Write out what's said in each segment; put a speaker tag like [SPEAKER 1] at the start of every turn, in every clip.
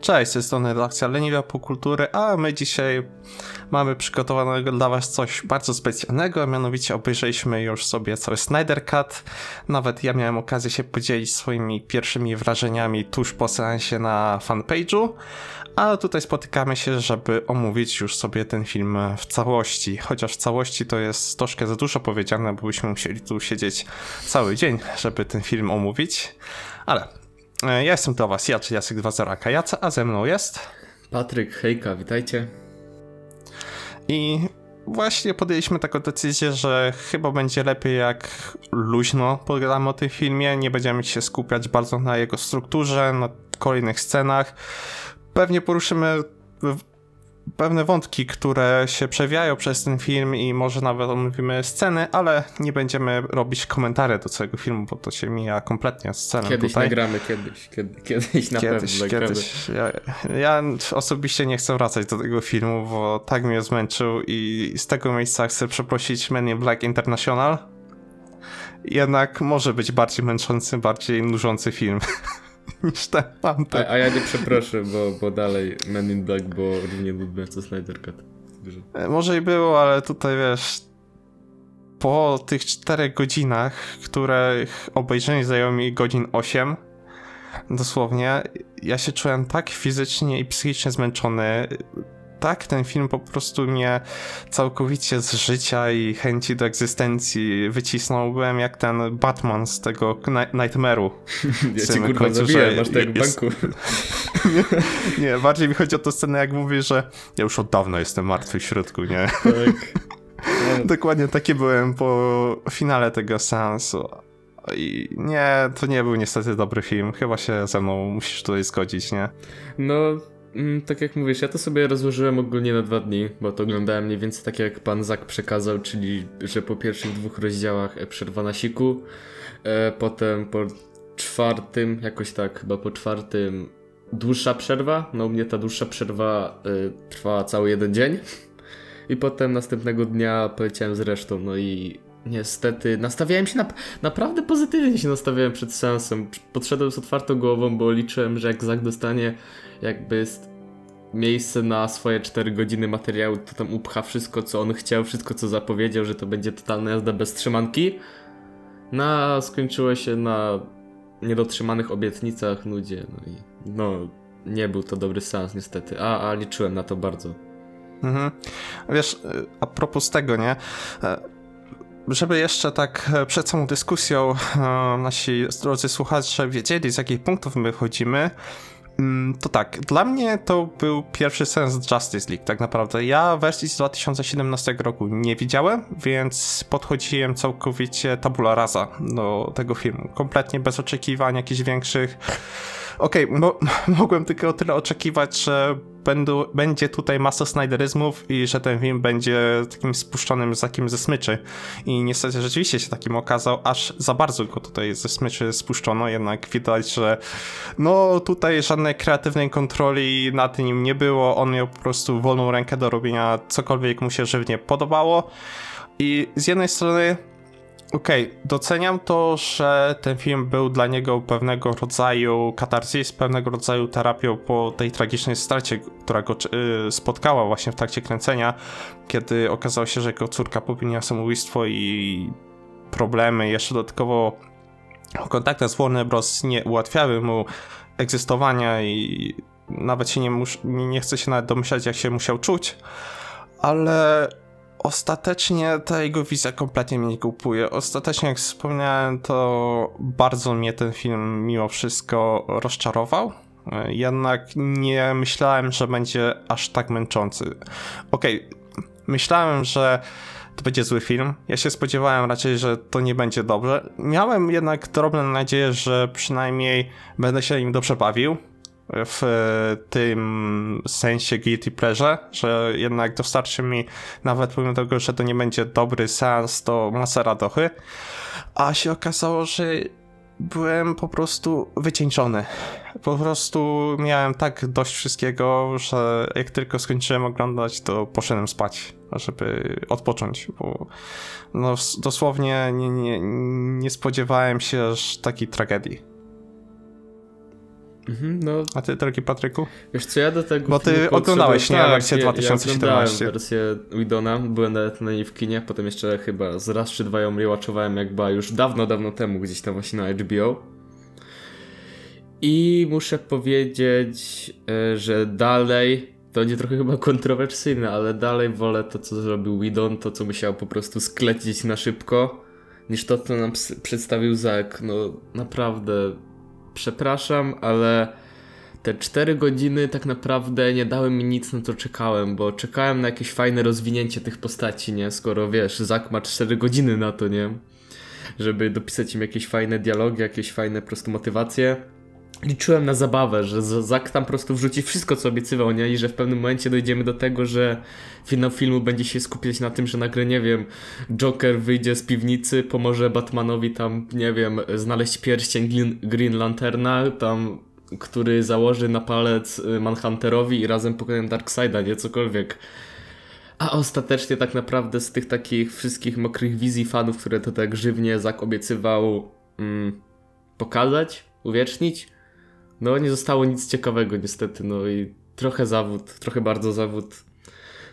[SPEAKER 1] Cześć, tej strony redakcja Leniwia Popkultury, a my dzisiaj mamy przygotowanego dla was coś bardzo specjalnego, mianowicie obejrzeliśmy już sobie cały Snyder Cut. Nawet ja miałem okazję się podzielić swoimi pierwszymi wrażeniami tuż po seansie na fanpage'u, a tutaj spotykamy się, żeby omówić już sobie ten film w całości. Chociaż w całości to jest troszkę za dużo powiedziane, bo byśmy musieli tu siedzieć cały dzień, żeby ten film omówić. Ale ja jestem do was, ja, czyli Jacek 2.0 Jaca, a ze mną jest...
[SPEAKER 2] Patryk, hejka, witajcie.
[SPEAKER 1] I właśnie podjęliśmy taką decyzję, że chyba będzie lepiej jak luźno pogadamy o tym filmie, nie będziemy się skupiać bardzo na jego strukturze, na kolejnych scenach. Pewnie poruszymy pewne wątki, które się przewijają przez ten film i może nawet omówimy sceny, ale nie będziemy robić komentarzy do całego filmu, bo to się mija kompletnie sceną
[SPEAKER 2] Kiedyś
[SPEAKER 1] tutaj.
[SPEAKER 2] nagramy, kiedyś, kiedy, kiedyś na
[SPEAKER 1] kiedyś,
[SPEAKER 2] pewno
[SPEAKER 1] kiedyś. Ja, ja osobiście nie chcę wracać do tego filmu, bo tak mnie zmęczył i z tego miejsca chcę przeprosić Men in Black International. Jednak może być bardziej męczący, bardziej nużący film. niż ten tamten.
[SPEAKER 2] A, a ja nie przeproszę, bo, bo dalej Men in Black było równie nudne co Snyder Cut.
[SPEAKER 1] E, Może i było, ale tutaj wiesz, po tych czterech godzinach, których obejrzenie zajęło mi godzin 8, dosłownie, ja się czułem tak fizycznie i psychicznie zmęczony. Tak, ten film po prostu mnie całkowicie z życia i chęci do egzystencji wycisnął. Byłem jak ten Batman z tego Nightmare'u.
[SPEAKER 2] Ja cię kurwa zabiję, masz tak w
[SPEAKER 1] jest-
[SPEAKER 2] banku.
[SPEAKER 1] nie, nie, bardziej mi chodzi o tę scenę, jak mówię, że ja już od dawna jestem martwy w środku, nie?
[SPEAKER 2] Tak. No,
[SPEAKER 1] Dokładnie taki byłem po finale tego seansu. I nie, to nie był niestety dobry film. Chyba się ze mną musisz tutaj zgodzić, nie?
[SPEAKER 2] No, tak jak mówisz, ja to sobie rozłożyłem ogólnie na dwa dni, bo to oglądałem mniej więcej tak jak pan Zak przekazał, czyli że po pierwszych dwóch rozdziałach e, przerwa na siku, e, potem po czwartym, jakoś tak, chyba po czwartym dłuższa przerwa, no u mnie ta dłuższa przerwa e, trwała cały jeden dzień. I potem następnego dnia poleciałem z resztą, no i niestety nastawiałem się na, naprawdę pozytywnie się nastawiałem przed seansem, podszedłem z otwartą głową, bo liczyłem, że jak Zak dostanie jakby miejsce na swoje 4 godziny materiału, to tam upcha wszystko, co on chciał, wszystko, co zapowiedział, że to będzie totalna jazda bez trzymanki. No, a skończyło się na niedotrzymanych obietnicach, nudzie, no i no, nie był to dobry seans niestety, a, a liczyłem na to bardzo.
[SPEAKER 1] Mhm. Wiesz, a propos tego, nie? Żeby jeszcze tak e, przed samą dyskusją e, nasi drodzy słuchacze wiedzieli, z jakich punktów my wychodzimy, mm, to tak, dla mnie to był pierwszy sens Justice League, tak naprawdę. Ja wersji z 2017 roku nie widziałem, więc podchodziłem całkowicie tabula rasa do tego filmu. Kompletnie bez oczekiwań jakichś większych. Okej, mo- mogłem tylko o tyle oczekiwać, że będą, będzie tutaj masa snajderyzmów i że ten film będzie takim spuszczonym zakiem ze smyczy. I niestety rzeczywiście się takim okazał, aż za bardzo go tutaj ze smyczy spuszczono, jednak widać, że no tutaj żadnej kreatywnej kontroli nad nim nie było, on miał po prostu wolną rękę do robienia cokolwiek mu się żywnie podobało. I z jednej strony Okej, doceniam to, że ten film był dla niego pewnego rodzaju katarzis, pewnego rodzaju terapią po tej tragicznej stracie, która go y, spotkała właśnie w trakcie kręcenia, kiedy okazało się, że jego córka popełniła samobójstwo i problemy, jeszcze dodatkowo kontakty z Warner Bros. nie ułatwiały mu egzystowania i nawet się nie, mus- nie chce się nawet domyślać, jak się musiał czuć, ale ostatecznie ta jego wizja kompletnie mnie nie kupuje. Ostatecznie, jak wspomniałem, to bardzo mnie ten film mimo wszystko rozczarował. Jednak nie myślałem, że będzie aż tak męczący. Okej, myślałem, że to będzie zły film. Ja się spodziewałem raczej, że to nie będzie dobrze. Miałem jednak drobne nadzieję, że przynajmniej będę się im dobrze bawił w tym sensie guilty pleasure, że jednak dostarczy mi nawet pomimo tego, że to nie będzie dobry seans, to masę radochy. A się okazało, że byłem po prostu wycieńczony. Po prostu miałem tak dość wszystkiego, że jak tylko skończyłem oglądać, to poszedłem spać, żeby odpocząć, bo no dosłownie nie, nie, nie spodziewałem się aż takiej tragedii.
[SPEAKER 2] Mhm, no,
[SPEAKER 1] A ty, drogi Patryku?
[SPEAKER 2] wiesz co, ja do tego
[SPEAKER 1] Bo ty oglądałeś, nie? Wersję
[SPEAKER 2] ja-
[SPEAKER 1] 2017.
[SPEAKER 2] Ja wersję Widona, byłem nawet na niej w kinie, potem jeszcze chyba z raz czy dwa ją rewatchowałem, jak była już dawno, dawno temu, gdzieś tam właśnie na HBO. I muszę powiedzieć, e, że dalej, to będzie trochę chyba kontrowersyjne, ale dalej wolę to, co zrobił Widon, to, co musiał po prostu sklecić na szybko, niż to, co nam przedstawił Zack. No naprawdę, przepraszam, ale te 4 godziny tak naprawdę nie dały mi nic, na co czekałem, bo czekałem na jakieś fajne rozwinięcie tych postaci, nie? Skoro wiesz, Zack ma 4 godziny na to, nie? Żeby dopisać im jakieś fajne dialogi, jakieś fajne po prostu motywacje. Liczyłem na zabawę, że Z- Zack tam po prostu wrzuci wszystko, co obiecywał, nie? I że w pewnym momencie dojdziemy do tego, że finał filmu będzie się skupiać na tym, że nagle, nie wiem, Joker wyjdzie z piwnicy, pomoże Batmanowi tam, nie wiem, znaleźć pierścień Green, Lanterna, tam, który założy na palec y, Manhunterowi i razem pokonają Darkseida, nie? Cokolwiek. A ostatecznie tak naprawdę z tych takich wszystkich mokrych wizji fanów, które to tak żywnie Zack obiecywał mm, pokazać, uwiecznić, no nie zostało nic ciekawego niestety, no i trochę zawód, trochę bardzo zawód.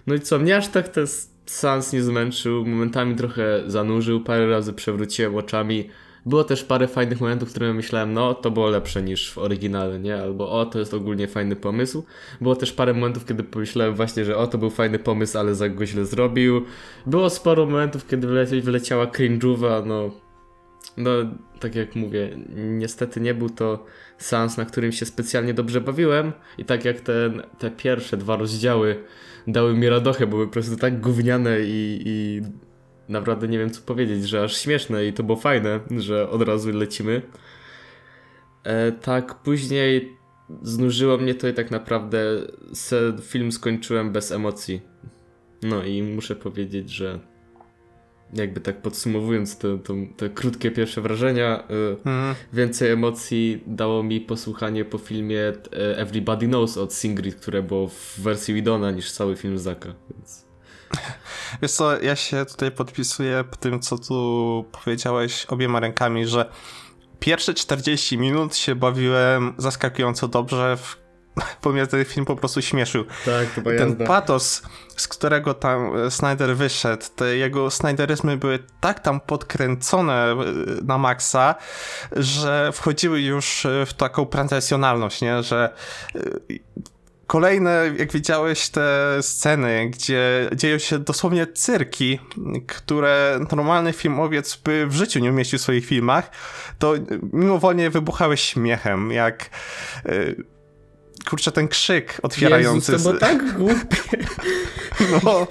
[SPEAKER 2] No i co, mnie aż tak ten sans nie zmęczył, momentami trochę zanurzył, parę razy przewróciłem oczami. Było też parę fajnych momentów, w których myślałem, no to było lepsze niż w oryginale, nie? Albo o, to jest ogólnie fajny pomysł. Było też parę momentów, kiedy pomyślałem właśnie, że o, to był fajny pomysł, ale Zack go źle zrobił. Było sporo momentów, kiedy wyle wyleciała cringe'uwa, no... No, tak jak mówię, niestety nie był to seans, na którym się specjalnie dobrze bawiłem i tak jak ten, te pierwsze dwa rozdziały dały mi radochę, były po prostu tak gówniane i, i naprawdę nie wiem co powiedzieć, że aż śmieszne i to było fajne, że od razu lecimy. E, tak, później znużyło mnie to i tak naprawdę film skończyłem bez emocji. No i muszę powiedzieć, że jakby tak podsumowując te, te, krótkie pierwsze wrażenia, y,
[SPEAKER 1] Mhm.
[SPEAKER 2] więcej emocji dało mi posłuchanie po filmie e, Everybody Knows od Singrid, które było w wersji Widona niż cały film Zaka, więc...
[SPEAKER 1] Wiesz co, ja się tutaj podpisuję po tym, co tu powiedziałeś obiema rękami, że pierwsze 40 minut się bawiłem zaskakująco dobrze, w... mnie ten film po prostu śmieszył.
[SPEAKER 2] Tak, to
[SPEAKER 1] Ten
[SPEAKER 2] jazda.
[SPEAKER 1] patos, z którego tam e, Snyder wyszedł, te jego Snyderyzmy były tak tam podkręcone e, na maksa, że wchodziły już e, w taką pretensjonalność, nie? Że kolejne, jak widziałeś te sceny, gdzie dzieją się dosłownie cyrki, które normalny filmowiec by w życiu nie umieścił w swoich filmach, to mimowolnie wybuchałeś śmiechem, jak kurczę, ten krzyk otwierający...
[SPEAKER 2] Jezus, to było tak głupie.
[SPEAKER 1] no,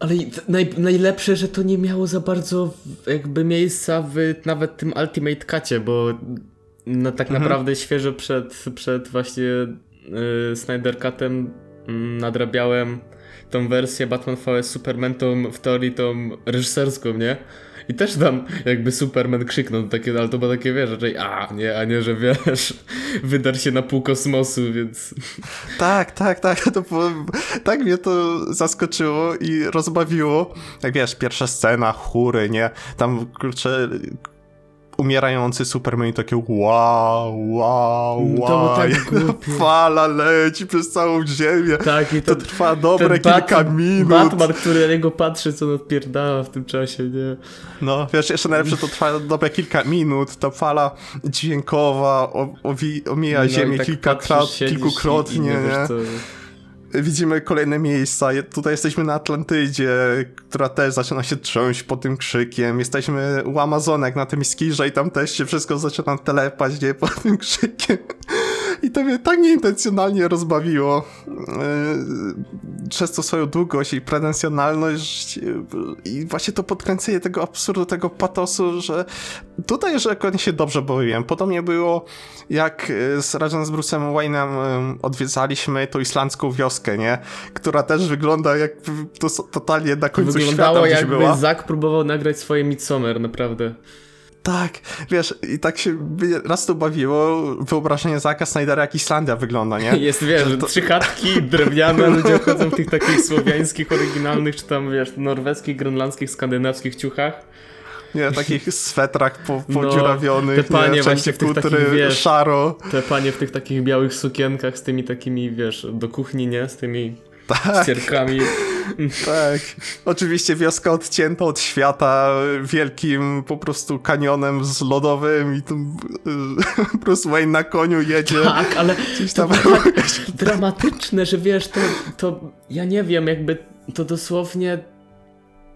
[SPEAKER 2] Ale naj, najlepsze, że to nie miało za bardzo jakby miejsca w nawet tym Ultimate Cutie, bo no, tak
[SPEAKER 1] Mhm.
[SPEAKER 2] naprawdę świeżo przed, przed właśnie y, Snyder Cutem mm, nadrabiałem tą wersję Batman vs Superman, tą w teorii tą reżyserską, nie? I też tam jakby Superman krzyknął takie, ale to było takie, wiesz, raczej a, nie, a nie, że wiesz, wydar się na pół kosmosu, więc...
[SPEAKER 1] tak, tak, tak, to było, tak mnie to zaskoczyło i rozbawiło. Jak wiesz, pierwsza scena, chóry, nie? Tam, kurczę, umierający Superman i takie wow, wow,
[SPEAKER 2] Mm,
[SPEAKER 1] wow.
[SPEAKER 2] to tak.
[SPEAKER 1] Fala leci przez całą ziemię.
[SPEAKER 2] Tak, i
[SPEAKER 1] To
[SPEAKER 2] to,
[SPEAKER 1] trwa dobre
[SPEAKER 2] ten
[SPEAKER 1] kilka
[SPEAKER 2] Bat-
[SPEAKER 1] minut.
[SPEAKER 2] Batman, który na niego patrzy, co on odpierdala w tym czasie, nie?
[SPEAKER 1] No, wiesz, jeszcze najlepsze to trwa dobre kilka minut, ta fala dźwiękowa owi, omija
[SPEAKER 2] No
[SPEAKER 1] ziemię
[SPEAKER 2] tak
[SPEAKER 1] kilka krat, kilkukrotnie,
[SPEAKER 2] i, i nie?
[SPEAKER 1] nie? Widzimy kolejne miejsca. Tutaj jesteśmy na Atlantydzie, która też zaczyna się trząść pod tym krzykiem. Jesteśmy u Amazonek na tym skirze i tam też się wszystko zaczyna telepać, nie? Pod tym krzykiem. I to mnie tak nieintencjonalnie rozbawiło. Yy, Przez to swoją długość i pretensjonalność yy, i właśnie to podkręcenie tego absurdu, tego patosu, że tutaj, że oni się dobrze bawiłem. Podobnie było jak yy, z, razem z Bruce'em Wayne'em odwiedzaliśmy tą islandzką wioskę, nie? Która też wygląda jak to, totalnie na końcu
[SPEAKER 2] Wyglądało
[SPEAKER 1] świata gdzieś
[SPEAKER 2] jakby
[SPEAKER 1] była.
[SPEAKER 2] Zack próbował nagrać swoje Midsommar, naprawdę.
[SPEAKER 1] Tak, wiesz, i tak się raz to bawiło, wyobrażenie Zaka Snydera jak Islandia wygląda, nie?
[SPEAKER 2] Jest, wiesz,
[SPEAKER 1] Że to-
[SPEAKER 2] trzy chatki drewniane, ludzie chodzą w tych takich słowiańskich, oryginalnych, czy tam, wiesz, norweskich, grenlandzkich, skandynawskich ciuchach.
[SPEAKER 1] Nie, w takich swetrach po,
[SPEAKER 2] No,
[SPEAKER 1] podziurawionych,
[SPEAKER 2] te panie
[SPEAKER 1] nie,
[SPEAKER 2] właśnie w tych
[SPEAKER 1] kutry,
[SPEAKER 2] takich, wiesz,
[SPEAKER 1] szaro.
[SPEAKER 2] Te panie w tych takich białych sukienkach z tymi takimi, wiesz, do kuchni, nie? Z tymi
[SPEAKER 1] Tak,
[SPEAKER 2] ścierkami.
[SPEAKER 1] tak. Oczywiście wioska odcięta od świata wielkim po prostu kanionem z lodowym i tu y, Bruce Wayne na koniu jedzie.
[SPEAKER 2] Tak, ale to
[SPEAKER 1] tam
[SPEAKER 2] było tak dramatyczne, że wiesz, to, to ja nie wiem, jakby to dosłownie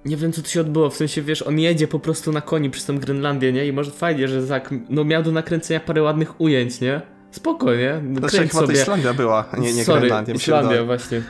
[SPEAKER 2] nie wiem co tu się odbyło, w sensie wiesz, on jedzie po prostu na koni przez tą Grenlandię, nie? I może fajnie, że Zak, no miał do nakręcenia parę ładnych ujęć, nie? Spoko, nie?
[SPEAKER 1] Znaczy
[SPEAKER 2] kręć
[SPEAKER 1] chyba to
[SPEAKER 2] sobie.
[SPEAKER 1] Islandia była, a nie, nie
[SPEAKER 2] Sorry,
[SPEAKER 1] Grenlandia.
[SPEAKER 2] Islandia właśnie.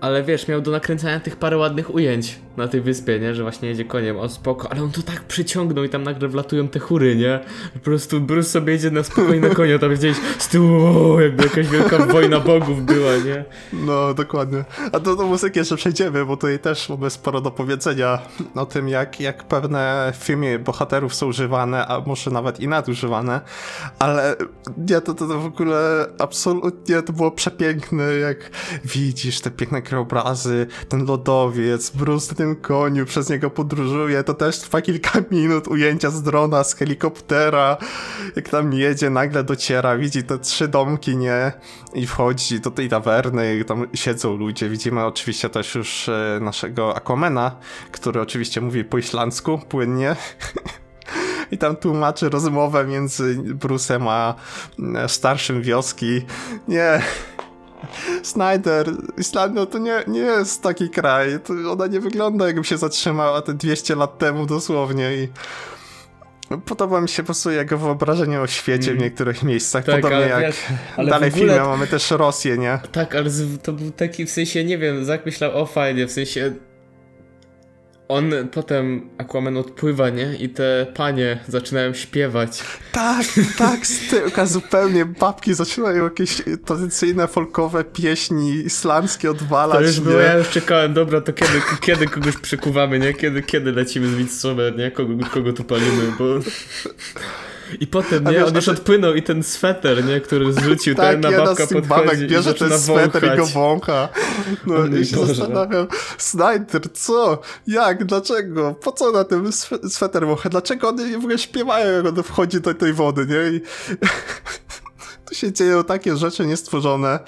[SPEAKER 2] Ale wiesz, miał do nakręcania tych parę ładnych ujęć na tej wyspie, nie? Że właśnie jedzie koniem, on spoko, ale on to tak przyciągnął i tam nagle wlatują te chóry, nie? Po prostu Bruce sobie jedzie na spokojnie na koniu, a tam gdzieś z tyłu, jakby jakaś wielka wojna bogów była, nie?
[SPEAKER 1] No, dokładnie. A do, do muzyki jeszcze przejdziemy, bo tutaj też mamy sporo do powiedzenia o tym, jak, jak pewne w filmie bohaterów są używane, a może nawet i nadużywane, ale nie, to, to, to w ogóle absolutnie to było przepiękne, jak widzisz te piękne krajobrazy, ten lodowiec, Bruce tym koniu, przez niego podróżuje, to też trwa kilka minut, ujęcia z drona, z helikoptera, jak tam jedzie, nagle dociera, widzi te trzy domki, nie? I wchodzi do tej tawerny, tam siedzą ludzie. Widzimy oczywiście też już e, naszego Aquamena, który oczywiście mówi po islandzku płynnie. I tam tłumaczy rozmowę między Bruce'em a e, starszym wioski. Nie. Snyder, Islandia to nie, nie jest taki kraj. To ona nie wygląda jakby się zatrzymała te 200 lat temu dosłownie i podoba mi się po prostu jego wyobrażenie o świecie w niektórych miejscach.
[SPEAKER 2] Tak,
[SPEAKER 1] Podobnie
[SPEAKER 2] ale
[SPEAKER 1] jak
[SPEAKER 2] wiesz, ale
[SPEAKER 1] dalej
[SPEAKER 2] w ogóle-
[SPEAKER 1] filmie mamy też Rosję, nie?
[SPEAKER 2] Tak, ale to był taki w sensie, nie wiem, Zak myślał, o fajnie, w sensie on potem Aquaman odpływa, nie? I te panie zaczynają śpiewać.
[SPEAKER 1] Tak, tak, z tyłka zupełnie babki zaczynają jakieś tradycyjne folkowe pieśni islandzkie odwalać,
[SPEAKER 2] To już było, ja już czekałem, dobra, to kiedy, kiedy kogoś przekuwamy, nie? Kiedy, kiedy lecimy z Midsommar, nie? Kogo, kogo tu palimy, bo... I potem,
[SPEAKER 1] A
[SPEAKER 2] nie?
[SPEAKER 1] wiesz,
[SPEAKER 2] On już odpłynął i ten sweter, nie? Który zrzucił, ta
[SPEAKER 1] Tak,
[SPEAKER 2] jedna
[SPEAKER 1] jedna
[SPEAKER 2] babka podchodzi
[SPEAKER 1] babek bierze ten sweter i go wącha. No
[SPEAKER 2] O
[SPEAKER 1] i się
[SPEAKER 2] Boże.
[SPEAKER 1] zastanawiam, Snyder, co? Jak? Dlaczego? Po co na tym swe- sweter wącha? Dlaczego one w ogóle śpiewają, jak on wchodzi do tej wody, nie? I tu się dzieją takie rzeczy niestworzone.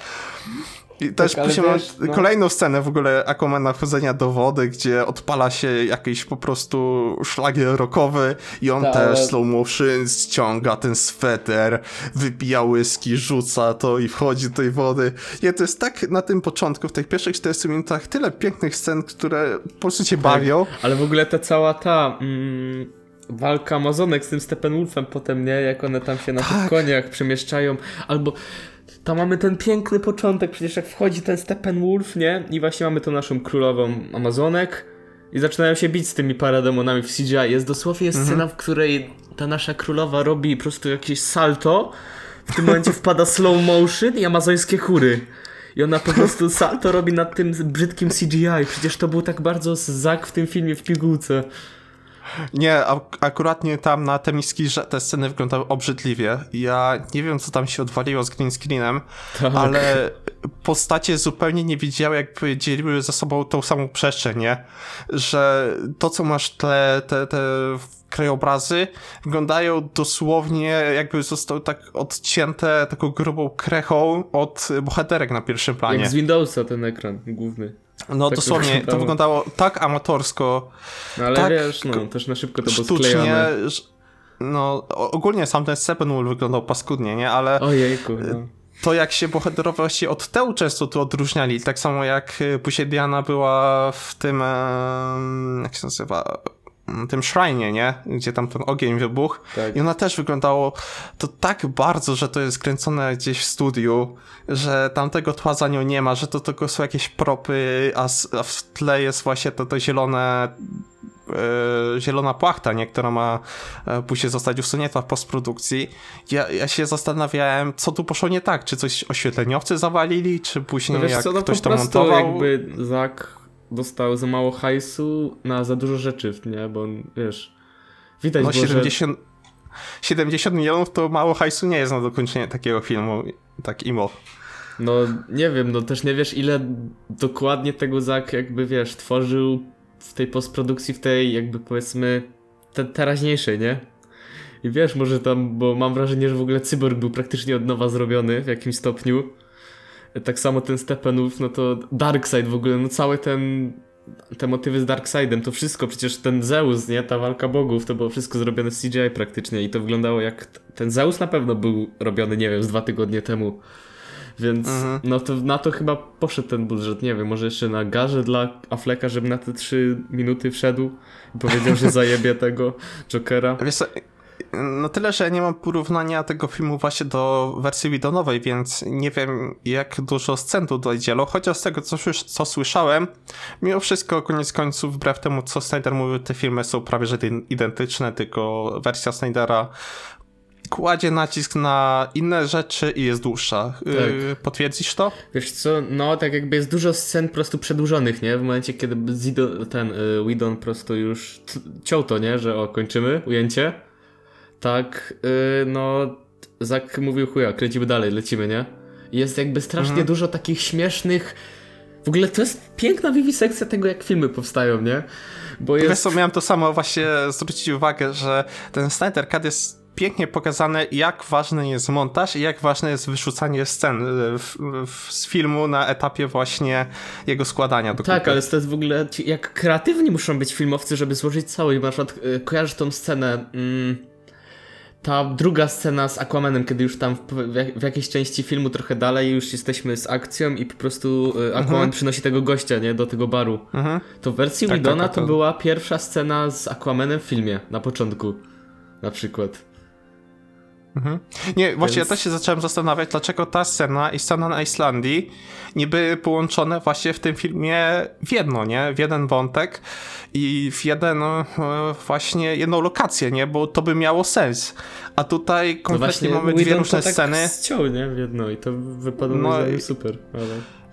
[SPEAKER 1] I też
[SPEAKER 2] ale
[SPEAKER 1] później
[SPEAKER 2] wiesz, no.
[SPEAKER 1] kolejną scenę w ogóle Aquamana wchodzenia do wody, gdzie odpala się jakiś po prostu szlagier rockowy i on
[SPEAKER 2] Ta,
[SPEAKER 1] też
[SPEAKER 2] ale-
[SPEAKER 1] slow motion ściąga ten sweter, wypija whisky, rzuca to i wchodzi do tej wody. Nie, to jest tak na tym początku, w tych pierwszych 40 minutach tyle pięknych scen, które po prostu cię bawią.
[SPEAKER 2] Ale w ogóle ta cała ta mm, walka Amazonek z tym Steppenwolfem potem, nie? Jak one tam się na tych
[SPEAKER 1] Tak.
[SPEAKER 2] koniach przemieszczają. Albo tam mamy ten piękny początek, przecież jak wchodzi ten Steppenwolf, nie? I właśnie mamy tą naszą królową Amazonek i zaczynają się bić z tymi parademonami w CGI. Jest dosłownie scena, w której ta nasza królowa robi po prostu jakieś salto. W tym momencie wpada slow motion i amazońskie chóry. I ona po prostu salto robi nad tym brzydkim CGI. Przecież to był tak bardzo Zak w tym filmie w pigułce.
[SPEAKER 1] Nie, ak- akuratnie tam na Temiskirze te sceny wyglądały obrzydliwie. Ja nie wiem, co tam się odwaliło z green screenem,
[SPEAKER 2] Tak.
[SPEAKER 1] ale postacie zupełnie nie widziały, jakby dzieliły ze sobą tą samą przestrzeń, nie? Że to, co masz tle, te, te krajobrazy, wyglądają dosłownie jakby zostały tak odcięte taką grubą krechą od bohaterek na pierwszym planie.
[SPEAKER 2] Jak z Windowsa ten ekran główny.
[SPEAKER 1] No
[SPEAKER 2] tak
[SPEAKER 1] dosłownie, to
[SPEAKER 2] wyglądało.
[SPEAKER 1] wyglądało tak amatorsko,
[SPEAKER 2] No ale
[SPEAKER 1] Tak,
[SPEAKER 2] wiesz, no też na szybko to było
[SPEAKER 1] że- no ogólnie sam ten Steppenwolf wyglądał paskudnie, nie? Ale
[SPEAKER 2] Ojejku, no.
[SPEAKER 1] to jak się bohaterowie właśnie od tyłu często tu odróżniali, tak samo jak y, później Diana była w tym, jak się nazywa, tym shrine, nie? Gdzie tam ten ogień wybuchł.
[SPEAKER 2] Tak.
[SPEAKER 1] I ona też wyglądało to tak bardzo, że to jest kręcone gdzieś w studiu, że tamtego tła za nią nie ma, że to tylko są jakieś propy, a, a w tle jest właśnie to, to zielone e, zielona płachta, nie? która ma e, później zostać usunięta w postprodukcji. Ja, ja się zastanawiałem, co tu poszło nie tak. Czy coś oświetleniowcy zawalili, czy później
[SPEAKER 2] No wiesz
[SPEAKER 1] jak
[SPEAKER 2] co, no
[SPEAKER 1] ktoś to montował.
[SPEAKER 2] jakby Zak dostał za mało hajsu na za dużo rzeczy, nie? Bo on, wiesz, widać
[SPEAKER 1] No
[SPEAKER 2] było,
[SPEAKER 1] 70, 70 milionów to mało hajsu nie jest na dokończenie takiego filmu, tak imo.
[SPEAKER 2] że... No nie wiem, no też nie wiesz ile dokładnie tego Zak jakby, wiesz, tworzył w tej postprodukcji, w tej jakby powiedzmy te, teraźniejszej, nie? I wiesz, może tam, bo mam wrażenie, że w ogóle Cyborg był praktycznie od nowa zrobiony w jakimś stopniu. Tak samo ten Steppenwolf, no to Darkseid w ogóle, no cały ten te motywy z Darkseidem, to wszystko, przecież ten Zeus, nie, ta walka bogów, to było wszystko zrobione z CGI praktycznie i to wyglądało jak, ten Zeus na pewno był robiony, nie wiem, z dwa tygodnie temu. Więc
[SPEAKER 1] Mhm.
[SPEAKER 2] no to na to chyba poszedł ten budżet, nie wiem, może jeszcze na garze dla Afflecka, żeby na te trzy minuty wszedł i powiedział, że zajebie tego Jokera.
[SPEAKER 1] Wiesz co, no tyle, że nie mam porównania tego filmu właśnie do wersji widonowej, więc nie wiem jak dużo scen tu dojdzielo, chociaż z tego co, co słyszałem, mimo wszystko koniec końców, wbrew temu co Snyder mówił, te filmy są prawie że ident- identyczne, tylko wersja Snydera kładzie nacisk na inne rzeczy i jest dłuższa. Yy, potwierdzisz to?
[SPEAKER 2] Wiesz co, no tak jakby jest dużo scen po prostu przedłużonych, nie? W momencie, kiedy Zido, ten y, Widon po prostu już ciął to, nie? Że o, kończymy ujęcie. Tak, y, no Zak mówił chuja, kręcimy dalej, lecimy, nie? Jest jakby strasznie
[SPEAKER 1] Mhm.
[SPEAKER 2] dużo takich śmiesznych... W ogóle to jest piękna wiwisekcja tego, jak filmy powstają, nie? Bo
[SPEAKER 1] Wiesz
[SPEAKER 2] jest...
[SPEAKER 1] co, miałem to samo właśnie zwrócić uwagę, że ten Snyder Cut jest pięknie pokazane, jak ważny jest montaż i jak ważne jest wyrzucanie scen y, w, w, z filmu na etapie właśnie jego składania do
[SPEAKER 2] Tak,
[SPEAKER 1] kupy.
[SPEAKER 2] ale to jest w ogóle. Jak kreatywni muszą być filmowcy, żeby złożyć. Bo na przykład y, kojarzysz tą scenę. Mm, ta druga scena z Aquamanem, kiedy już tam w, w, jak- w jakiejś części filmu trochę dalej już jesteśmy z akcją i po prostu y, Aquaman
[SPEAKER 1] Mhm.
[SPEAKER 2] przynosi tego gościa, nie, do tego baru.
[SPEAKER 1] Mhm.
[SPEAKER 2] To w wersji
[SPEAKER 1] Tak,
[SPEAKER 2] Widona
[SPEAKER 1] tak, tak,
[SPEAKER 2] to
[SPEAKER 1] to-
[SPEAKER 2] była pierwsza scena z Aquamanem w filmie, na początku. Na przykład.
[SPEAKER 1] Mhm. Nie, właśnie
[SPEAKER 2] Więc-
[SPEAKER 1] ja też się zacząłem zastanawiać, dlaczego ta scena i scena na Islandii nie były połączone właśnie w tym filmie w jedno, nie? W jeden wątek i w jeden e, właśnie jedną lokację, nie? Bo to by miało sens. A tutaj
[SPEAKER 2] No
[SPEAKER 1] kompletnie mamy dwie różne
[SPEAKER 2] to tak
[SPEAKER 1] sceny.
[SPEAKER 2] Ściął, nie? W jedno i to wypadło
[SPEAKER 1] No
[SPEAKER 2] no
[SPEAKER 1] i-
[SPEAKER 2] super. Ale...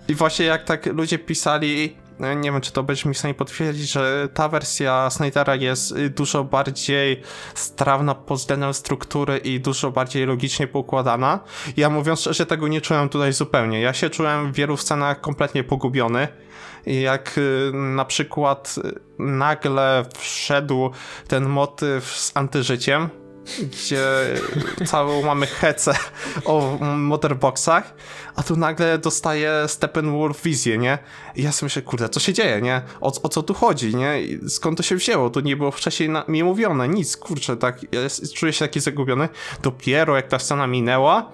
[SPEAKER 1] I właśnie jak tak ludzie pisali, nie wiem czy to będziesz mi w stanie potwierdzić, że ta wersja Snydera jest y, dużo bardziej strawna pod względem struktury i dużo bardziej logicznie poukładana. Ja mówiąc szczerze, tego nie czułem tutaj zupełnie. Ja się czułem w wielu scenach kompletnie pogubiony. Jak y, na przykład y, nagle wszedł ten motyw z antyżyciem, gdzie całą mamy hecę o motorboxach, a tu nagle dostaje Steppenwolf wizję, nie? I ja sobie myślę, kurde, co się dzieje, nie? O, o co tu chodzi, nie? I skąd to się wzięło? To nie było wcześniej na, mi mówione, nic, kurczę, tak, ja czuję się taki zagubiony. Dopiero jak ta scena minęła,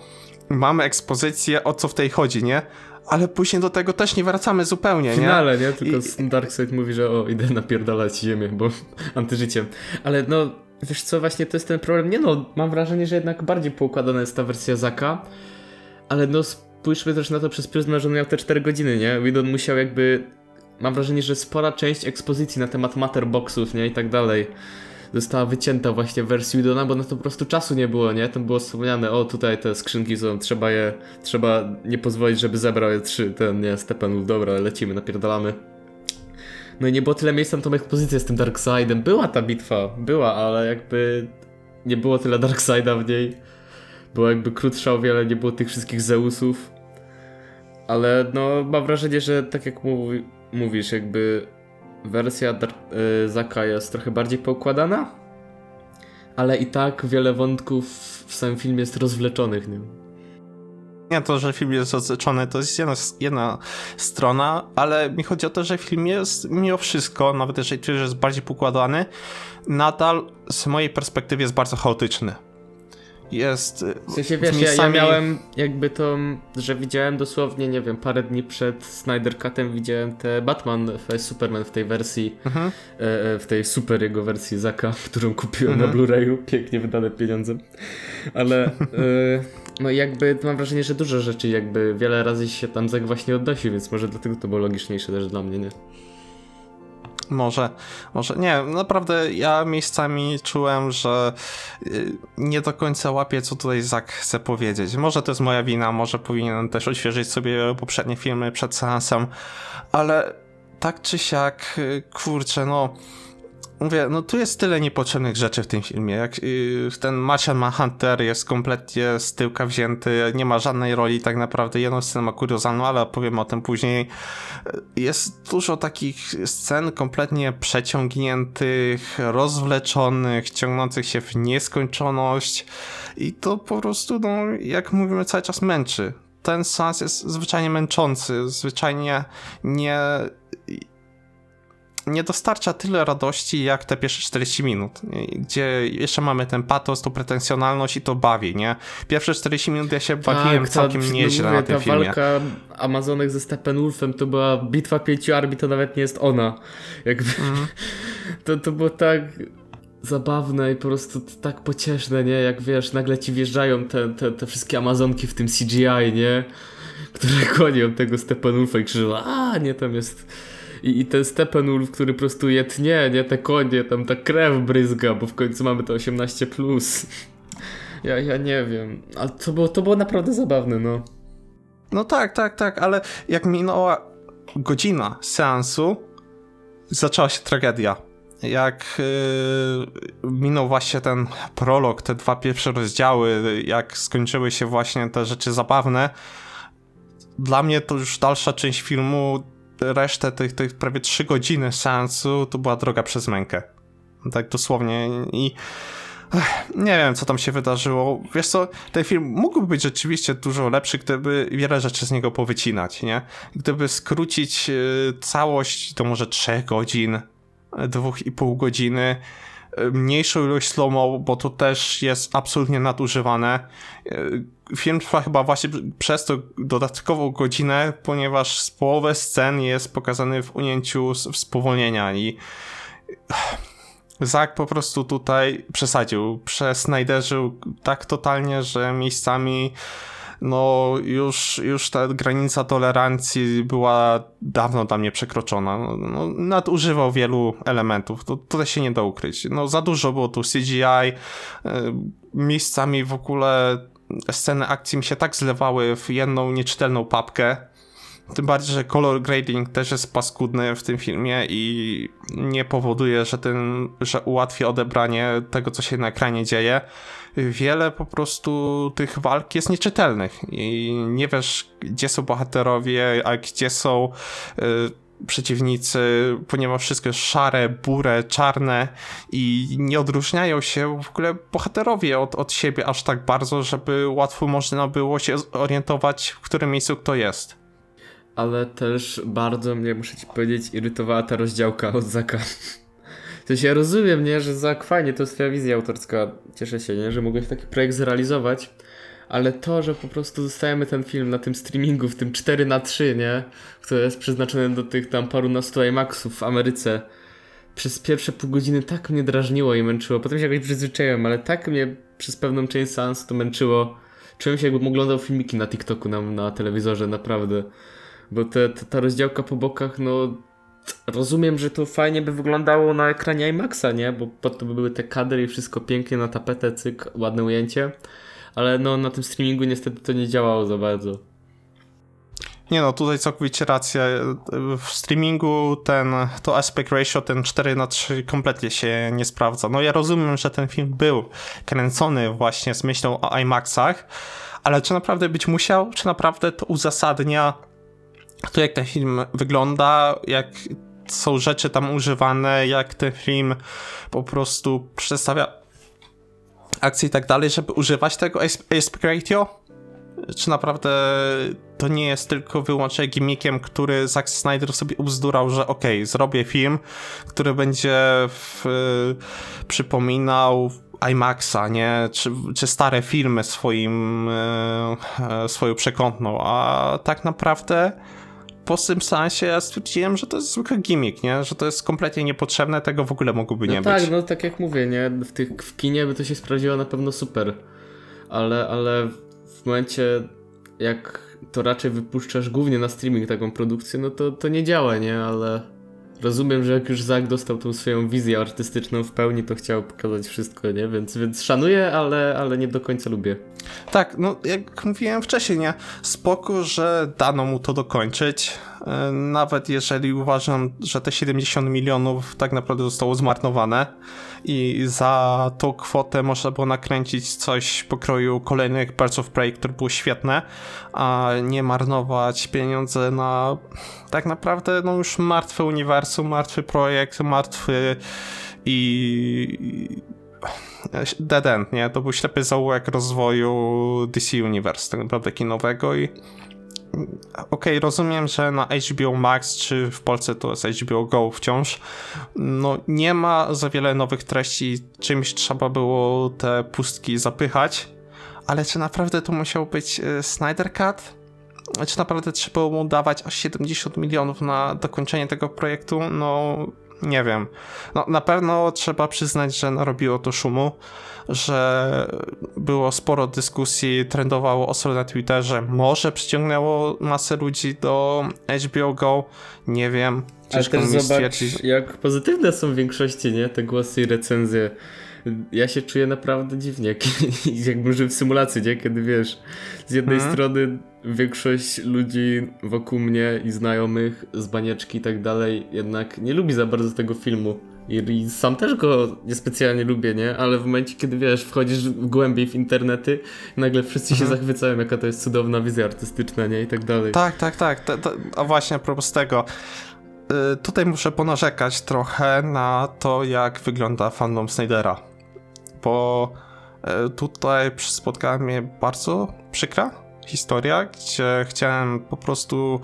[SPEAKER 1] mamy ekspozycję, o co w tej chodzi, nie? Ale później do tego też nie wracamy zupełnie,
[SPEAKER 2] W
[SPEAKER 1] nie?
[SPEAKER 2] finale, nie? Tylko
[SPEAKER 1] I-
[SPEAKER 2] Darkseid mówi, że o, idę napierdalać ziemię, bo antyżyciem. Ale no, wiesz co, właśnie to jest ten problem. Nie no, mam wrażenie, że jednak bardziej poukładana jest ta wersja Zaka, ale no spójrzmy też na to przez pryzmat, że on miał te 4 godziny, nie? Widon musiał jakby... Mam wrażenie, że spora część ekspozycji na temat matterboxów, nie? I tak dalej została wycięta właśnie w wersji Widona, bo na to po prostu czasu nie było, nie? Tam było wspomniane, o tutaj te skrzynki są, trzeba je, trzeba nie pozwolić, żeby zebrał je trzy, ten, nie, Steppenwolf, dobra, lecimy, napierdalamy. No i nie było tyle miejsca na tą ekspozycję z tym Darkseidem. Była ta bitwa, była, ale jakby nie było tyle Darkseida w niej. Była jakby krótsza o wiele, nie było tych wszystkich Zeusów. Ale no, mam wrażenie, że tak jak mówi, mówisz, jakby wersja Dark, y, Zaka jest trochę bardziej poukładana, ale i tak wiele wątków w samym filmie jest rozwleczonych. Nie?
[SPEAKER 1] Nie to, że film jest rozliczony, to jest jedna, jedna strona, ale mi chodzi o to, że film jest mimo wszystko, nawet jeżeli czujesz, że jest bardziej pokładany, nadal z mojej perspektywy jest bardzo chaotyczny. Jest.
[SPEAKER 2] W sensie wiesz, ja, ja miałem jakby to, że widziałem dosłownie, nie wiem, parę dni przed Snyder Cutem widziałem te Batman vs Superman w tej wersji,
[SPEAKER 1] Mhm.
[SPEAKER 2] e, e, w tej super jego wersji Zaka, którą kupiłem
[SPEAKER 1] Mhm.
[SPEAKER 2] na Blu-rayu, pięknie wydane pieniądze. Ale no jakby mam wrażenie, że dużo rzeczy jakby wiele razy się tam Zak właśnie odnosi, więc może dlatego to było logiczniejsze też dla mnie, nie?
[SPEAKER 1] Może, może. Nie, naprawdę ja miejscami czułem, że y, nie do końca łapię, co tutaj Zak chce powiedzieć. Może to jest moja wina, może powinienem też odświeżyć sobie poprzednie filmy przed seansem, ale tak czy siak, y, kurczę, no. Mówię, no tu jest tyle niepotrzebnych rzeczy w tym filmie. Jak yy, ten Martian Manhunter jest kompletnie z tyłka wzięty, nie ma żadnej roli tak naprawdę. Jedną scenę ma kuriozalną, ale opowiem o tym później. Jest dużo takich scen kompletnie przeciągniętych, rozwleczonych, ciągnących się w nieskończoność i to po prostu, no, jak mówimy, cały czas męczy. Ten sens jest zwyczajnie męczący, zwyczajnie nie nie dostarcza tyle radości jak te pierwsze 40 minut, gdzie jeszcze mamy ten patos, tą pretensjonalność i to bawi, nie? Pierwsze 40 minut ja się bawiłem
[SPEAKER 2] ta-
[SPEAKER 1] całkiem
[SPEAKER 2] no
[SPEAKER 1] nieźle
[SPEAKER 2] mówię,
[SPEAKER 1] na tym
[SPEAKER 2] ta
[SPEAKER 1] filmie.
[SPEAKER 2] walka Amazonek ze Steppenwolfem to była bitwa pięciu armii, to nawet nie jest ona. Jakby,
[SPEAKER 1] Mhm.
[SPEAKER 2] to, to było tak zabawne i po prostu tak pocieszne, nie? Jak wiesz, nagle ci wjeżdżają te, te, te wszystkie Amazonki w tym CGI, nie? Które gonią tego Steppenwolfa i krzyczą, a nie, tam jest... I, I ten Steppenwolf, który po prostu je tnie, nie? Te konie, tam ta krew bryzga, bo w końcu mamy to 18+. Plus. Ja, ja nie wiem, ale to było, to było naprawdę zabawne, no.
[SPEAKER 1] No tak, tak, tak, ale jak minęła godzina seansu, zaczęła się tragedia. Jak yy, minął właśnie ten prolog, te dwa pierwsze rozdziały, jak skończyły się właśnie te rzeczy zabawne, dla mnie to już dalsza część filmu, resztę tych, tych prawie trzy godziny seansu, to była droga przez mękę. Tak dosłownie i nie wiem, co tam się wydarzyło. Wiesz co, ten film mógłby być rzeczywiście dużo lepszy, gdyby wiele rzeczy z niego powycinać, nie? Gdyby skrócić y, całość do może trzech godzin, y, dwóch i pół godziny, mniejszą ilość slow bo to też jest absolutnie nadużywane. Y, Film trwa chyba właśnie przez to dodatkową godzinę, ponieważ z połowę scen jest pokazany w ujęciu spowolnienia i Zak po prostu tutaj przesadził, przesnajderzył tak totalnie, że miejscami no już, już ta granica tolerancji była dawno dla mnie przekroczona. No, no, nadużywał wielu elementów, to tutaj się nie da ukryć. No za dużo było tu CGI, y, miejscami w ogóle sceny akcji mi się tak zlewały w jedną nieczytelną papkę. Tym bardziej, że color grading też jest paskudny w tym filmie i nie powoduje, że, ten, że ułatwia odebranie tego, co się na ekranie dzieje. Wiele po prostu tych walk jest nieczytelnych i nie wiesz, gdzie są bohaterowie, a gdzie są y, przeciwnicy, ponieważ wszystko jest szare, burę, czarne i nie odróżniają się w ogóle bohaterowie od, od siebie aż tak bardzo, żeby łatwo można było się zorientować, w którym miejscu kto jest.
[SPEAKER 2] Ale też bardzo mnie, muszę ci powiedzieć, irytowała ta rozdziałka od Zaka. W sensie ja rozumiem, nie, że Zak fajnie, to jest twoja wizja autorska, cieszę się, nie, że mogłeś taki projekt zrealizować, ale to, że po prostu dostajemy ten film na tym streamingu, w tym 4 na 3 nie, które jest przeznaczone do tych tam parunastu IMAXów w Ameryce, przez pierwsze pół godziny tak mnie drażniło i męczyło, potem się jakoś przyzwyczaiłem, ale tak mnie przez pewną część seansu to męczyło. Czułem się jakbym oglądał filmiki na TikToku na, na telewizorze, naprawdę. Bo te, te, ta rozdziałka po bokach, no rozumiem, że to fajnie by wyglądało na ekranie IMAXa, nie? Bo po to by były te kadry i wszystko pięknie na tapetę, cyk, ładne ujęcie. Ale no na tym streamingu niestety to nie działało za bardzo.
[SPEAKER 1] Nie no, tutaj całkowicie racja. W streamingu ten, to aspect ratio, ten 4 na 3 kompletnie się nie sprawdza. No ja rozumiem, że ten film był kręcony właśnie z myślą o IMAXach, ale czy naprawdę być musiał? Czy naprawdę to uzasadnia to, jak ten film wygląda, jak są rzeczy tam używane, jak ten film po prostu przedstawia akcje i tak dalej, żeby używać tego aspect ratio? Czy naprawdę to nie jest tylko wyłącznie gimmickiem, który Zack Snyder sobie ubzdurał, że okej, okay, zrobię film, który będzie w, przypominał IMAXa, nie? Czy, czy stare filmy swoim, e, swoją przekątną, a tak naprawdę po tym sensie ja stwierdziłem, że to jest zwykły gimmick, nie? Że to jest kompletnie niepotrzebne, tego w ogóle mogłoby
[SPEAKER 2] no
[SPEAKER 1] nie
[SPEAKER 2] tak,
[SPEAKER 1] być.
[SPEAKER 2] no tak jak mówię, nie? W, tych, w kinie by to się sprawdziło na pewno super. Ale, ale w momencie, jak to raczej wypuszczasz głównie na streaming taką produkcję, no to, to nie działa, nie? Ale rozumiem, że jak już Zack dostał tą swoją wizję artystyczną w pełni, to chciał pokazać wszystko, nie? Więc, więc szanuję, ale, ale nie do końca lubię.
[SPEAKER 1] Tak, no jak mówiłem wcześniej, nie? Spoko, że dano mu to dokończyć. E, Nawet jeżeli uważam, że te 70 milionów tak naprawdę zostało zmarnowane i za tą kwotę można było nakręcić coś pokroju kolejnych Birds of Prey, które było świetne, a nie marnować pieniądze na tak naprawdę no już martwe uniwersum, martwy projekt, martwy i dead end, nie? To był ślepy zaułek rozwoju DC Universe, tak naprawdę kinowego i okej, rozumiem, że na HBO Max, czy w Polsce to jest HBO Go wciąż, no nie ma za wiele nowych treści, czymś trzeba było te pustki zapychać, ale czy naprawdę to musiał być e, Snyder Cut? Czy naprawdę trzeba mu dawać aż 70 milionów na dokończenie tego projektu? No, nie wiem. No, na pewno trzeba przyznać, że narobiło to szumu, że było sporo dyskusji, trendowało ostro na Twitterze, może przyciągnęło masę ludzi do HBO Go, nie wiem.
[SPEAKER 2] Ale
[SPEAKER 1] Ciężko
[SPEAKER 2] też
[SPEAKER 1] mi
[SPEAKER 2] zobacz,
[SPEAKER 1] stwierdzić.
[SPEAKER 2] jak pozytywne są w większości, nie? Te głosy i recenzje. Ja się czuję naprawdę dziwnie, jak, jakbym żył w symulacji, nie? Kiedy wiesz, z jednej
[SPEAKER 1] Mhm.
[SPEAKER 2] strony większość ludzi wokół mnie i znajomych z banieczki i tak dalej jednak nie lubi za bardzo tego filmu. I, sam też go niespecjalnie lubię, nie? Ale w momencie, kiedy wiesz, wchodzisz głębiej w internety, nagle wszyscy się
[SPEAKER 1] Mhm.
[SPEAKER 2] zachwycają, jaka to jest cudowna wizja artystyczna, nie? I tak dalej.
[SPEAKER 1] Tak, tak, tak. To, to, a właśnie a propos tego. y, Tutaj muszę ponarzekać trochę na to, jak wygląda fandom Snydera. Bo y, tutaj spotkała mnie bardzo przykra historia, gdzie chciałem po prostu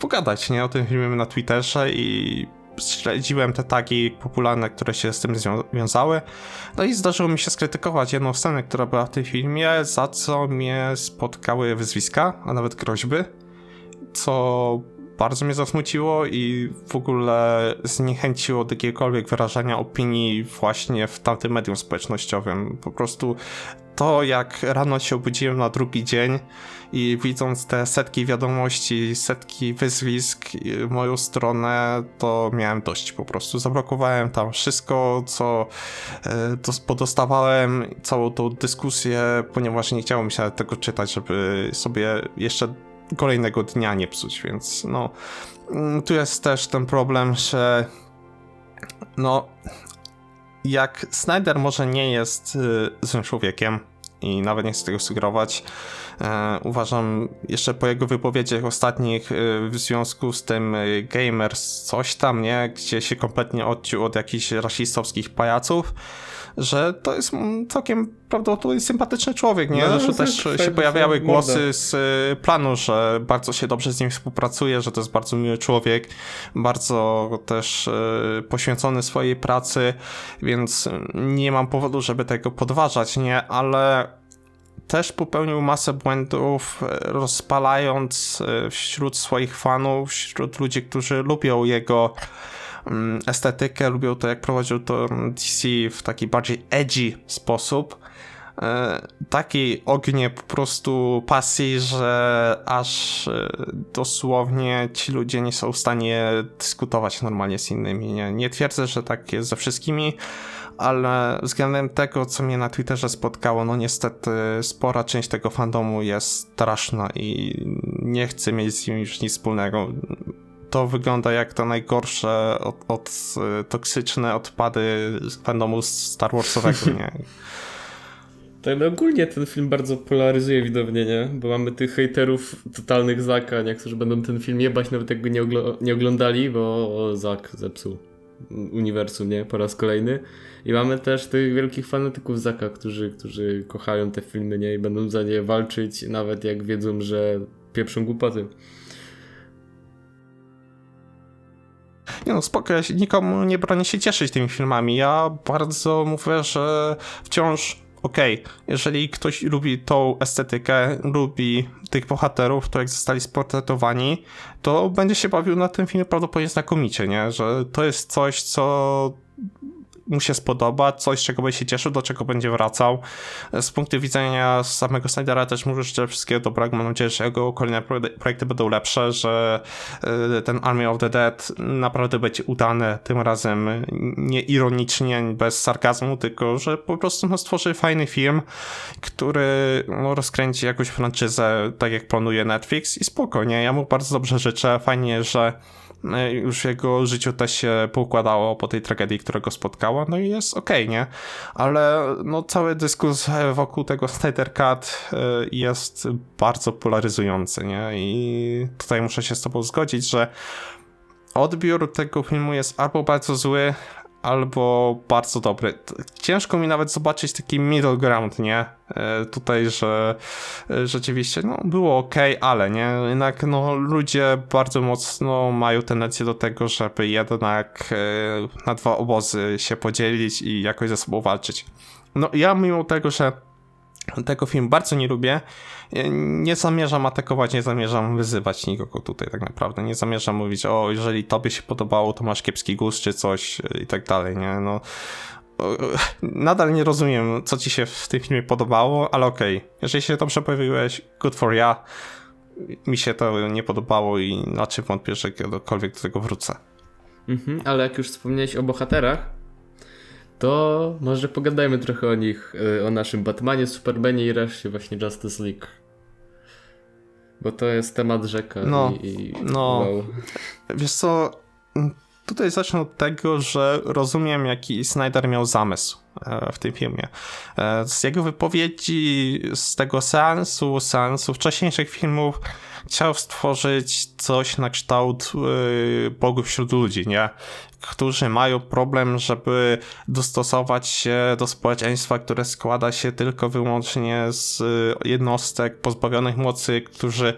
[SPEAKER 1] pogadać nie, o tym filmie na Twitterze i śledziłem te tagi popularne, które się z tym zwią- wiązały. No i zdarzyło mi się skrytykować jedną scenę, która była w tym filmie, za co mnie spotkały wyzwiska, a nawet groźby co bardzo mnie zasmuciło i w ogóle zniechęciło do jakiegokolwiek wyrażania opinii właśnie w tamtym medium społecznościowym. Po prostu to, jak rano się obudziłem na drugi dzień i widząc te setki wiadomości, setki wyzwisk moją stronę, to miałem dość po prostu. Zablokowałem tam wszystko, co e, dos- podostawałem, całą tą dyskusję, ponieważ nie chciało mi się tego czytać, żeby sobie jeszcze kolejnego dnia nie psuć, więc no mm, tu jest też ten problem, że no jak Snyder może nie jest y, złym człowiekiem i nawet nie chcę tego sugerować, e, uważam jeszcze po jego wypowiedziach ostatnich y, w związku z tym y, Gamers coś tam, nie, gdzie się kompletnie odciął od jakichś rasistowskich pajaców, że to jest całkiem prawdopodobnie sympatyczny człowiek, nie?
[SPEAKER 2] No,
[SPEAKER 1] Zresztą
[SPEAKER 2] tak,
[SPEAKER 1] też się pojawiały głosy z y, planu, że bardzo się dobrze z nim współpracuje, że to jest bardzo miły człowiek, bardzo też y, poświęcony swojej pracy, więc nie mam powodu, żeby tego podważać, nie? Ale też popełnił masę błędów, e, rozpalając wśród swoich fanów, wśród ludzi, którzy lubią jego estetykę, lubią to, jak prowadził to mm, DC w taki bardziej edgy sposób. E, Taki ognie po prostu pasji, że aż e, dosłownie ci ludzie nie są w stanie dyskutować normalnie z innymi. Nie, nie twierdzę, że tak jest ze wszystkimi, ale względem tego, co mnie na Twitterze spotkało, no niestety spora część tego fandomu jest straszna i nie chcę mieć z nim już nic wspólnego. To wygląda jak to najgorsze od, od e, toksyczne odpady z fandomu Star Warsowego, nie?
[SPEAKER 2] Tak, no ogólnie ten film bardzo polaryzuje widownię, nie? Bo mamy tych hejterów totalnych Zaka, nie? Którzy będą ten film jebać, nawet jak go nie, nie oglądali, bo Zak zepsuł uniwersum, nie? Po raz kolejny. I mamy też tych wielkich fanatyków Zaka, którzy, którzy kochają te filmy, nie? I będą za nie walczyć, nawet jak wiedzą, że pieprzą głupoty.
[SPEAKER 1] Nie no, spoko, ja nikomu nie bronię się cieszyć tymi filmami. Ja bardzo mówię, że wciąż okej, jeżeli ktoś lubi tą estetykę, lubi tych bohaterów, to jak zostali sportretowani, to będzie się bawił na tym filmie prawdopodobnie znakomicie, nie? Że to jest coś, co mu się spodoba, coś, czego będzie się cieszył, do czego będzie wracał. Z punktu widzenia samego Snydera też mu życzę wszystkiego dobrego. Mam nadzieję, że jego kolejne projekty będą lepsze, że y, ten Army of the Dead naprawdę będzie udany tym razem nie ironicznie, bez sarkazmu, tylko że po prostu no, stworzy fajny film, który no, rozkręci jakąś franczyzę, tak jak planuje Netflix i spokojnie, ja mu bardzo dobrze życzę. Fajnie, że już w jego życiu też się poukładało po tej tragedii, która go spotkała, no i jest okej, okay, nie? Ale no cały dyskurs wokół tego Snyder Cut y, jest bardzo polaryzujący, nie? I tutaj muszę się z tobą zgodzić, że odbiór tego filmu jest albo bardzo zły, albo bardzo dobry. Ciężko mi nawet zobaczyć taki middle ground, nie? E, tutaj, że e, rzeczywiście, no, było ok, ale nie? Jednak, no, ludzie bardzo mocno mają tendencję do tego, żeby jednak e, na dwa obozy się podzielić i jakoś ze sobą walczyć. No, ja mimo tego, że tego film bardzo nie lubię. Nie zamierzam atakować, nie zamierzam wyzywać nikogo tutaj tak naprawdę. Nie zamierzam mówić, o, jeżeli tobie się podobało, to masz kiepski gust czy coś i tak dalej, nie? No, nadal nie rozumiem, co ci się w tym filmie podobało, ale okej. Okay. Jeżeli się dobrze pojawiłeś, good for ya. Mi się to nie podobało i raczej wątpię, że kiedykolwiek do tego wrócę.
[SPEAKER 2] Mhm, ale jak już wspomniałeś o bohaterach, to może pogadajmy trochę o nich, y, o naszym Batmanie, Supermanie i reszcie właśnie Justice League. Bo to jest temat rzeka
[SPEAKER 1] no,
[SPEAKER 2] i, i
[SPEAKER 1] no. Wow. Wiesz co, tutaj zacznę od tego, że rozumiem jaki Snyder miał zamysł e, w tym filmie. E, z jego wypowiedzi, z tego seansu, seansu wcześniejszych filmów chciał stworzyć coś na kształt yy, bogów wśród ludzi, nie? Którzy mają problem, żeby dostosować się do społeczeństwa, które składa się tylko wyłącznie z y, jednostek pozbawionych mocy, którzy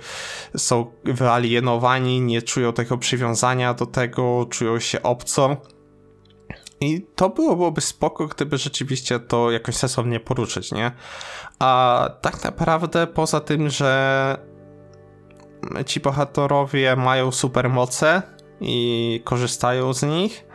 [SPEAKER 1] są wyalienowani, nie czują tego przywiązania do tego, czują się obco. I to byłoby spoko, gdyby rzeczywiście to jakoś sensownie poruszyć, nie? A tak naprawdę poza tym, że ci bohaterowie mają supermoce i korzystają z nich.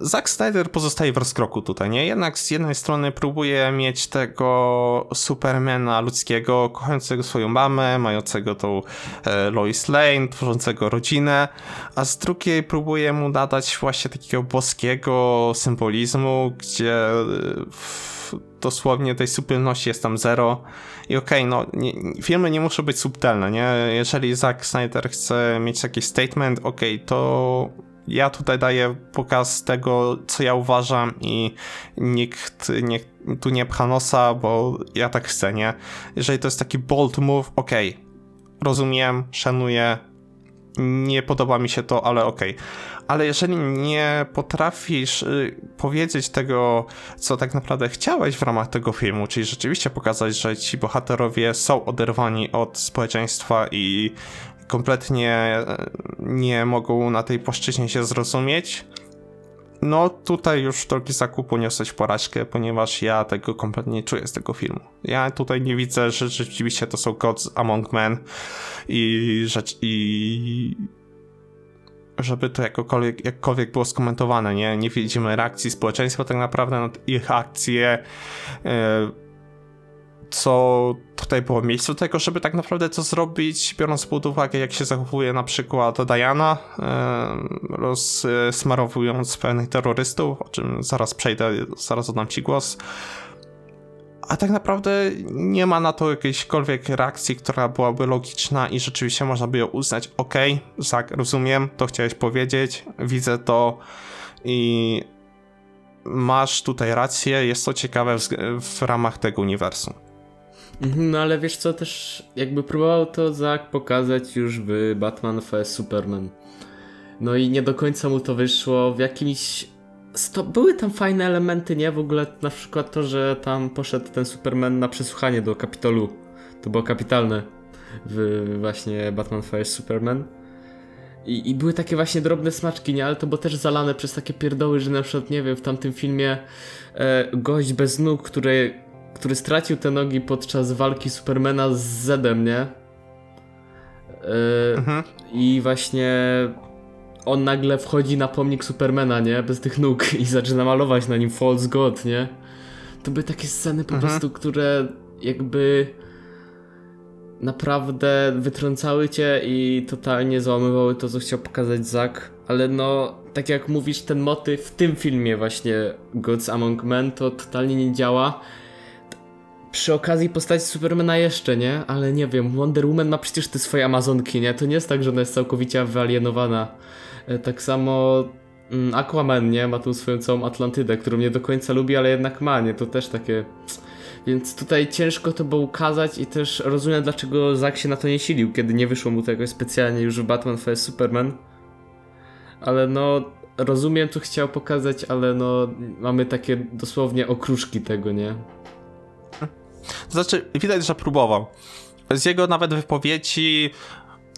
[SPEAKER 1] Zack Snyder pozostaje w rozkroku tutaj, nie? Jednak z jednej strony próbuje mieć tego Supermana ludzkiego, kochającego swoją mamę, mającego tą e, Lois Lane, tworzącego rodzinę, a z drugiej próbuje mu nadać właśnie takiego boskiego symbolizmu, gdzie e, dosłownie tej subtelności jest tam zero. I okej, okay, no nie, filmy nie muszą być subtelne, nie? Jeżeli Zack Snyder chce mieć jakiś statement, okej, okay, to ja tutaj daję pokaz tego, co ja uważam i nikt nie, tu nie pcha nosa, bo ja tak chcę, nie? Jeżeli to jest taki bold move, okej, okay, rozumiem, szanuję, nie podoba mi się to, ale okej. Okay. Ale jeżeli nie potrafisz y, powiedzieć tego, co tak naprawdę chciałeś w ramach tego filmu, czyli rzeczywiście pokazać, że ci bohaterowie są oderwani od społeczeństwa i kompletnie y, nie mogą na tej płaszczyźnie się zrozumieć, no tutaj już drogi zakupu niosłeś porażkę, ponieważ ja tego kompletnie nie czuję z tego filmu. Ja tutaj nie widzę, że rzeczywiście to są gods among men i rzecz i żeby to jakkolwiek, jakkolwiek było skomentowane, nie? Nie widzimy reakcji społeczeństwa tak naprawdę na ich akcje. Yy, co tutaj było miejsce do tego, żeby tak naprawdę to zrobić, biorąc pod uwagę, jak się zachowuje na przykład Diana, rozsmarowując pewnych terrorystów, o czym zaraz przejdę, zaraz oddam ci głos. A tak naprawdę nie ma na to jakiejśkolwiek reakcji, która byłaby logiczna i rzeczywiście można by ją uznać. Ok, Zak, rozumiem, to chciałeś powiedzieć, widzę to i masz tutaj rację, jest to ciekawe w, w ramach tego uniwersum.
[SPEAKER 2] Mhm, no ale wiesz co, też jakby próbował to Zack pokazać już w Batman vs Superman. No i nie do końca mu to wyszło. W jakimś Sto, były tam fajne elementy, nie? W ogóle na przykład to, że tam poszedł ten Superman na przesłuchanie do Kapitolu. To było kapitalne w właśnie Batman vs Superman. I, I, były takie właśnie drobne smaczki, nie? Ale to było też zalane przez takie pierdoły, że na przykład, nie wiem, w tamtym filmie e, gość bez nóg, który, który stracił te nogi podczas walki Supermana z Zedem, nie? E, mhm. I właśnie on nagle wchodzi na pomnik Supermana, nie? Bez tych nóg i zaczyna malować na nim False God, nie? To były takie sceny po
[SPEAKER 1] Mhm.
[SPEAKER 2] prostu, które jakby naprawdę wytrącały cię i totalnie załamywały to, co chciał pokazać Zack. Ale no, tak jak mówisz, ten motyw w tym filmie właśnie Gods Among Men to totalnie nie działa. Przy okazji postaci Supermana jeszcze, nie? Ale nie wiem, Wonder Woman ma przecież te swoje Amazonki, nie? To nie jest tak, że ona jest całkowicie wyalienowana. E, Tak samo mm, Aquaman, nie? Ma tą swoją całą Atlantydę, którą nie do końca lubi, ale jednak ma, nie? To też takie... Więc tutaj ciężko to było ukazać i też rozumiem, dlaczego Zack się na to nie silił, kiedy nie wyszło mu jakoś specjalnie już w Batman vs Superman. Ale no, rozumiem, co chciał pokazać, ale no, mamy takie dosłownie okruszki tego, nie?
[SPEAKER 1] To znaczy, widać, że próbował. Z jego nawet wypowiedzi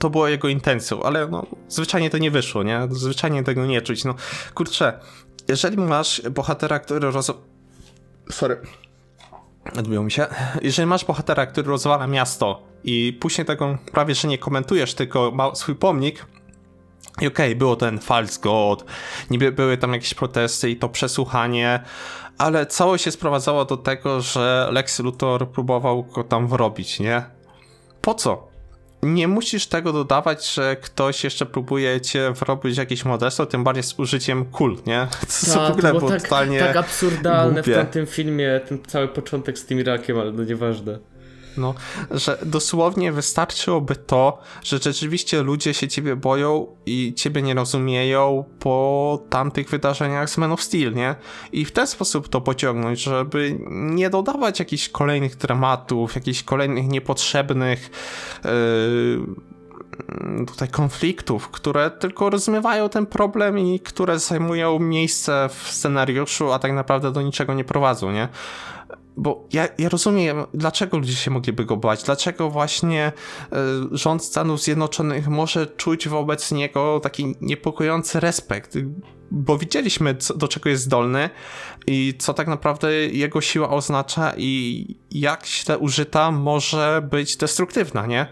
[SPEAKER 1] to było jego intencją, ale no, zwyczajnie to nie wyszło, nie? Zwyczajnie tego nie czuć. No, kurczę, jeżeli masz bohatera, który roz... Sorry. Odbiło mi się. Jeżeli masz bohatera, który rozwala miasto i później tego prawie że nie komentujesz, tylko ma swój pomnik, i okej, było ten false god, niby były tam jakieś protesty i to przesłuchanie, ale całość się sprowadzało do tego, że Lex Luthor próbował go tam wrobić, nie? Po co? Nie musisz tego dodawać, że ktoś jeszcze próbuje cię wrobić jakieś modesto, tym bardziej z użyciem kul, nie? To
[SPEAKER 2] Ta,
[SPEAKER 1] w ogóle
[SPEAKER 2] to było tak,
[SPEAKER 1] totalnie
[SPEAKER 2] tak absurdalne
[SPEAKER 1] głupie.
[SPEAKER 2] w tamtym filmie, ten cały początek z tym rakiem, ale no nieważne.
[SPEAKER 1] No, że dosłownie wystarczyłoby to, że rzeczywiście ludzie się ciebie boją i ciebie nie rozumieją po tamtych wydarzeniach z Man of Steel, nie? I w ten sposób to pociągnąć, żeby nie dodawać jakichś kolejnych dramatów, jakichś kolejnych niepotrzebnych yy, tutaj konfliktów, które tylko rozmywają ten problem i które zajmują miejsce w scenariuszu, a tak naprawdę do niczego nie prowadzą, nie? Bo ja, ja rozumiem, dlaczego ludzie się mogliby go bać, dlaczego właśnie y, rząd Stanów Zjednoczonych może czuć wobec niego taki niepokojący respekt, bo widzieliśmy, co, do czego jest zdolny i co tak naprawdę jego siła oznacza i jak źle użyta może być destruktywna, nie?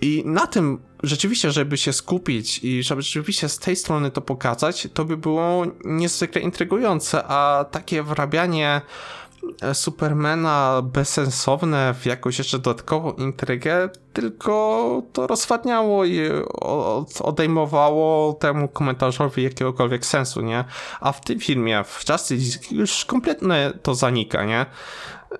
[SPEAKER 1] I na tym rzeczywiście, żeby się skupić i żeby rzeczywiście z tej strony to pokazać, to by było niezwykle intrygujące, a takie wrabianie e, Supermana bezsensowne w jakąś jeszcze dodatkową intrygę, tylko to rozwadniało i odejmowało temu komentarzowi jakiegokolwiek sensu, nie? A w tym filmie, w Justice już kompletnie to zanika, nie?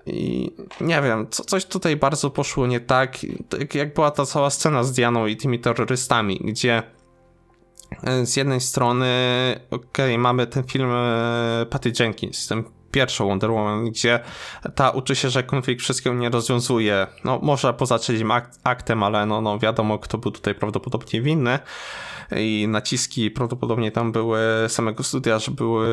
[SPEAKER 1] I nie wiem, co, coś tutaj bardzo poszło nie tak, tak jak była ta cała scena z Dianą i tymi terrorystami, gdzie e, z jednej strony, okej, mamy ten film e, Patty Jenkins, ten pierwszą Wonder Woman, gdzie ta uczy się, że konflikt wszystkiego nie rozwiązuje. No, może poza trzecim ak- aktem, ale no, no wiadomo, kto był tutaj prawdopodobnie winny. I naciski prawdopodobnie tam były samego studia, że były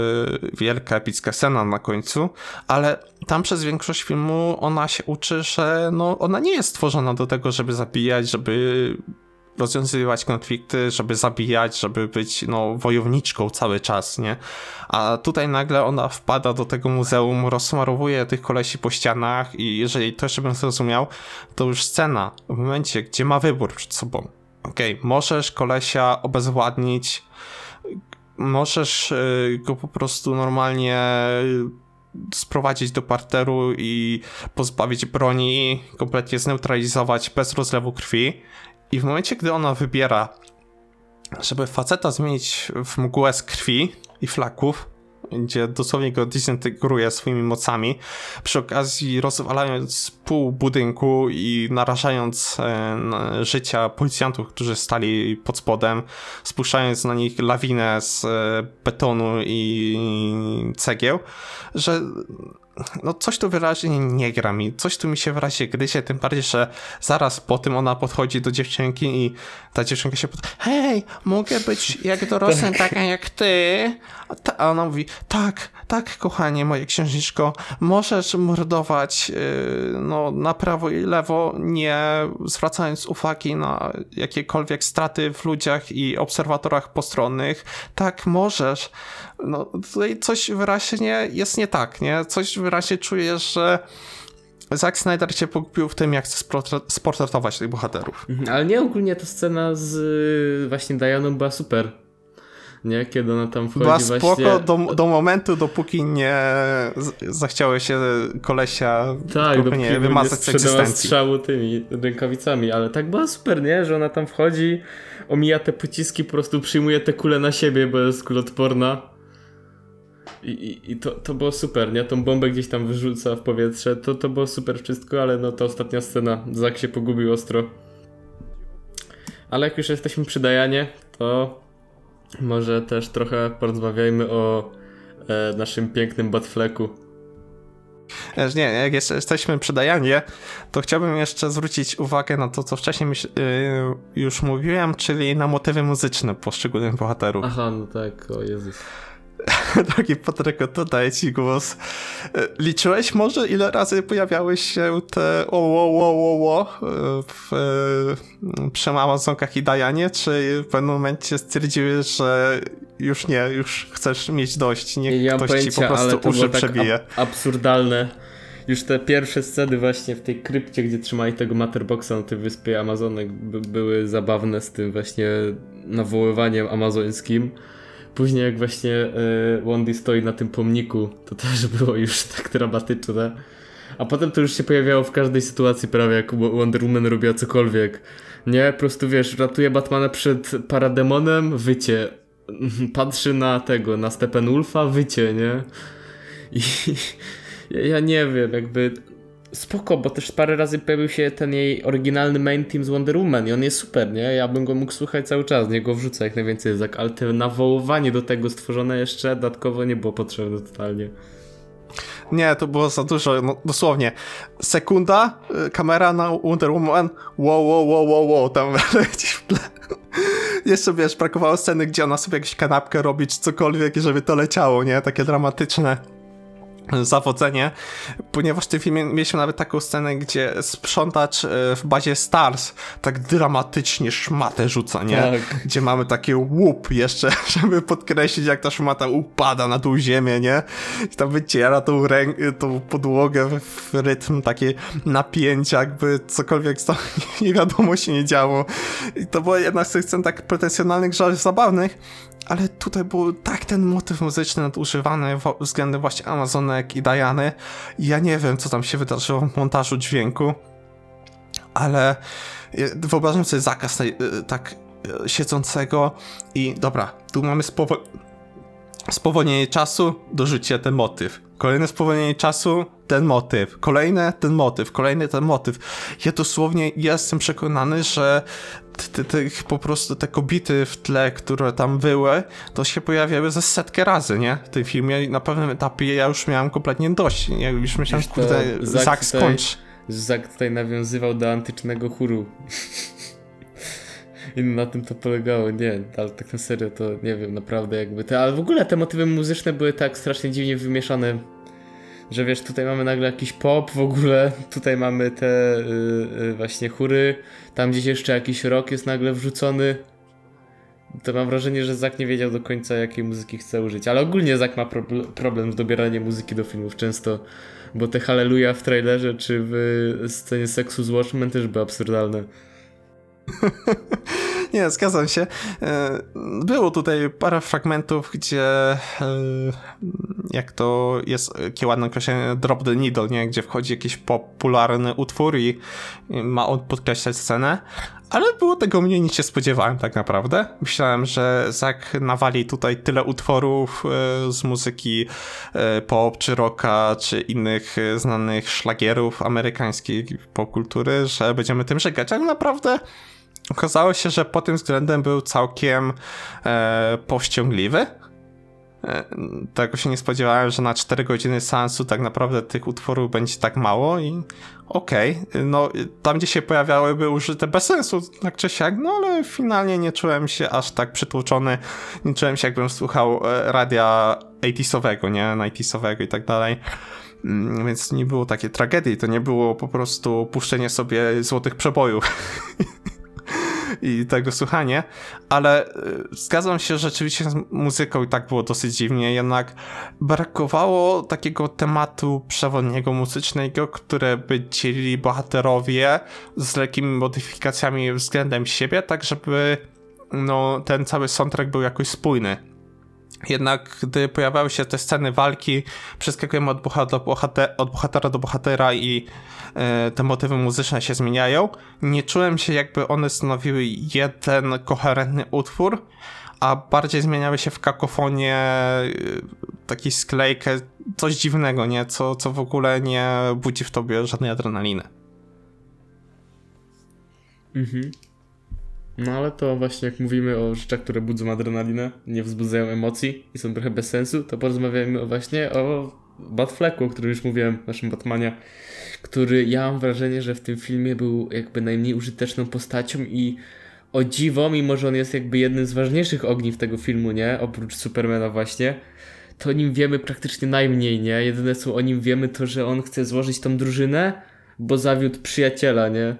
[SPEAKER 1] wielka, epicka scena na końcu, ale tam przez większość filmu ona się uczy, że no, ona nie jest stworzona do tego, żeby zabijać, żeby rozwiązywać konflikty, żeby zabijać, żeby być no, wojowniczką cały czas, nie? A tutaj nagle ona wpada do tego muzeum, rozsmarowuje tych kolesi po ścianach i jeżeli to jeszcze bym zrozumiał, to już scena w momencie, gdzie ma wybór przed sobą. Okej, możesz kolesia obezwładnić, możesz y, go po prostu normalnie sprowadzić do parteru i pozbawić broni, kompletnie zneutralizować bez rozlewu krwi. I w momencie, gdy ona wybiera, żeby faceta zmienić w mgłę z krwi i flaków, gdzie dosłownie go dezintegruje swoimi mocami, przy okazji rozwalając pół budynku i narażając e, życia policjantów, którzy stali pod spodem, spuszczając na nich lawinę z e, betonu i cegieł, że no coś tu wyraźnie nie gra mi, coś tu mi się wyraźnie gryzie, tym bardziej, że zaraz po tym ona podchodzi do dziewczynki i ta dziewczynka się pyta, hej, mogę być jak dorosłym taka jak ty? A ona mówi, tak, tak, kochanie, moje księżniczko, możesz mordować yy, no, na prawo i lewo, nie zwracając uwagi na jakiekolwiek straty w ludziach i obserwatorach postronnych. Tak, możesz. No, tutaj coś wyraźnie jest nie tak, nie? Coś wyraźnie czujesz, że Zack Snyder cię pogubił w tym, jak chce sportre- sportretować tych bohaterów.
[SPEAKER 2] Mhm, Ale nie ogólnie ta scena z y, właśnie Dianą była super. Nie? Kiedy ona tam wchodzi
[SPEAKER 1] Była
[SPEAKER 2] właśnie...
[SPEAKER 1] spoko do, do momentu, dopóki nie zachciały się kolesia
[SPEAKER 2] Tak, dopóki
[SPEAKER 1] nie wymazać z egzystencji.
[SPEAKER 2] strzału tymi rękawicami, ale tak była super, nie? Że ona tam wchodzi, omija te pociski, po prostu przyjmuje te kule na siebie, bo jest kuloodporna. I, i, i to, to było super, nie? Tą bombę gdzieś tam wyrzuca w powietrze, to, to było super wszystko, ale no ta ostatnia scena, Zak się pogubił ostro. Ale jak już jesteśmy przy Dajanie, to może też trochę porozmawiajmy o e, naszym pięknym Batfleku.
[SPEAKER 1] Wiesz, Nie, jak jeszcze jesteśmy przy Dianie, to chciałbym jeszcze zwrócić uwagę na to, co wcześniej myśl, yy, już mówiłem, czyli na motywy muzyczne poszczególnych bohaterów.
[SPEAKER 2] Aha, no tak, o Jezus.
[SPEAKER 1] Drogi Patryku, to daję ci głos. E, Liczyłeś może, ile razy pojawiały się te o, o, o, o, o e, w, e, przy Amazonkach i Dajanie, czy w pewnym momencie stwierdziłeś, że już nie, już chcesz mieć dość, niech
[SPEAKER 2] nie mam
[SPEAKER 1] ktoś ci po
[SPEAKER 2] pojęcia,
[SPEAKER 1] prostu
[SPEAKER 2] to
[SPEAKER 1] uszy
[SPEAKER 2] tak
[SPEAKER 1] przebije.
[SPEAKER 2] ab- absurdalne. Już te pierwsze sceny właśnie w tej krypcie, gdzie trzymali tego Matterboxa na tej wyspie Amazonek by, były zabawne z tym właśnie nawoływaniem amazońskim. Później jak właśnie y, Wendy stoi na tym pomniku, to też było już tak dramatyczne. A potem to już się pojawiało w każdej sytuacji prawie, jak Wo- Wonder Woman robiła cokolwiek. Nie, po prostu wiesz, ratuje Batmana przed parademonem, wycie. Patrzy na tego, na Steppenwolfa, wycie, nie? I ja, ja nie wiem, jakby spoko, bo też parę razy pojawił się ten jej oryginalny main team z Wonder Woman i on jest super, nie? Ja bym go mógł słuchać cały czas, niego wrzucę jak najwięcej Zak, ale to nawoływanie do tego stworzone jeszcze dodatkowo nie było potrzebne totalnie.
[SPEAKER 1] Nie, to było za dużo, no, dosłownie. Sekunda, y, kamera na Wonder Woman, wow, wow, wow, wow, wow, tam leci w tle. Jeszcze wiesz, brakowało sceny, gdzie ona sobie jakąś kanapkę robi, czy cokolwiek, żeby to leciało, nie? Takie dramatyczne zawodzenie, ponieważ w tym filmie mieliśmy nawet taką scenę, gdzie sprzątacz y, w bazie Stars tak dramatycznie szmatę rzuca, nie?
[SPEAKER 2] Tak.
[SPEAKER 1] Gdzie mamy taki łup jeszcze, żeby podkreślić, jak ta szmata upada na tą ziemię, nie? I tam wyciera tą, rę- tą podłogę w, rytm takie napięcia, jakby cokolwiek tam nie wiadomo się nie działo. I to była jedna z tych scen tak pretensjonalnych, że aż zabawnych, ale tutaj był tak ten motyw muzyczny nadużywany względem właśnie Amazonek i Diany. Ja nie wiem, co tam się wydarzyło w montażu dźwięku, ale e, wyobrażam sobie zakaz e, tak e, siedzącego i dobra, tu mamy spowo- spowolnienie czasu, dorzucie ten motyw. Kolejne spowolnienie czasu, ten motyw. Kolejne, ten motyw. Kolejny, ten motyw. Ja dosłownie jestem przekonany, że te, po prostu te kobity w tle, które tam były, to się pojawiały ze setkę razy, nie? W tym filmie i na pewnym etapie ja już miałem kompletnie dość. Ja już myślałem,
[SPEAKER 2] Wiesz,
[SPEAKER 1] kurde, Zak
[SPEAKER 2] tutaj-
[SPEAKER 1] skończ.
[SPEAKER 2] Zak tutaj nawiązywał do antycznego chóru. I na tym to polegało, nie, ale tak na serio to nie wiem, naprawdę jakby te, ale w ogóle te motywy muzyczne były tak strasznie dziwnie wymieszane, że wiesz, tutaj mamy nagle jakiś pop w ogóle, tutaj mamy te y, y, właśnie chóry, tam gdzieś jeszcze jakiś rock jest nagle wrzucony. To mam wrażenie, że Zak nie wiedział do końca jakiej muzyki chce użyć, ale ogólnie Zak ma proble- problem z dobieraniem muzyki do filmów często, bo te Hallelujah w trailerze czy w scenie seksu z Watchmen też były absurdalne.
[SPEAKER 1] Nie, zgadzam się. E, Było tutaj parę fragmentów, gdzie e, jak to jest jakie ładne określenie drop the needle, nie? Gdzie wchodzi jakiś popularny utwór i ma on podkreślać scenę. Ale było tego mniej niż się spodziewałem tak naprawdę. Myślałem, że Zak nawali tutaj tyle utworów e, z muzyki pop, czy rocka, czy innych znanych szlagierów amerykańskiej popkultury, że będziemy tym żegać, ale naprawdę Okazało się, że pod tym względem był całkiem e, powściągliwy. E, tego się nie spodziewałem, że na 4 godziny seansu tak naprawdę tych utworów będzie tak mało i okej, no tam gdzie się pojawiały były użyte bez sensu, tak czy siak, no ale finalnie nie czułem się aż tak przytłoczony, nie czułem się jakbym słuchał e, radia 80sowego, nie, 90sowego i tak dalej. Mm, Więc nie było takiej tragedii, to nie było po prostu puszczenie sobie złotych przebojów. i tego słuchanie, ale y, zgadzam się, rzeczywiście z muzyką i tak było dosyć dziwnie, jednak brakowało takiego tematu przewodniego muzycznego, które by dzielili bohaterowie z lekkimi modyfikacjami względem siebie, tak żeby no, ten cały soundtrack był jakoś spójny. Jednak gdy pojawiały się te sceny walki, przeskakujemy od, od bohatera do bohatera i te motywy muzyczne się zmieniają, nie czułem się jakby one stanowiły jeden koherentny utwór, a bardziej zmieniały się w kakofonię, e, taki sklejkę, coś dziwnego, nie? Co, co w ogóle nie budzi w tobie żadnej adrenaliny.
[SPEAKER 2] Mhm. No ale to właśnie jak mówimy o rzeczach, które budzą adrenalinę, nie wzbudzają emocji i są trochę bez sensu, to porozmawiajmy właśnie o Batflecku, o którym już mówiłem, naszym Batmanie, który ja mam wrażenie, że w tym filmie był jakby najmniej użyteczną postacią i o dziwo, mimo że on jest jakby jednym z ważniejszych ogniw tego filmu, nie? Oprócz Supermana właśnie, to o nim wiemy praktycznie najmniej, nie? Jedyne co o nim wiemy to, że on chce złożyć tą drużynę, bo zawiódł przyjaciela, nie?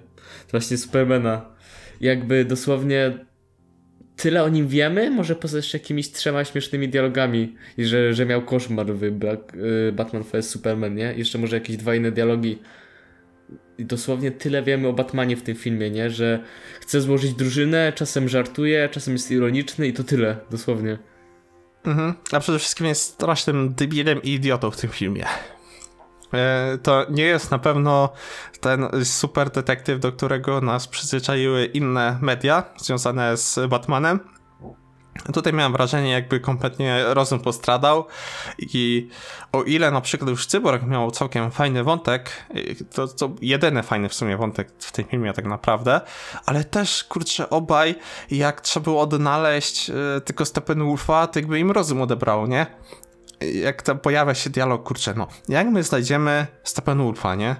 [SPEAKER 2] Właśnie Supermana jakby dosłownie tyle o nim wiemy, może poza jeszcze jakimiś trzema śmiesznymi dialogami, i że, że miał koszmar w y, Batman vs Superman, nie? Jeszcze może jakieś dwa inne dialogi. I dosłownie tyle wiemy o Batmanie w tym filmie, nie? Że chce złożyć drużynę, czasem żartuje, czasem jest ironiczny i to tyle, dosłownie.
[SPEAKER 1] Mhm. A przede wszystkim jest strasznym debilem i idiotą w tym filmie. E, to nie jest na pewno ten super detektyw, do którego nas przyzwyczaiły inne media związane z Batmanem. Tutaj miałem wrażenie, jakby kompletnie rozum postradał i o ile na przykład już Cyborg miał całkiem fajny wątek, to, to jedyny fajny w sumie wątek w tym filmie tak naprawdę, ale też, kurczę, obaj, jak trzeba było odnaleźć y, tylko Steppenwolfa, to jakby im rozum odebrało, nie? Jak tam pojawia się dialog, kurczę, no, jak my znajdziemy Steppenwolfa, nie?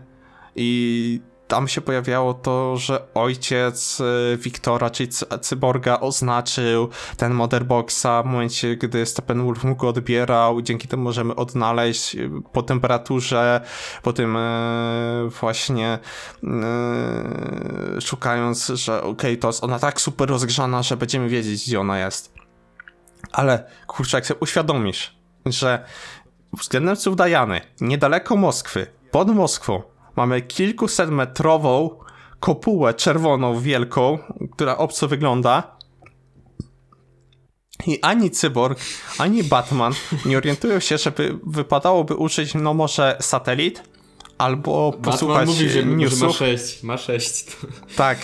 [SPEAKER 1] I tam się pojawiało to, że ojciec y, Wiktora, czyli cyborga, oznaczył ten Motherboxa w momencie, gdy Steppenwolf mu go odbierał. Dzięki temu możemy odnaleźć y, po temperaturze, po tym e, właśnie szukając, że okej, okay, to jest ona tak super rozgrzana, że będziemy wiedzieć, gdzie ona jest. Ale kurczę, jak sobie uświadomisz, że względem Cudajany, niedaleko Moskwy, pod Moskwą, mamy kilkusetmetrową kopułę czerwoną, wielką, która obco wygląda. I ani Cyborg, ani Batman nie orientują się, żeby wypadałoby użyć, no może satelit, albo posłuchać Batman mówi, że, newsów. Że
[SPEAKER 2] ma 6, ma 6.
[SPEAKER 1] Tak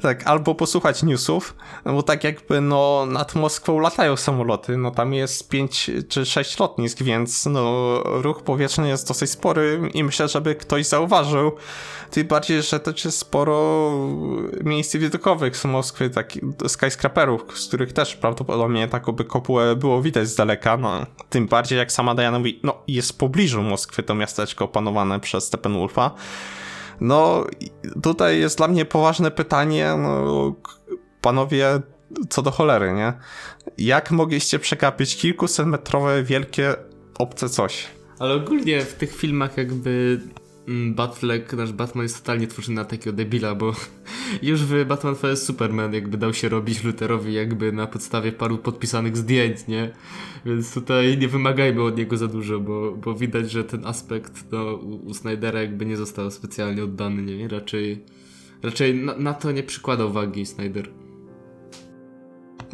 [SPEAKER 1] tak, albo posłuchać newsów, no bo tak jakby no nad Moskwą latają samoloty, no tam jest 5 czy 6 lotnisk, więc no ruch powietrzny jest dosyć spory i myślę, żeby ktoś zauważył, tym bardziej, że też jest sporo miejsc widokowych z Moskwy, tak skyscraperów, z których też prawdopodobnie takoby kopułę było widać z daleka, no tym bardziej jak sama Diana mówi, no jest w pobliżu Moskwy to miasteczko opanowane przez Steppenwolfa, no, tutaj jest dla mnie poważne pytanie, no, panowie, co do cholery, nie? Jak mogliście przekapić kilkusetmetrowe wielkie obce coś?
[SPEAKER 2] Ale ogólnie w tych filmach jakby Batfleck, nasz Batman jest totalnie tworzony na takiego debila, bo już w Batman vs Superman jakby dał się robić Lutherowi jakby na podstawie paru podpisanych zdjęć, nie? Więc tutaj nie wymagajmy od niego za dużo, bo, bo widać, że ten aspekt no, u Snydera jakby nie został specjalnie oddany, nie? Raczej, raczej na, na to nie przykłada uwagi Snyder.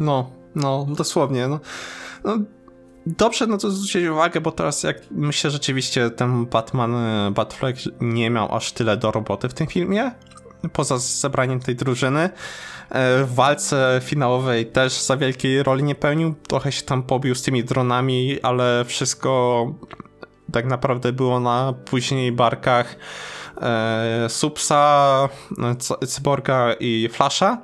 [SPEAKER 1] No, no, dosłownie, no. no dobrze na to zwrócić uwagę, bo teraz jak myślę rzeczywiście ten Batman, e, Batfleck nie miał aż tyle do roboty w tym filmie, poza zebraniem tej drużyny. E, w walce finałowej też za wielkiej roli nie pełnił. Trochę się tam pobił z tymi dronami, ale wszystko tak naprawdę było na później barkach e, Supsa, Cyborga i Flasha.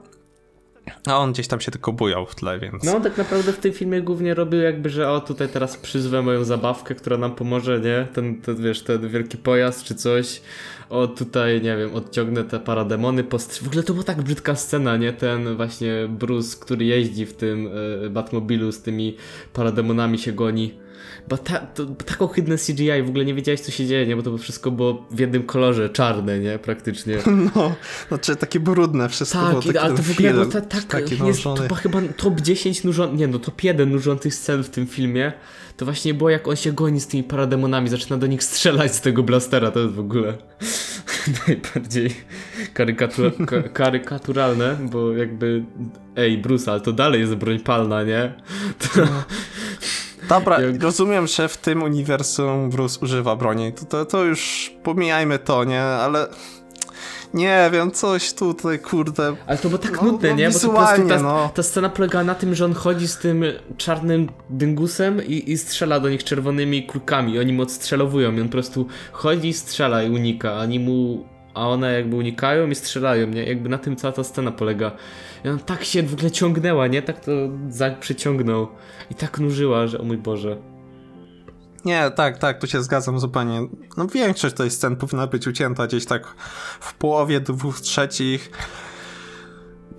[SPEAKER 1] A on gdzieś tam się tylko bujał w tle, więc...
[SPEAKER 2] No, tak naprawdę w tym filmie głównie robił jakby, że o, tutaj teraz przyzwę moją zabawkę, która nam pomoże, nie? Ten, ten wiesz, ten wielki pojazd czy coś. O, tutaj, nie wiem, odciągnę te parademony, postr... W ogóle to była tak brzydka scena, nie? Ten właśnie Bruce, który jeździ w tym y, Batmobilu z tymi parademonami się goni. Bo, ta, to, bo tak ohydne CGI, w ogóle nie wiedziałeś co się dzieje, nie? Bo to wszystko było w jednym kolorze, czarne, nie? Praktycznie.
[SPEAKER 1] No, znaczy takie brudne wszystko było,
[SPEAKER 2] Tak,
[SPEAKER 1] taki
[SPEAKER 2] ale to w ogóle było ta, tak,
[SPEAKER 1] taki
[SPEAKER 2] jest, to chyba top 10 nużących, nie no, top 1 nużących scen w tym filmie, to właśnie było jak on się goni z tymi parademonami, zaczyna do nich strzelać z tego blastera, to jest w ogóle najbardziej karykatur, ka, karykaturalne, bo jakby, ej Bruce, ale to dalej jest broń palna, nie? To,
[SPEAKER 1] Dobra,
[SPEAKER 2] Jak-
[SPEAKER 1] rozumiem, że w tym uniwersum Bruce używa broni. To, to, to już pomijajmy to, nie? Ale nie wiem, coś tutaj, kurde.
[SPEAKER 2] ale to było tak
[SPEAKER 1] No,
[SPEAKER 2] nudne,
[SPEAKER 1] no,
[SPEAKER 2] nie? Bo to po prostu ta,
[SPEAKER 1] no.
[SPEAKER 2] ta scena polega na tym, że on chodzi z tym czarnym dyngusem i, i strzela do nich czerwonymi kulkami. Oni mu odstrzelowują i on po prostu chodzi i strzela i unika, a oni mu... A one jakby unikają i strzelają, nie? Jakby na tym cała ta scena polega. I ona tak się w ogóle ciągnęła, nie? Tak to Zack przyciągnął. I tak nużyła, że o mój Boże.
[SPEAKER 1] Nie, tak, tak, tu się zgadzam zupełnie. No większość tej scen powinna być ucięta gdzieś tak w połowie, dwóch trzecich.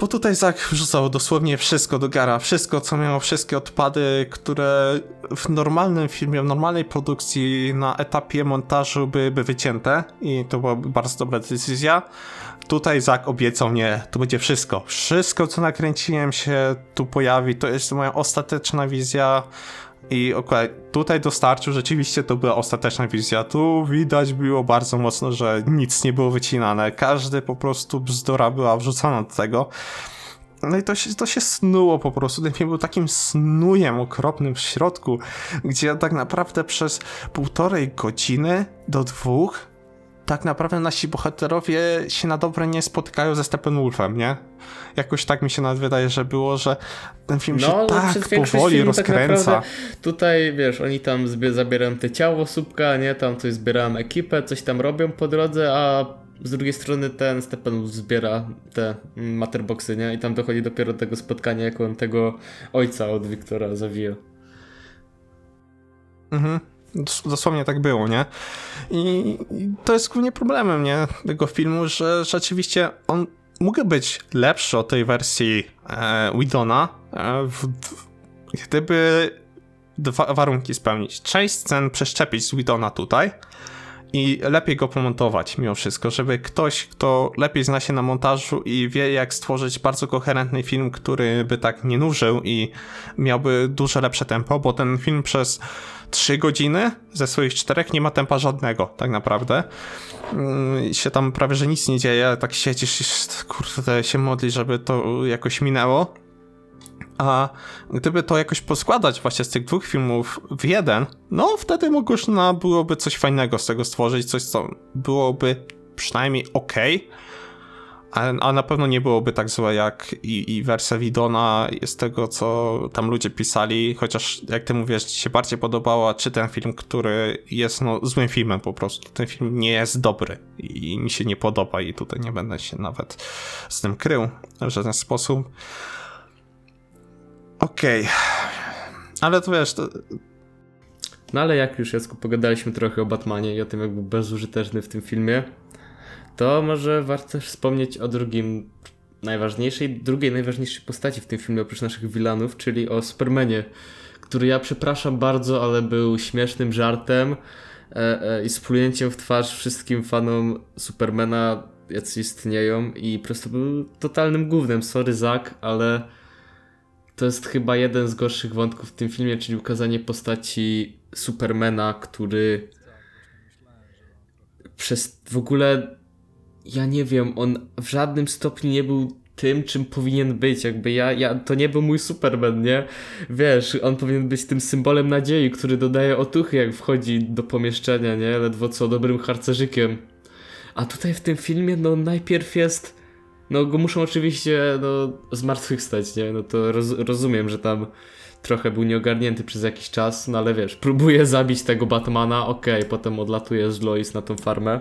[SPEAKER 1] Bo tutaj Zak wrzucał dosłownie wszystko do gara. Wszystko, co miało, wszystkie odpady, które w normalnym filmie, w normalnej produkcji na etapie montażu byłyby wycięte. I to była bardzo dobra decyzja. Tutaj Zak obiecał, nie, tu będzie wszystko. Wszystko, co nakręciłem się tu pojawi. To jest moja ostateczna wizja. I okej, tutaj dostarczył, rzeczywiście to była ostateczna wizja. Tu widać było bardzo mocno, że nic nie było wycinane. Każdy po prostu bzdura była wrzucana do tego. No i to się, to się snuło po prostu. Ten film był takim snujem okropnym w środku, gdzie tak naprawdę przez półtorej godziny do dwóch tak naprawdę nasi bohaterowie się na dobre nie spotykają ze Steppenwolfem, nie? Jakoś tak mi się nawet wydaje, że było, że ten film się
[SPEAKER 2] No,
[SPEAKER 1] tak powoli
[SPEAKER 2] tak
[SPEAKER 1] rozkręca.
[SPEAKER 2] naprawdę tutaj, wiesz, oni tam zabierają te ciało słupka, nie, tam coś zbierają ekipę, coś tam robią po drodze, a z drugiej strony ten Steppenwolf zbiera te matterboxy, nie, i tam dochodzi dopiero do tego spotkania, jak on tego ojca od Wiktora zawija.
[SPEAKER 1] Mhm. Dos- Dosłownie tak było, nie? I, to jest głównie problemem, nie? Tego filmu, że rzeczywiście on mógł być lepszy od tej wersji e, Widona, e, w, gdyby dwa warunki spełnić. Część scen przeszczepić z Widona tutaj i lepiej go pomontować mimo wszystko, żeby ktoś, kto lepiej zna się na montażu i wie jak stworzyć bardzo koherentny film, który by tak nie nużył i miałby dużo lepsze tempo, bo ten film przez 3 godziny ze swoich czterech nie ma tempa żadnego, tak naprawdę. I się tam prawie, że nic nie dzieje, tak siedzisz i kurde, się modli, żeby to jakoś minęło. A gdyby to jakoś poskładać właśnie z tych dwóch filmów w jeden, no wtedy można byłoby coś fajnego z tego stworzyć, coś co byłoby przynajmniej ok, a, a na pewno nie byłoby tak złe jak i, i wersja Widona z tego, co tam ludzie pisali, chociaż jak ty mówisz, ci się bardziej podobała, czy ten film, który jest no, złym filmem po prostu. Ten film nie jest dobry i mi się nie podoba i tutaj nie będę się nawet z tym krył w żaden sposób. Okej. Ale to wiesz, to,
[SPEAKER 2] No ale jak już Jacku pogadaliśmy trochę o Batmanie i o tym jak był bezużyteczny w tym filmie, to może warto też wspomnieć o drugim najważniejszej, drugiej najważniejszej postaci w tym filmie oprócz naszych wilanów, czyli o Supermanie, który ja przepraszam bardzo, ale był śmiesznym żartem e, e, i splunięciem w twarz wszystkim fanom Supermana, jacy istnieją i po prostu był totalnym gównem. Sorry Zak, ale to jest chyba jeden z gorszych wątków w tym filmie, czyli ukazanie postaci Supermana, który przez w ogóle ja nie wiem, on w żadnym stopniu nie był tym, czym powinien być, jakby ja, ja, to nie był mój Superman, nie? Wiesz, on powinien być tym symbolem nadziei, który dodaje otuchy, jak wchodzi do pomieszczenia, nie? Ledwo co dobrym harcerzykiem. A tutaj w tym filmie, no najpierw jest, no go muszą oczywiście, no zmartwychwstać, nie? No to roz, rozumiem, że tam trochę był nieogarnięty przez jakiś czas, no ale wiesz, próbuje zabić tego Batmana, okej, potem odlatuje z Lois na tą farmę.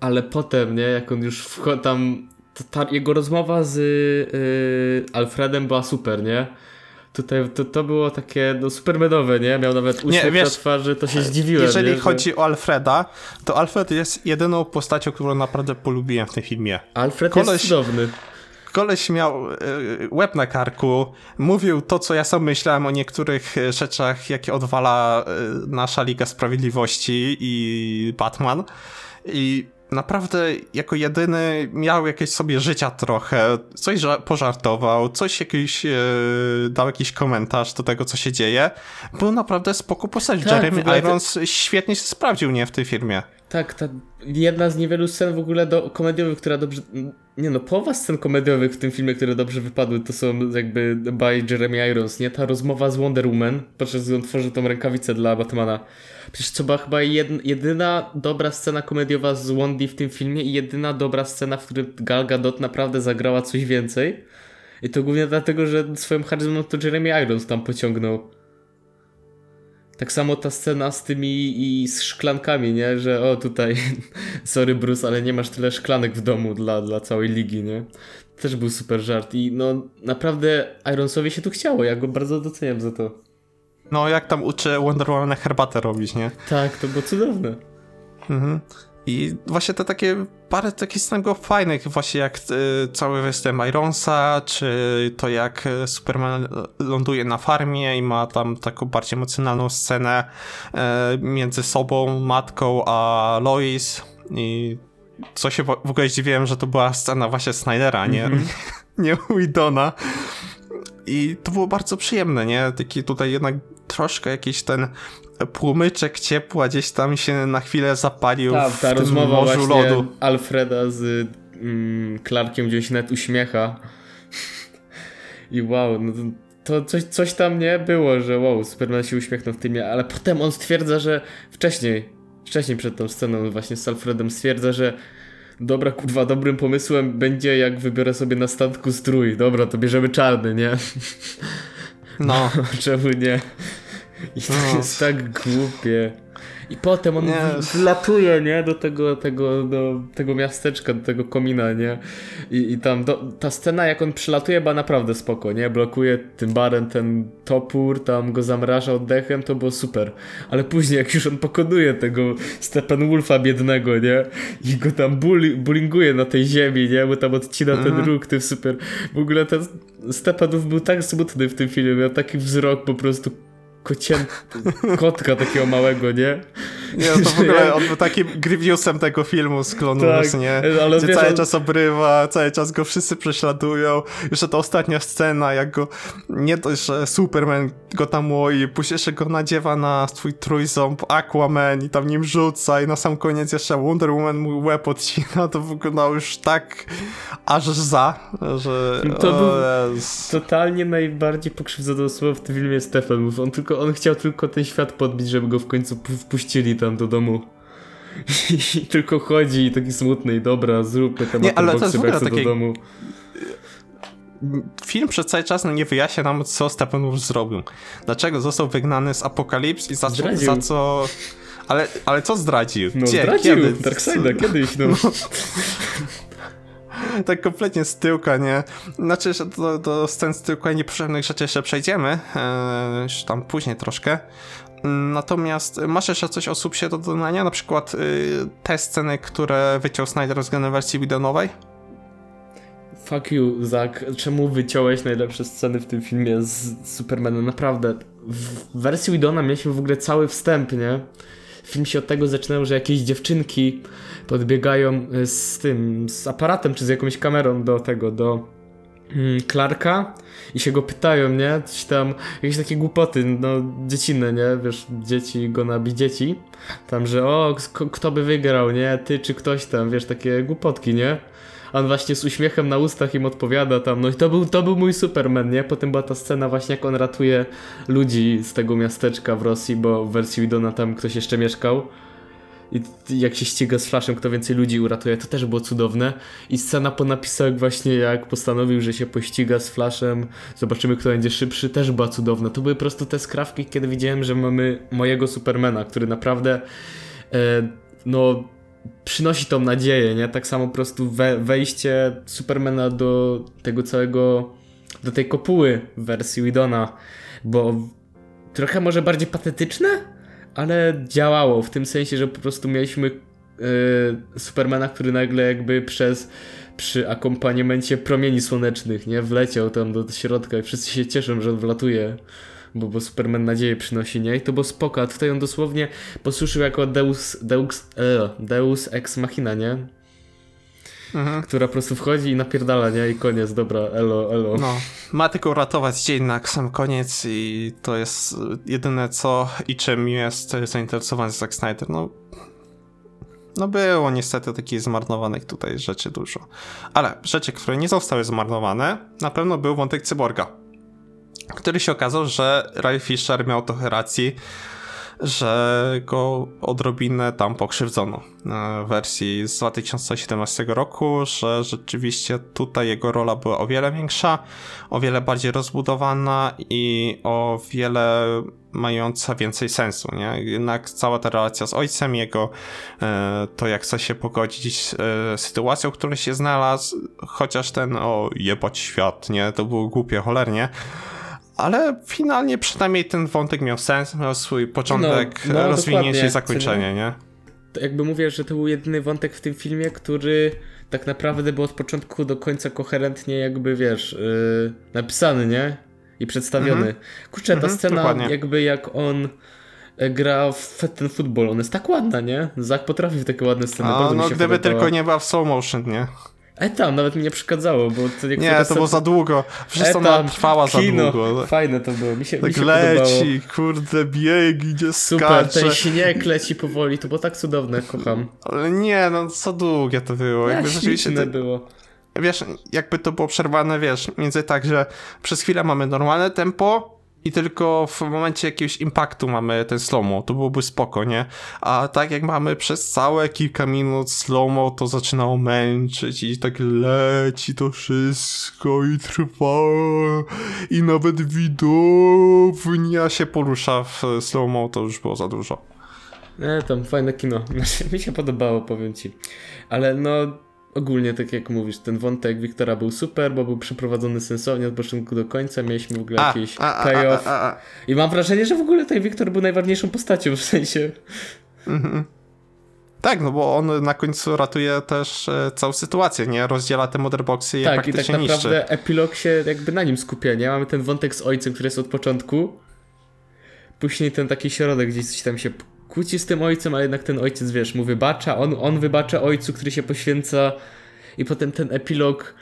[SPEAKER 2] Ale potem, nie, jak on już wcho- tam, ta, jego rozmowa z yy, Alfredem była super, nie? Tutaj to, to było takie no, supermenowe, nie? Miał nawet uśmiech
[SPEAKER 1] wiesz,
[SPEAKER 2] na twarzy, to się zdziwiłem.
[SPEAKER 1] jeżeli
[SPEAKER 2] nie?
[SPEAKER 1] chodzi o Alfreda, to Alfred jest jedyną postacią, którą naprawdę polubiłem w tym filmie.
[SPEAKER 2] Alfred
[SPEAKER 1] koleś-
[SPEAKER 2] jest cudowny.
[SPEAKER 1] koleś miał e, łeb na karku, mówił to, co ja sam myślałem o niektórych e, rzeczach, jakie odwala e, nasza Liga Sprawiedliwości i Batman. I naprawdę jako jedyny miał jakieś sobie życia trochę, coś pożartował, coś jakiś, e, dał jakiś komentarz do tego, co się dzieje. Był naprawdę spoko postać.
[SPEAKER 2] Tak,
[SPEAKER 1] Jeremy Irons świetnie się sprawdził, nie, w tej filmie.
[SPEAKER 2] Tak, ta jedna z niewielu scen w ogóle do komediowych, która dobrze... Nie no, połowa scen komediowych w tym filmie, które dobrze wypadły, to są jakby by Jeremy Irons, nie? Ta rozmowa z Wonder Woman, podczas gdy on tworzy tą rękawicę dla Batmana. Przecież to była chyba jedyna dobra scena komediowa z Wondy w tym filmie i jedyna dobra scena, w której Gal Gadot naprawdę zagrała coś więcej. I to głównie dlatego, że swoją charyzmą to Jeremy Irons tam pociągnął. Tak samo ta scena z tymi i z szklankami, nie? Że o tutaj, sorry Bruce, ale nie masz tyle szklanek w domu dla, dla całej ligi, nie? Też był super żart i no naprawdę Ironsowi się tu chciało, ja go bardzo doceniam za to.
[SPEAKER 1] No jak tam uczy Wonder Woman herbatę robić, nie?
[SPEAKER 2] Tak, to było cudowne.
[SPEAKER 1] Mhm. I właśnie te takie parę takich było fajnych, właśnie jak y, cały występ Ironsa, czy to jak Superman ląduje na farmie i ma tam taką bardziej emocjonalną scenę y, między sobą, matką, a Lois i co się w ogóle zdziwiłem, że to była scena właśnie Snydera, nie, mm -hmm. nie Widona. I to było bardzo przyjemne, nie? Taki tutaj jednak troszkę jakiś ten płomyczek ciepła gdzieś tam się na chwilę zapalił
[SPEAKER 2] ta, ta w rozmowa morzu lodu. Alfreda z mm, Clarkiem, gdzie się nawet uśmiecha. I wow, no to, to coś, coś tam nie było, że wow, Superman się uśmiechnął w tym, ale potem on stwierdza, że wcześniej, wcześniej przed tą sceną właśnie z Alfredem stwierdza, że dobra, kurwa, dobrym pomysłem będzie jak wybiorę sobie na statku strój. Dobra, to bierzemy czarny, nie?
[SPEAKER 1] No.
[SPEAKER 2] Czemu nie? I to no. jest tak głupie. I potem on wlatuje, nie? Do tego, tego, do tego miasteczka, do tego komina, nie? I, i tam do, ta scena, jak on przylatuje, była naprawdę spoko, nie? Blokuje tym barem ten topór, tam go zamraża oddechem, to było super. Ale później, jak już on pokonuje tego Steppenwolfa biednego, nie? I go tam bully, bullinguje na tej ziemi, nie? Bo tam odcina mhm. ten róg, tym super. W ogóle ten Steppenwolf był tak smutny w tym filmie, miał taki wzrok po prostu kocien... kotka takiego małego, nie?
[SPEAKER 1] Nie, no to w ogóle on był takim Grievousem tego filmu z Clone tak, Wars, nie? Ale Gdzie wiesz, cały on... czas obrywa, cały czas go wszyscy prześladują. Jeszcze ta ostatnia scena, jak go nie dość, że Superman go tam łoi, później jeszcze go nadziewa na swój trójząb Aquaman i tam nim rzuca i na sam koniec jeszcze Wonder Woman mu łeb odcina, to wyglądało już tak aż za, że...
[SPEAKER 2] To był totalnie najbardziej pokrzywdzone osoba w tym filmie Stefan, on tylko on chciał tylko ten świat podbić, żeby go w końcu wpuścili tam do domu. I tylko chodzi i taki smutny i dobra, zróbmy temat nie, ale to jest takie... do domu.
[SPEAKER 1] Film przez cały czas no, nie wyjaśnia nam, co Steppenwolf zrobił. Dlaczego został wygnany z Apokalips i za, za co... Ale, ale co zdradził?
[SPEAKER 2] No Gdzie? zdradził? Darkseida kiedyś, no. no.
[SPEAKER 1] tak kompletnie z tyłka, nie? Znaczy, że do, do scen z tyłka i nieprzyjemnych rzeczy jeszcze przejdziemy, e, już tam później troszkę. Natomiast masz jeszcze coś o subsie do dodania? Na przykład y, te sceny, które wyciął Snyder względem wersji wideonowej?
[SPEAKER 2] Fuck you, Zach. Czemu wyciąłeś najlepsze sceny w tym filmie z Supermanem? Naprawdę. W wersji Widona mieliśmy w ogóle cały wstęp, nie? Film się od tego zaczynał, że jakieś dziewczynki podbiegają e, z tym, z aparatem czy z jakąś kamerą do tego, do mm, Clarka i się go pytają, nie? Coś tam, jakieś takie głupoty, no dziecinne, nie? Wiesz, dzieci go nabi dzieci. Tam, że o, kto by wygrał, nie? Ty czy ktoś tam, wiesz, takie głupotki, nie? On właśnie z uśmiechem na ustach im odpowiada tam, no i to był, to był mój Superman, nie? Potem była ta scena właśnie, jak on ratuje ludzi z tego miasteczka w Rosji, bo w wersji Widona tam ktoś jeszcze mieszkał. I jak się ściga z Flashem, kto więcej ludzi uratuje, to też było cudowne. I scena po napisach właśnie jak postanowił, że się pościga z Flashem, zobaczymy kto będzie szybszy, też była cudowna. To były po prostu te skrawki, kiedy widziałem, że mamy mojego Supermana, który naprawdę e, no przynosi tą nadzieję, nie? Tak samo po prostu we, wejście Supermana do tego całego, do tej kopuły w wersji Widona, bo trochę może bardziej patetyczne, ale działało w tym sensie, że po prostu mieliśmy yy, Supermana, który nagle jakby przez przy akompaniamencie promieni słonecznych, nie? Wleciał tam do środka i wszyscy się cieszą, że on wlatuje. Bo, bo Superman nadzieję przynosi, nie? I to było spoko, a tutaj on dosłownie posłużył jako Deus, Deus, e, Deus Ex Machina, nie?
[SPEAKER 1] Mhm.
[SPEAKER 2] Która po prostu wchodzi i napierdala, nie? I koniec, dobra, elo, elo.
[SPEAKER 1] No, ma tylko uratować dzień na sam koniec i to jest jedyne co i czym jest zainteresowany Zack Snyder. No, no było niestety takich zmarnowanych tutaj rzeczy dużo. Ale rzeczy, które nie zostały zmarnowane, na pewno był wątek cyborga, który się okazał, że Ray Fisher miał trochę racji, że go odrobinę tam pokrzywdzono w wersji z 2017 roku, że rzeczywiście tutaj jego rola była o wiele większa, o wiele bardziej rozbudowana i o wiele mająca więcej sensu, nie? Jednak cała ta relacja z ojcem jego, e, to jak chce się pogodzić z e, sytuacją, w której się znalazł, chociaż ten, o, jebać świat, nie? To było głupie, cholernie. Ale finalnie przynajmniej ten wątek miał sens, miał swój początek,
[SPEAKER 2] No, no,
[SPEAKER 1] rozwinięcie i zakończenie, nie?
[SPEAKER 2] To jakby mówię, że to był jedyny wątek w tym filmie, który tak naprawdę był od początku do końca koherentnie jakby, wiesz, yy, napisany, nie? I przedstawiony. Kurczę, ta
[SPEAKER 1] Mhm,
[SPEAKER 2] scena
[SPEAKER 1] dokładnie.
[SPEAKER 2] jakby jak on e, gra w ten futbol, on jest tak ładna, nie? Zak potrafi w takie ładne sceny,
[SPEAKER 1] A,
[SPEAKER 2] bardzo mi
[SPEAKER 1] no
[SPEAKER 2] się
[SPEAKER 1] gdyby
[SPEAKER 2] podobała.
[SPEAKER 1] tylko nie była w slow motion, nie?
[SPEAKER 2] E tam, nawet mi nie przeszkadzało, bo to
[SPEAKER 1] Nie, to było za długo. Przecież
[SPEAKER 2] E
[SPEAKER 1] ona trwała za
[SPEAKER 2] kino.
[SPEAKER 1] długo.
[SPEAKER 2] Fajne to było, mi się, mi
[SPEAKER 1] Tak
[SPEAKER 2] się podobało.
[SPEAKER 1] leci, kurde, bieg, idzie,
[SPEAKER 2] Super,
[SPEAKER 1] skacze.
[SPEAKER 2] ten śnieg leci powoli, to było tak cudowne, kocham.
[SPEAKER 1] Ale nie, no co długie to było. Jakby
[SPEAKER 2] Ja,
[SPEAKER 1] rzeczywiście,
[SPEAKER 2] śliczne
[SPEAKER 1] to,
[SPEAKER 2] było.
[SPEAKER 1] wiesz, jakby to było przerwane, wiesz, między tak, że przez chwilę mamy normalne tempo i tylko w momencie jakiegoś impaktu mamy ten slow-mo, to byłoby spoko, nie? A tak jak mamy przez całe kilka minut slow-mo, to zaczynało męczyć i tak leci to wszystko i trwa i nawet widownia się porusza w slow-mo, to już było za dużo.
[SPEAKER 2] Nie, tam fajne kino. Mi się podobało, powiem ci. Ale no, ogólnie tak jak mówisz, ten wątek Wiktora był super, bo był przeprowadzony sensownie od początku do końca. Mieliśmy w ogóle
[SPEAKER 1] A,
[SPEAKER 2] jakiś
[SPEAKER 1] a, a,
[SPEAKER 2] payoff. I mam wrażenie, że w ogóle ten Wiktor był najważniejszą postacią, w sensie.
[SPEAKER 1] Mhm. Tak, no bo on na końcu ratuje też e, całą sytuację, nie? Rozdziela te motherboxy i je
[SPEAKER 2] tak, i tak
[SPEAKER 1] praktycznie niszczy.
[SPEAKER 2] naprawdę epilog się jakby na nim skupia, nie? Mamy ten wątek z ojcem, który jest od początku. Później ten taki środek, gdzieś tam się kłóci z tym ojcem, ale jednak ten ojciec, wiesz, mu wybacza, on, on wybacza ojcu, który się poświęca i potem ten epilog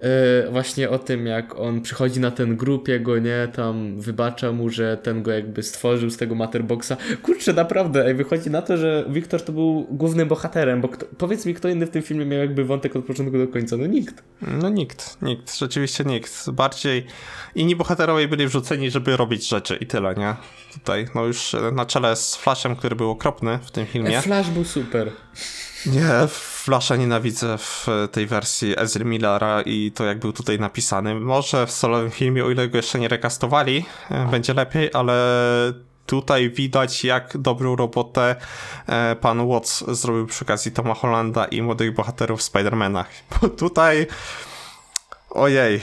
[SPEAKER 2] e, właśnie o tym, jak on przychodzi na ten grup jego, nie, tam wybacza mu, że ten go jakby stworzył z tego Matterboxa. Kurczę, naprawdę, ej, wychodzi na to, że Wiktor to był głównym bohaterem, bo kto, powiedz mi, kto inny w tym filmie miał jakby wątek od początku do końca, no nikt.
[SPEAKER 1] No nikt, nikt, rzeczywiście nikt. Bardziej inni bohaterowie byli wrzuceni, żeby robić rzeczy i tyle, nie? Tutaj, no już e, na czele z Flashem, który był okropny w tym filmie.
[SPEAKER 2] E, Flash był super.
[SPEAKER 1] Nie, Flasha nienawidzę w tej wersji Ezry Millara i to jak był tutaj napisany. Może w solowym filmie, o ile go jeszcze nie rekastowali, e, będzie lepiej, ale tutaj widać jak dobrą robotę e, pan Watts zrobił przy okazji Toma Hollanda i młodych bohaterów w Spider-Manach. Bo tutaj ojej,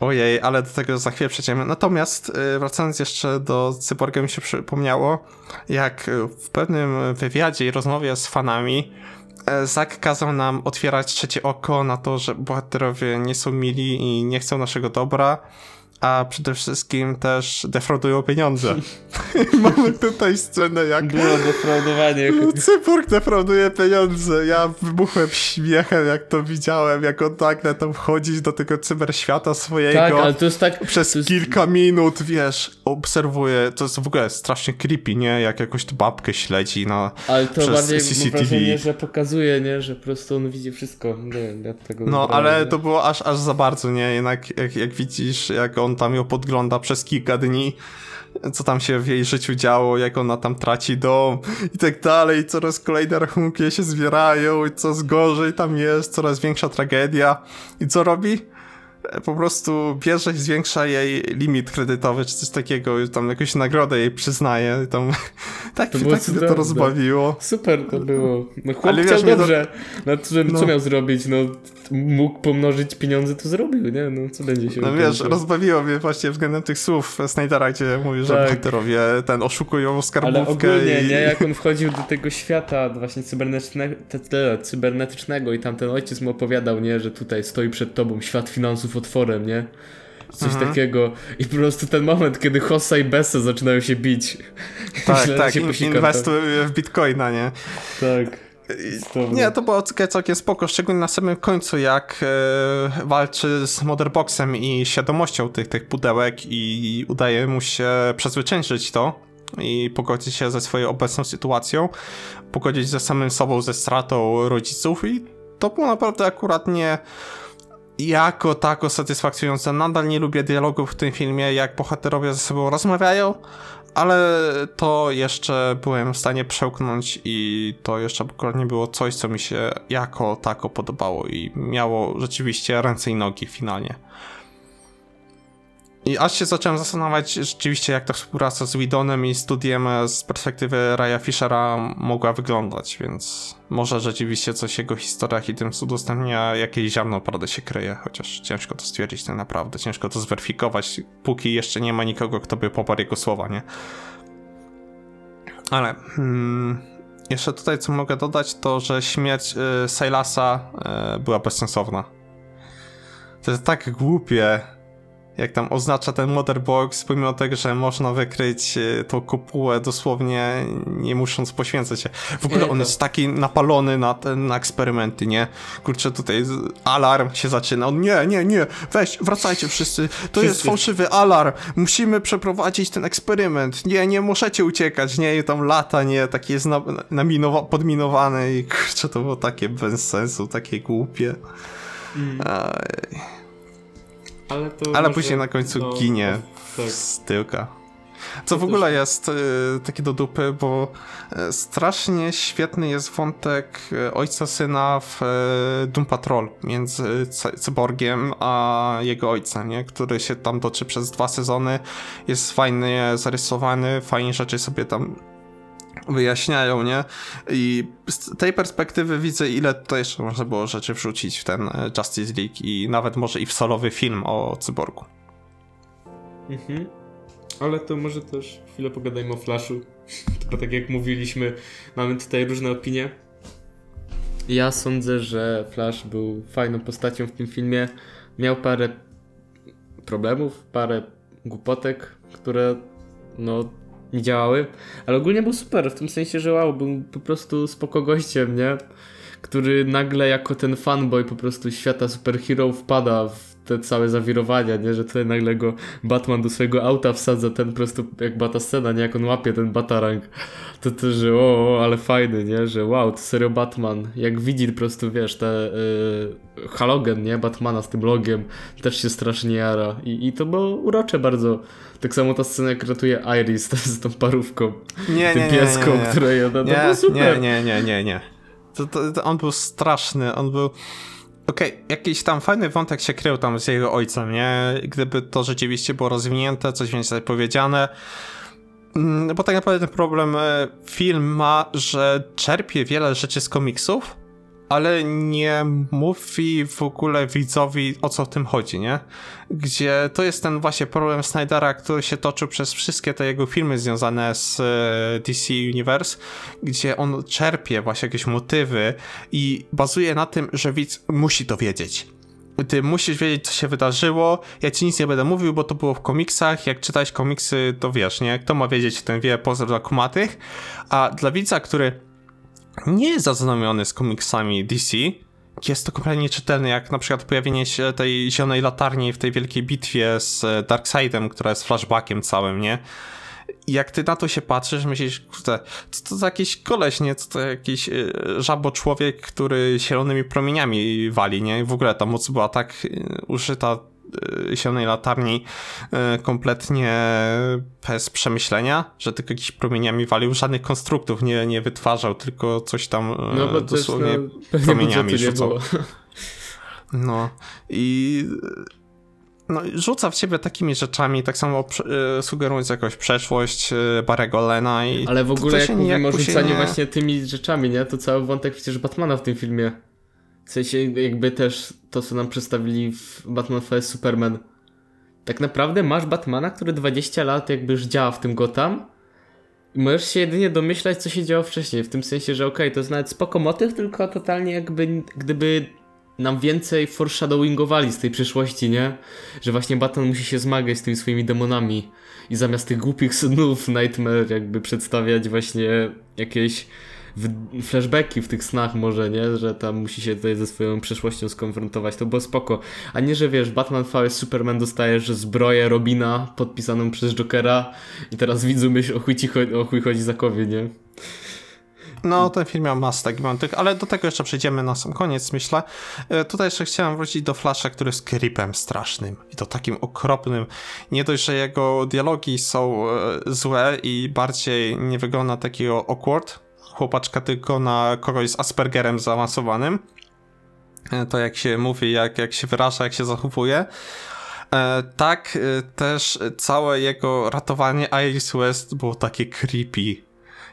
[SPEAKER 1] ojej, ale do tego za chwilę przejdziemy. Natomiast e, wracając jeszcze do Cyborga mi się przypomniało, jak w pewnym wywiadzie i rozmowie z fanami e, Zack kazał nam otwierać trzecie oko na to, że bohaterowie nie są mili i nie chcą naszego dobra, a przede wszystkim też defraudują pieniądze. Mamy tutaj scenę, jak
[SPEAKER 2] Było defraudowanie.
[SPEAKER 1] Cyborg defrauduje pieniądze. Ja wybuchłem śmiechem, jak to widziałem, jak on nagle tam wchodzić do tego cyberświata swojego.
[SPEAKER 2] Tak, ale to jest tak...
[SPEAKER 1] Przez
[SPEAKER 2] to jest...
[SPEAKER 1] kilka minut, wiesz, obserwuję, to jest w ogóle strasznie creepy, nie? Jak jakąś tu babkę śledzi na...
[SPEAKER 2] Ale to
[SPEAKER 1] przez
[SPEAKER 2] bardziej
[SPEAKER 1] CCTV.
[SPEAKER 2] mam wrażenie, że pokazuje, nie? Że po prostu on widzi wszystko. Nie wiem, ja tego
[SPEAKER 1] No,
[SPEAKER 2] wybrałem,
[SPEAKER 1] ale
[SPEAKER 2] nie?
[SPEAKER 1] to było aż, aż za bardzo, nie? Jednak jak, jak widzisz, jak on tam ją podgląda przez kilka dni, co tam się w jej życiu działo, jak ona tam traci dom i tak dalej, coraz kolejne rachunki się zbierają i coraz gorzej tam jest, coraz większa tragedia. I co robi? Po prostu bierze i zwiększa jej limit kredytowy, czy coś takiego, tam jakąś nagrodę jej przyznaje. Tam, tak
[SPEAKER 2] To
[SPEAKER 1] tak mnie to
[SPEAKER 2] cudowne.
[SPEAKER 1] rozbawiło.
[SPEAKER 2] Super to było. No chłop
[SPEAKER 1] Ale wiesz,
[SPEAKER 2] chciał dobrze. No, to,
[SPEAKER 1] No.
[SPEAKER 2] Co miał zrobić? No mógł pomnożyć pieniądze, to zrobił, nie? No co będzie się
[SPEAKER 1] No wiesz,
[SPEAKER 2] wykręcał?
[SPEAKER 1] rozbawiło mnie właśnie względem tych słów Snydera, gdzie mówi, że
[SPEAKER 2] Tak.
[SPEAKER 1] bohaterowie ten oszukują
[SPEAKER 2] Ale
[SPEAKER 1] skarbówkę
[SPEAKER 2] ogólnie,
[SPEAKER 1] i...
[SPEAKER 2] nie? Jak on wchodził do tego świata właśnie cybernetycznego, cybernetycznego i tam ten ojciec mu opowiadał, nie? Że tutaj stoi przed tobą świat finansów otworem, nie? Coś
[SPEAKER 1] Mhm.
[SPEAKER 2] takiego. I po prostu ten moment, kiedy Hossa i Bessa zaczynają się bić.
[SPEAKER 1] Tak,
[SPEAKER 2] Myślę,
[SPEAKER 1] tak,
[SPEAKER 2] się
[SPEAKER 1] in,
[SPEAKER 2] posikam
[SPEAKER 1] inwestuj w bitcoina, nie?
[SPEAKER 2] Tak.
[SPEAKER 1] Nie, to było całkiem, całkiem spoko, szczególnie na samym końcu, jak e, walczy z Motherboxem i świadomością tych, tych pudełek i udaje mu się przezwyciężyć to i pogodzić się ze swoją obecną sytuacją, pogodzić ze samym sobą, ze stratą rodziców i to było naprawdę akurat nie jako tako satysfakcjonujące. Nadal nie lubię dialogów w tym filmie, jak bohaterowie ze sobą rozmawiają, ale to jeszcze byłem w stanie przełknąć i to jeszcze nie było coś, co mi się jako tako podobało i miało rzeczywiście ręce i nogi finalnie. I aż się zacząłem zastanawiać rzeczywiście, jak ta współpraca z Widonem i studiem z perspektywy Raya Fishera mogła wyglądać, więc może rzeczywiście coś jego historiach i tym udostępnia jakieś ziarno prawdy się kryje, chociaż ciężko to stwierdzić tak naprawdę, ciężko to zweryfikować, póki jeszcze nie ma nikogo, kto by poparł jego słowa, nie? Ale hmm, jeszcze tutaj co mogę dodać, to że śmierć y, Silasa y, była bezsensowna. To jest tak głupie, jak tam oznacza ten Motherbox, pomimo tego, że można wykryć y, tą kopułę dosłownie nie musząc poświęcać się. W ogóle on jest taki napalony na, ten, na eksperymenty, nie? Kurczę, tutaj alarm się zaczyna. On nie, nie, nie, weź, wracajcie wszyscy. To jest
[SPEAKER 2] Wszyscy.
[SPEAKER 1] fałszywy alarm. Musimy przeprowadzić ten eksperyment. Nie, nie możecie uciekać. Nie, i tam lata, nie, taki jest na, naminowa- podminowany i kurczę, to było takie bez sensu, takie głupie.
[SPEAKER 2] Mm.
[SPEAKER 1] Aj,
[SPEAKER 2] Ale,
[SPEAKER 1] Ale później na końcu
[SPEAKER 2] no,
[SPEAKER 1] ginie
[SPEAKER 2] Tak.
[SPEAKER 1] z tyłka. Co w ogóle jest y, takie do dupy, bo y, strasznie świetny jest wątek y, ojca syna w y, Doom Patrol między cy- cyborgiem a jego ojcem, nie? który się tam toczy przez dwa sezony. Jest fajnie zarysowany, fajnie rzeczy sobie tam wyjaśniają, nie? I z tej perspektywy widzę, ile tutaj jeszcze można było rzeczy wrzucić w ten y, Justice League i nawet może i w solowy film o cyborgu.
[SPEAKER 2] Mhm. Ale to może też chwilę pogadajmy o Flashu. Bo tak jak mówiliśmy, mamy tutaj różne opinie. Ja sądzę, że Flash był fajną postacią w tym filmie. Miał parę problemów, parę głupotek, które no nie działały, ale ogólnie był super, w tym sensie, że wow, był po prostu spoko gościem, nie? Który nagle jako ten fanboy po prostu świata superhero wpada w te całe zawirowania, nie? Że tutaj nagle go Batman do swojego auta wsadza, ten po prostu jak bata scena, nie? Jak on łapie ten batarang. To to, że o, ale fajny, nie? Że wow, to serio Batman. Jak widzi po prostu, wiesz, te y, halogen, nie? Batmana z tym logiem, też się strasznie jara. I, i to było urocze bardzo. Tak samo ta scena, jak ratuje Iris też z tą parówką.
[SPEAKER 1] Nie,
[SPEAKER 2] tym
[SPEAKER 1] nie, nie,
[SPEAKER 2] pieską,
[SPEAKER 1] nie, nie.
[SPEAKER 2] która jada. To
[SPEAKER 1] Nie,
[SPEAKER 2] było super.
[SPEAKER 1] nie, nie, nie, nie, nie. To, to, to on był straszny, on był... Okej, jakiś tam fajny wątek się krył tam z jego ojcem, nie? Gdyby to rzeczywiście było rozwinięte, coś więcej powiedziane. Mm, Bo tak naprawdę ten problem e, film ma, że czerpie wiele rzeczy z komiksów, ale nie mówi w ogóle widzowi o co w tym chodzi, nie? Gdzie to jest ten właśnie problem Snydera, który się toczył przez wszystkie te jego filmy związane z e, DC Universe, gdzie on czerpie właśnie jakieś motywy i bazuje na tym, że widz musi to wiedzieć. Ty musisz wiedzieć, co się wydarzyło. Ja ci nic nie będę mówił, bo to było w komiksach. Jak czytałeś komiksy, to wiesz, nie? Kto ma wiedzieć, ten wie, pozdro dla kumatych. A dla widza, który nie jest zaznajomiony z komiksami DC, jest to kompletnie nieczytelne, jak na przykład pojawienie się tej zielonej latarni w tej wielkiej bitwie z e, Darkseidem, która jest flashbackiem całym, nie? Jak ty na to się patrzysz, myślisz, kurde, co to za jakiś koleś, nie? Co to jakiś y, żabo człowiek, który zielonymi promieniami wali, nie? W ogóle ta moc była tak y, użyta zielonej latarni y, kompletnie bez przemyślenia, że tylko jakiś promieniami walił, żadnych konstruktów nie, nie wytwarzał, tylko coś tam y,
[SPEAKER 2] No bo też
[SPEAKER 1] dosłownie
[SPEAKER 2] no, pewnie
[SPEAKER 1] promieniami rzucał. no i no, rzuca w ciebie takimi rzeczami, tak samo y, sugerując jakąś przeszłość y, Barego Lena i...
[SPEAKER 2] Ale w
[SPEAKER 1] to-
[SPEAKER 2] ogóle
[SPEAKER 1] to
[SPEAKER 2] jak
[SPEAKER 1] się
[SPEAKER 2] mówimy o rzucaniu
[SPEAKER 1] nie-
[SPEAKER 2] właśnie tymi rzeczami, nie? To cały wątek przecież Batmana w tym filmie. W sensie jakby też to, co nam przedstawili w Batman vs Superman. Tak naprawdę masz Batmana, który 20 lat jakby już działa w tym Gotham i możesz się jedynie domyślać, co się działo wcześniej. W tym sensie, że okej, to jest nawet spoko motyw, tylko totalnie jakby gdyby nam więcej foreshadowingowali z tej przyszłości, nie? Że właśnie Batman musi się zmagać z tymi swoimi demonami i zamiast tych głupich snów Nightmare jakby przedstawiać właśnie jakieś flashbacki w tych snach może, nie? Że tam musi się tutaj ze swoją przeszłością skonfrontować, to było spoko. A nie, że wiesz, Batman vs Superman dostajesz zbroję Robina podpisaną przez Jokera i teraz widzu myśl o chuj, ci o chuj chodzi Zakowie, nie?
[SPEAKER 1] No, ten film miał masę takich wątek, ale do tego jeszcze przejdziemy na sam koniec, myślę. E, Tutaj jeszcze chciałem wrócić do Flasha, który jest creepem strasznym i to takim okropnym. Nie dość, że jego dialogi są e, złe i bardziej nie wygląda takiego awkward chłopaczka, tylko na kogoś z Aspergerem zaawansowanym. E, To jak się mówi, jak, jak się wyraża, jak się zachowuje. E, tak, e, też całe jego ratowanie Iris West było takie creepy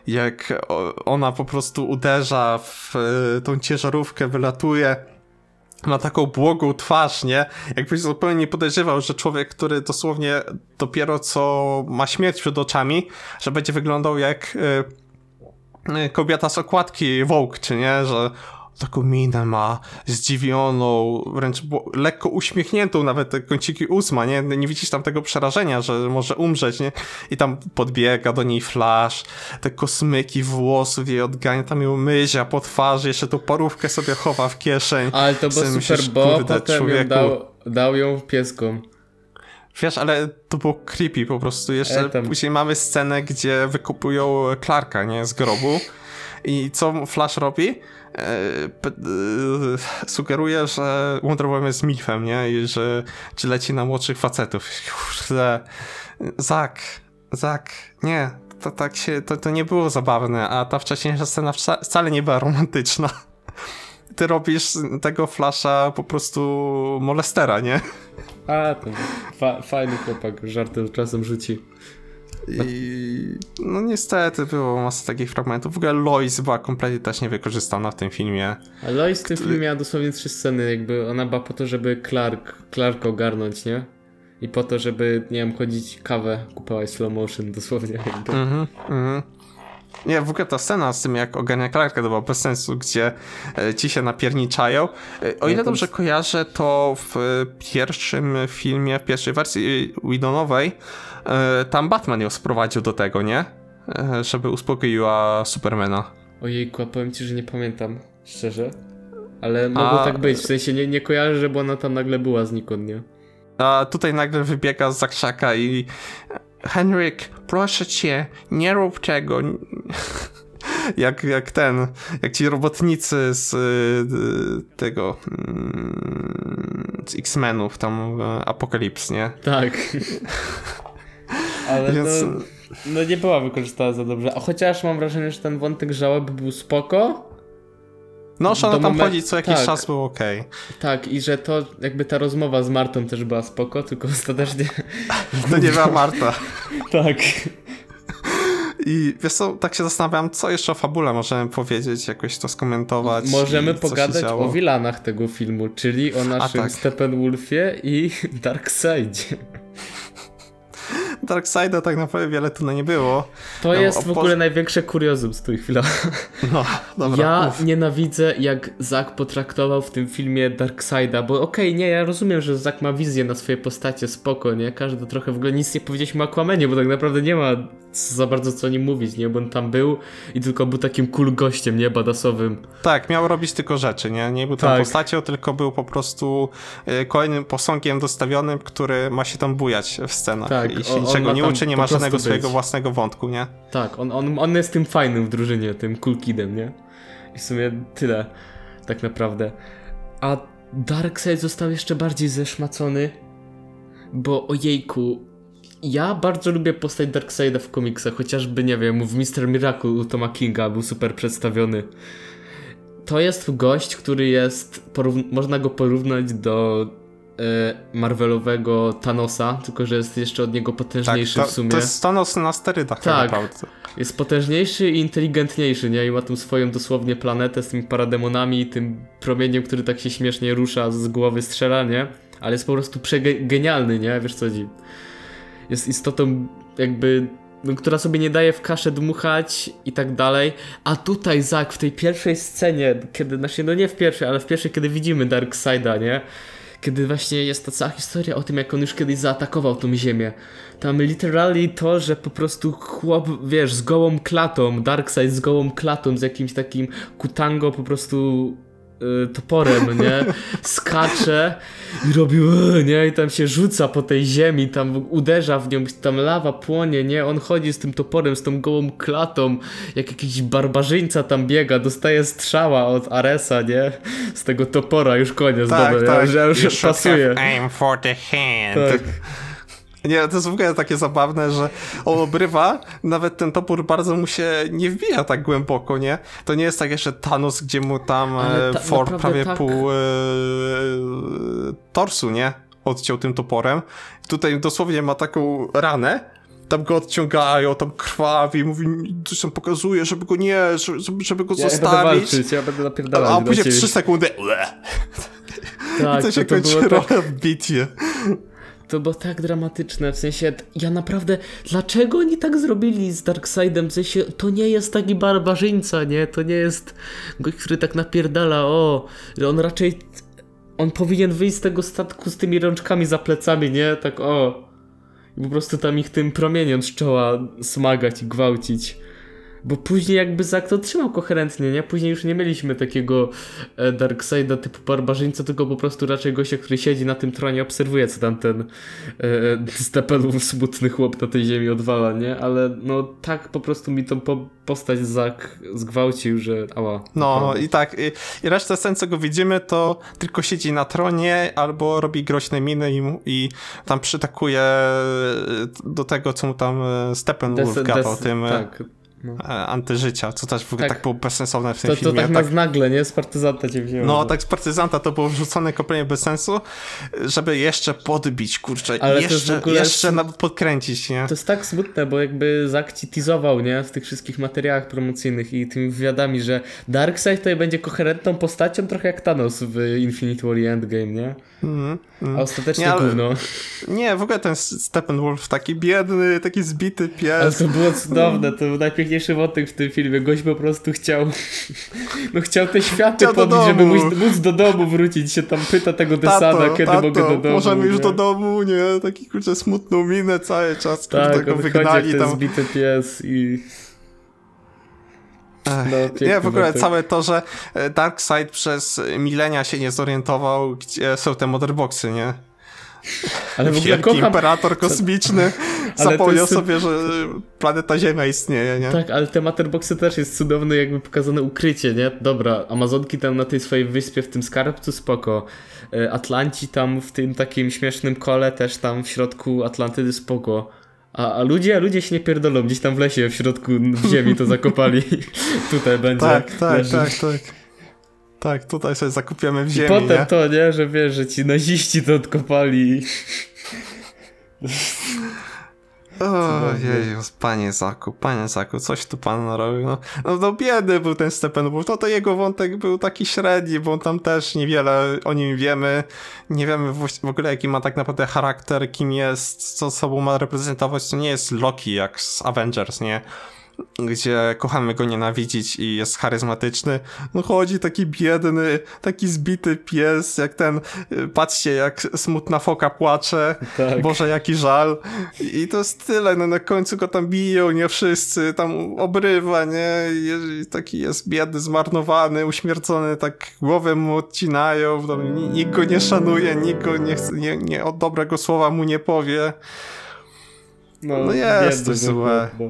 [SPEAKER 1] jak ona po prostu uderza w tą ciężarówkę, wylatuje. Ma taką błogą twarz, nie? Jakbyś zupełnie nie podejrzewał, że człowiek, który dosłownie dopiero co ma śmierć przed oczami, że będzie wyglądał jak kobieta z okładki Vogue, czy nie? Że taką minę ma zdziwioną, wręcz lekko uśmiechniętą, nawet te kąciki ósma, nie? Nie widzisz tam tego przerażenia, że może umrzeć, nie? I tam podbiega do niej flash, te kosmyki włosów jej odgania, tam ją myzia po twarzy, jeszcze tą parówkę sobie chowa w kieszeń.
[SPEAKER 2] Ale to było super, bo potem ją dał, dał ją pieskom.
[SPEAKER 1] Wiesz, ale to było creepy po prostu. Jeszcze
[SPEAKER 2] tam.
[SPEAKER 1] później mamy scenę, gdzie wykupują Clarka, nie? Z grobu. I co Flash robi? E, e, sugeruje, że Wonder Woman jest milfem, nie? I że czy leci na młodszych facetów. Kurde. Zak, Zak, nie. To tak się, to, to nie było zabawne, a ta wcześniejsza scena wca, wcale nie była romantyczna. Ty robisz tego Flasha po prostu molestera, nie?
[SPEAKER 2] A, to fa fajny chłopak, żarty czasem rzuci.
[SPEAKER 1] I no niestety było masa takich fragmentów. W ogóle Lois była kompletnie też niewykorzystana w tym filmie.
[SPEAKER 2] A Lois w tym filmie miała dosłownie trzy sceny, jakby ona była po to, żeby Clark, Clark ogarnąć, nie? I po to, żeby, nie wiem, chodzić kawę, kupować slow motion, dosłownie jakby.
[SPEAKER 1] Mhm, mhm. Nie, w ogóle ta scena z tym, jak ogarnia Clarka, to była bez sensu, gdzie e, ci się napierniczają. E, o ile dobrze kojarzę, to w e, pierwszym filmie, w pierwszej wersji Widonowej, tam Batman ją sprowadził do tego, nie? Żeby uspokoiła Supermana.
[SPEAKER 2] Ojejku, a powiem ci, że nie pamiętam, szczerze. Ale mogło
[SPEAKER 1] A-
[SPEAKER 2] tak być, w sensie nie, nie kojarzę, żeby ona tam nagle była znikąd, nie?
[SPEAKER 1] A tutaj nagle wybiega z zakrzaka i Henryk, proszę cię, nie rób tego. Jak, jak ten, jak ci robotnicy z y, tego mm, z X-Menów, tam e, Apokalips, nie?
[SPEAKER 2] Tak. Ale
[SPEAKER 1] Więc
[SPEAKER 2] no, no nie była wykorzystana za dobrze. A chociaż mam wrażenie, że ten wątek żałoby był spoko.
[SPEAKER 1] No, ona tam
[SPEAKER 2] momen-
[SPEAKER 1] chodzi co jakiś
[SPEAKER 2] tak.
[SPEAKER 1] czas był okej.
[SPEAKER 2] Tak, i że to jakby ta rozmowa z Martą też była spoko, tylko ostatecznie.
[SPEAKER 1] To nie była Marta.
[SPEAKER 2] tak.
[SPEAKER 1] I wiesz co, tak się zastanawiam, co jeszcze o fabule możemy powiedzieć, jakoś to skomentować.
[SPEAKER 2] Możemy pogadać o wilanach tego filmu, czyli o naszym
[SPEAKER 1] tak.
[SPEAKER 2] Steppenwolfie i Darkseidzie.
[SPEAKER 1] Darkseida tak naprawdę wiele tu nie było.
[SPEAKER 2] To
[SPEAKER 1] No,
[SPEAKER 2] jest
[SPEAKER 1] o
[SPEAKER 2] w ogóle największe kuriozum z tych chwila.
[SPEAKER 1] No, dobra.
[SPEAKER 2] Ja
[SPEAKER 1] mów.
[SPEAKER 2] nienawidzę, jak Zack potraktował w tym filmie Darkseida, bo okej, nie, ja rozumiem, że Zack ma wizję na swoje postacie, spoko, nie? Każdy trochę w ogóle nic nie powiedzieliśmy o Aquamanie, bo tak naprawdę nie ma za bardzo co o nim mówić, nie? Bo on tam był i tylko był takim cool gościem, nie? Badasowym.
[SPEAKER 1] Tak, miał robić tylko rzeczy, nie? Nie był tam
[SPEAKER 2] Tak.
[SPEAKER 1] postacią, tylko był po prostu y, kolejnym posągiem dostawionym, który ma się tam bujać w scenach.
[SPEAKER 2] Tak,
[SPEAKER 1] I się
[SPEAKER 2] on
[SPEAKER 1] niczego nie uczy, nie ma żadnego swojego
[SPEAKER 2] być.
[SPEAKER 1] własnego wątku, nie?
[SPEAKER 2] Tak, on, on, on jest tym fajnym w drużynie, tym cool kidem, nie? I w sumie tyle, tak naprawdę. A Darkseid został jeszcze bardziej zeszmacony, bo ojejku, ja bardzo lubię postać Darkseida w komiksach, chociażby, nie wiem, w Mr. Miracle u Toma Kinga był super przedstawiony. To jest gość, który jest, można go porównać do Marvelowego Thanosa, tylko że jest jeszcze od niego
[SPEAKER 1] Tak,
[SPEAKER 2] potężniejszy
[SPEAKER 1] to,
[SPEAKER 2] w sumie.
[SPEAKER 1] to jest Thanos na sterydach tak,
[SPEAKER 2] Tak.
[SPEAKER 1] naprawdę.
[SPEAKER 2] Jest potężniejszy i inteligentniejszy, nie? I ma tą swoją dosłownie planetę z tymi parademonami, tym promieniem, który tak się śmiesznie rusza, z głowy strzela, nie? Ale jest po prostu przegenialny, nie? Wiesz co chodzi? Jest istotą jakby, no, która sobie nie daje w kaszę dmuchać i tak dalej. A tutaj Zak w tej pierwszej scenie, kiedy, znaczy no nie w pierwszej, ale w pierwszej, kiedy widzimy Darkseida, nie? Kiedy właśnie jest ta cała historia o tym, jak on już kiedyś zaatakował tą ziemię. Tam literally to, że po prostu chłop, wiesz, z gołą klatą, Darkseid z gołą klatą, z jakimś takim kutango po prostu toporem, nie? Skacze i robi, "Ue", nie? I tam się rzuca po tej ziemi, tam uderza w nią, tam lawa płonie, nie? On chodzi z tym toporem, z tą gołą klatą, jak jakiś barbarzyńca tam biega, dostaje strzała od Aresa, nie? Z tego topora, już koniec,
[SPEAKER 1] Tak,
[SPEAKER 2] dobra,
[SPEAKER 1] tak.
[SPEAKER 2] ja, ja już
[SPEAKER 1] You should
[SPEAKER 2] pasuje.
[SPEAKER 1] aim for the hand.
[SPEAKER 2] Tak.
[SPEAKER 1] Nie, to jest w ogóle takie zabawne, że on obrywa, nawet ten topór bardzo mu się nie wbija tak głęboko, nie? To nie jest tak jeszcze Thanos, gdzie mu tam e,
[SPEAKER 2] ta-
[SPEAKER 1] for
[SPEAKER 2] naprawdę
[SPEAKER 1] prawie
[SPEAKER 2] tak-
[SPEAKER 1] pół e, torsu, nie? Odciął tym toporem. Tutaj dosłownie ma taką ranę, tam go odciągają, tam krwawi, mówi, coś tam pokazuje, żeby go nie, żeby, żeby go
[SPEAKER 2] Ja będę
[SPEAKER 1] zostawić.
[SPEAKER 2] walczyć, ja będę
[SPEAKER 1] a,
[SPEAKER 2] napierdalać
[SPEAKER 1] a
[SPEAKER 2] do
[SPEAKER 1] później. 3 sekundy
[SPEAKER 2] Tak,
[SPEAKER 1] i to się
[SPEAKER 2] to, to
[SPEAKER 1] kończy
[SPEAKER 2] tak,
[SPEAKER 1] rolę w bitwie.
[SPEAKER 2] To było tak dramatyczne, w sensie, ja naprawdę, dlaczego oni tak zrobili z Darkseidem, w sensie, to nie jest taki barbarzyńca, nie, to nie jest gość, który tak napierdala, o, on raczej, on powinien wyjść z tego statku z tymi rączkami za plecami, nie, tak o, i po prostu tam ich tym promieniem z czoła smagać i gwałcić. Bo później jakby Zack to trzymał koherentnie, nie? Później już nie mieliśmy takiego e, Darkseida typu barbarzyńca, tylko po prostu raczej gościa, który siedzi na tym tronie, obserwuje co tam ten e, Steppenwolf smutny chłop na tej ziemi odwala, nie? Ale no tak po prostu mi tą po postać Zack zgwałcił, że ała.
[SPEAKER 1] No
[SPEAKER 2] naprawdę.
[SPEAKER 1] i tak, i, i resztę co go widzimy, to tylko siedzi na tronie albo robi groźne miny i, i tam przytakuje e, do tego, co mu tam e, Steppenwolf gadał, tym e,
[SPEAKER 2] tak. No.
[SPEAKER 1] e, antyżycia, co też w ogóle
[SPEAKER 2] Tak.
[SPEAKER 1] tak, było bezsensowne w tym
[SPEAKER 2] To, to
[SPEAKER 1] filmie.
[SPEAKER 2] tak,
[SPEAKER 1] tak,
[SPEAKER 2] nas nagle, nie? Z partyzanta cię wzięło.
[SPEAKER 1] no, tak z partyzanta to było wrzucone kompletnie bez sensu, żeby jeszcze podbić, kurczę,
[SPEAKER 2] Ale to
[SPEAKER 1] jeszcze, jeszcze nawet podkręcić, nie?
[SPEAKER 2] To jest tak smutne, bo jakby Zack ci teasował, nie? W tych wszystkich materiałach promocyjnych i tymi wywiadami, że Darkseid tutaj będzie koherentną postacią, trochę jak Thanos w Infinite War i Endgame, nie?
[SPEAKER 1] Mhm, mhm.
[SPEAKER 2] A ostatecznie
[SPEAKER 1] Nie, ale-
[SPEAKER 2] gówno.
[SPEAKER 1] Nie, w ogóle ten Steppenwolf taki biedny, taki zbity
[SPEAKER 2] Ale
[SPEAKER 1] pies.
[SPEAKER 2] to było cudowne, to był najpiękniejszy wątek w tym filmie. Gość po prostu chciał, no chciał te światy
[SPEAKER 1] Chciał do
[SPEAKER 2] podbić, żeby
[SPEAKER 1] domu.
[SPEAKER 2] móc, móc do domu wrócić, się tam pyta tego Desada, kiedy mogę do domu.
[SPEAKER 1] możemy już
[SPEAKER 2] nie?
[SPEAKER 1] do domu, nie? Taki kurczę smutną minę cały czas,
[SPEAKER 2] Tak,
[SPEAKER 1] kurde, go
[SPEAKER 2] on wychodzi
[SPEAKER 1] wygnali tam.
[SPEAKER 2] zbity pies i... No,
[SPEAKER 1] nie, w ogóle całe to, że e, Darkseid przez milenia się nie zorientował, gdzie są te motherboxy, nie?
[SPEAKER 2] Ale w ogóle
[SPEAKER 1] Wielki
[SPEAKER 2] kocham...
[SPEAKER 1] imperator kosmiczny zapomniał
[SPEAKER 2] jest-
[SPEAKER 1] sobie, że planeta Ziemia istnieje, nie?
[SPEAKER 2] Tak, ale te Matterboxy też jest cudowne jakby pokazane ukrycie, nie? Dobra, Amazonki tam na tej swojej wyspie w tym skarbcu spoko. E, Atlanci tam w tym takim śmiesznym kole też tam w środku Atlantydy spoko. A, a ludzie, ludzie się nie pierdolą, gdzieś tam w lesie w środku w ziemi to zakopali. Tutaj będzie.
[SPEAKER 1] Tak, tak,
[SPEAKER 2] leży.
[SPEAKER 1] tak, tak. Tak, tutaj sobie zakupiamy w
[SPEAKER 2] I
[SPEAKER 1] ziemi,
[SPEAKER 2] potem
[SPEAKER 1] nie?
[SPEAKER 2] to, nie, że wiesz, że ci naziści to odkopali.
[SPEAKER 1] O, jeju, panie Zaku, panie Zaku, coś tu pan robił. No, no, no biedny był ten Steppenwolf, no to jego wątek był taki średni, bo tam też niewiele o nim wiemy. Nie wiemy w, w ogóle jaki ma tak naprawdę charakter, kim jest, co sobą ma reprezentować. To nie jest Loki jak z Avengers, nie? Gdzie kochamy go nienawidzić i jest charyzmatyczny. No chodzi taki biedny, taki zbity pies, jak ten, y, patrzcie jak smutna foka płacze.
[SPEAKER 2] Tak.
[SPEAKER 1] Boże, jaki żal. I to jest tyle, no na końcu go tam biją, nie wszyscy, tam obrywa, nie? I taki jest biedny, zmarnowany, uśmiercony, tak głowę mu odcinają, tam ni- nikt go nie szanuje, nikt go nie, chce, nie, nie od dobrego słowa mu nie powie. No jest
[SPEAKER 2] biedny był
[SPEAKER 1] złe.
[SPEAKER 2] no.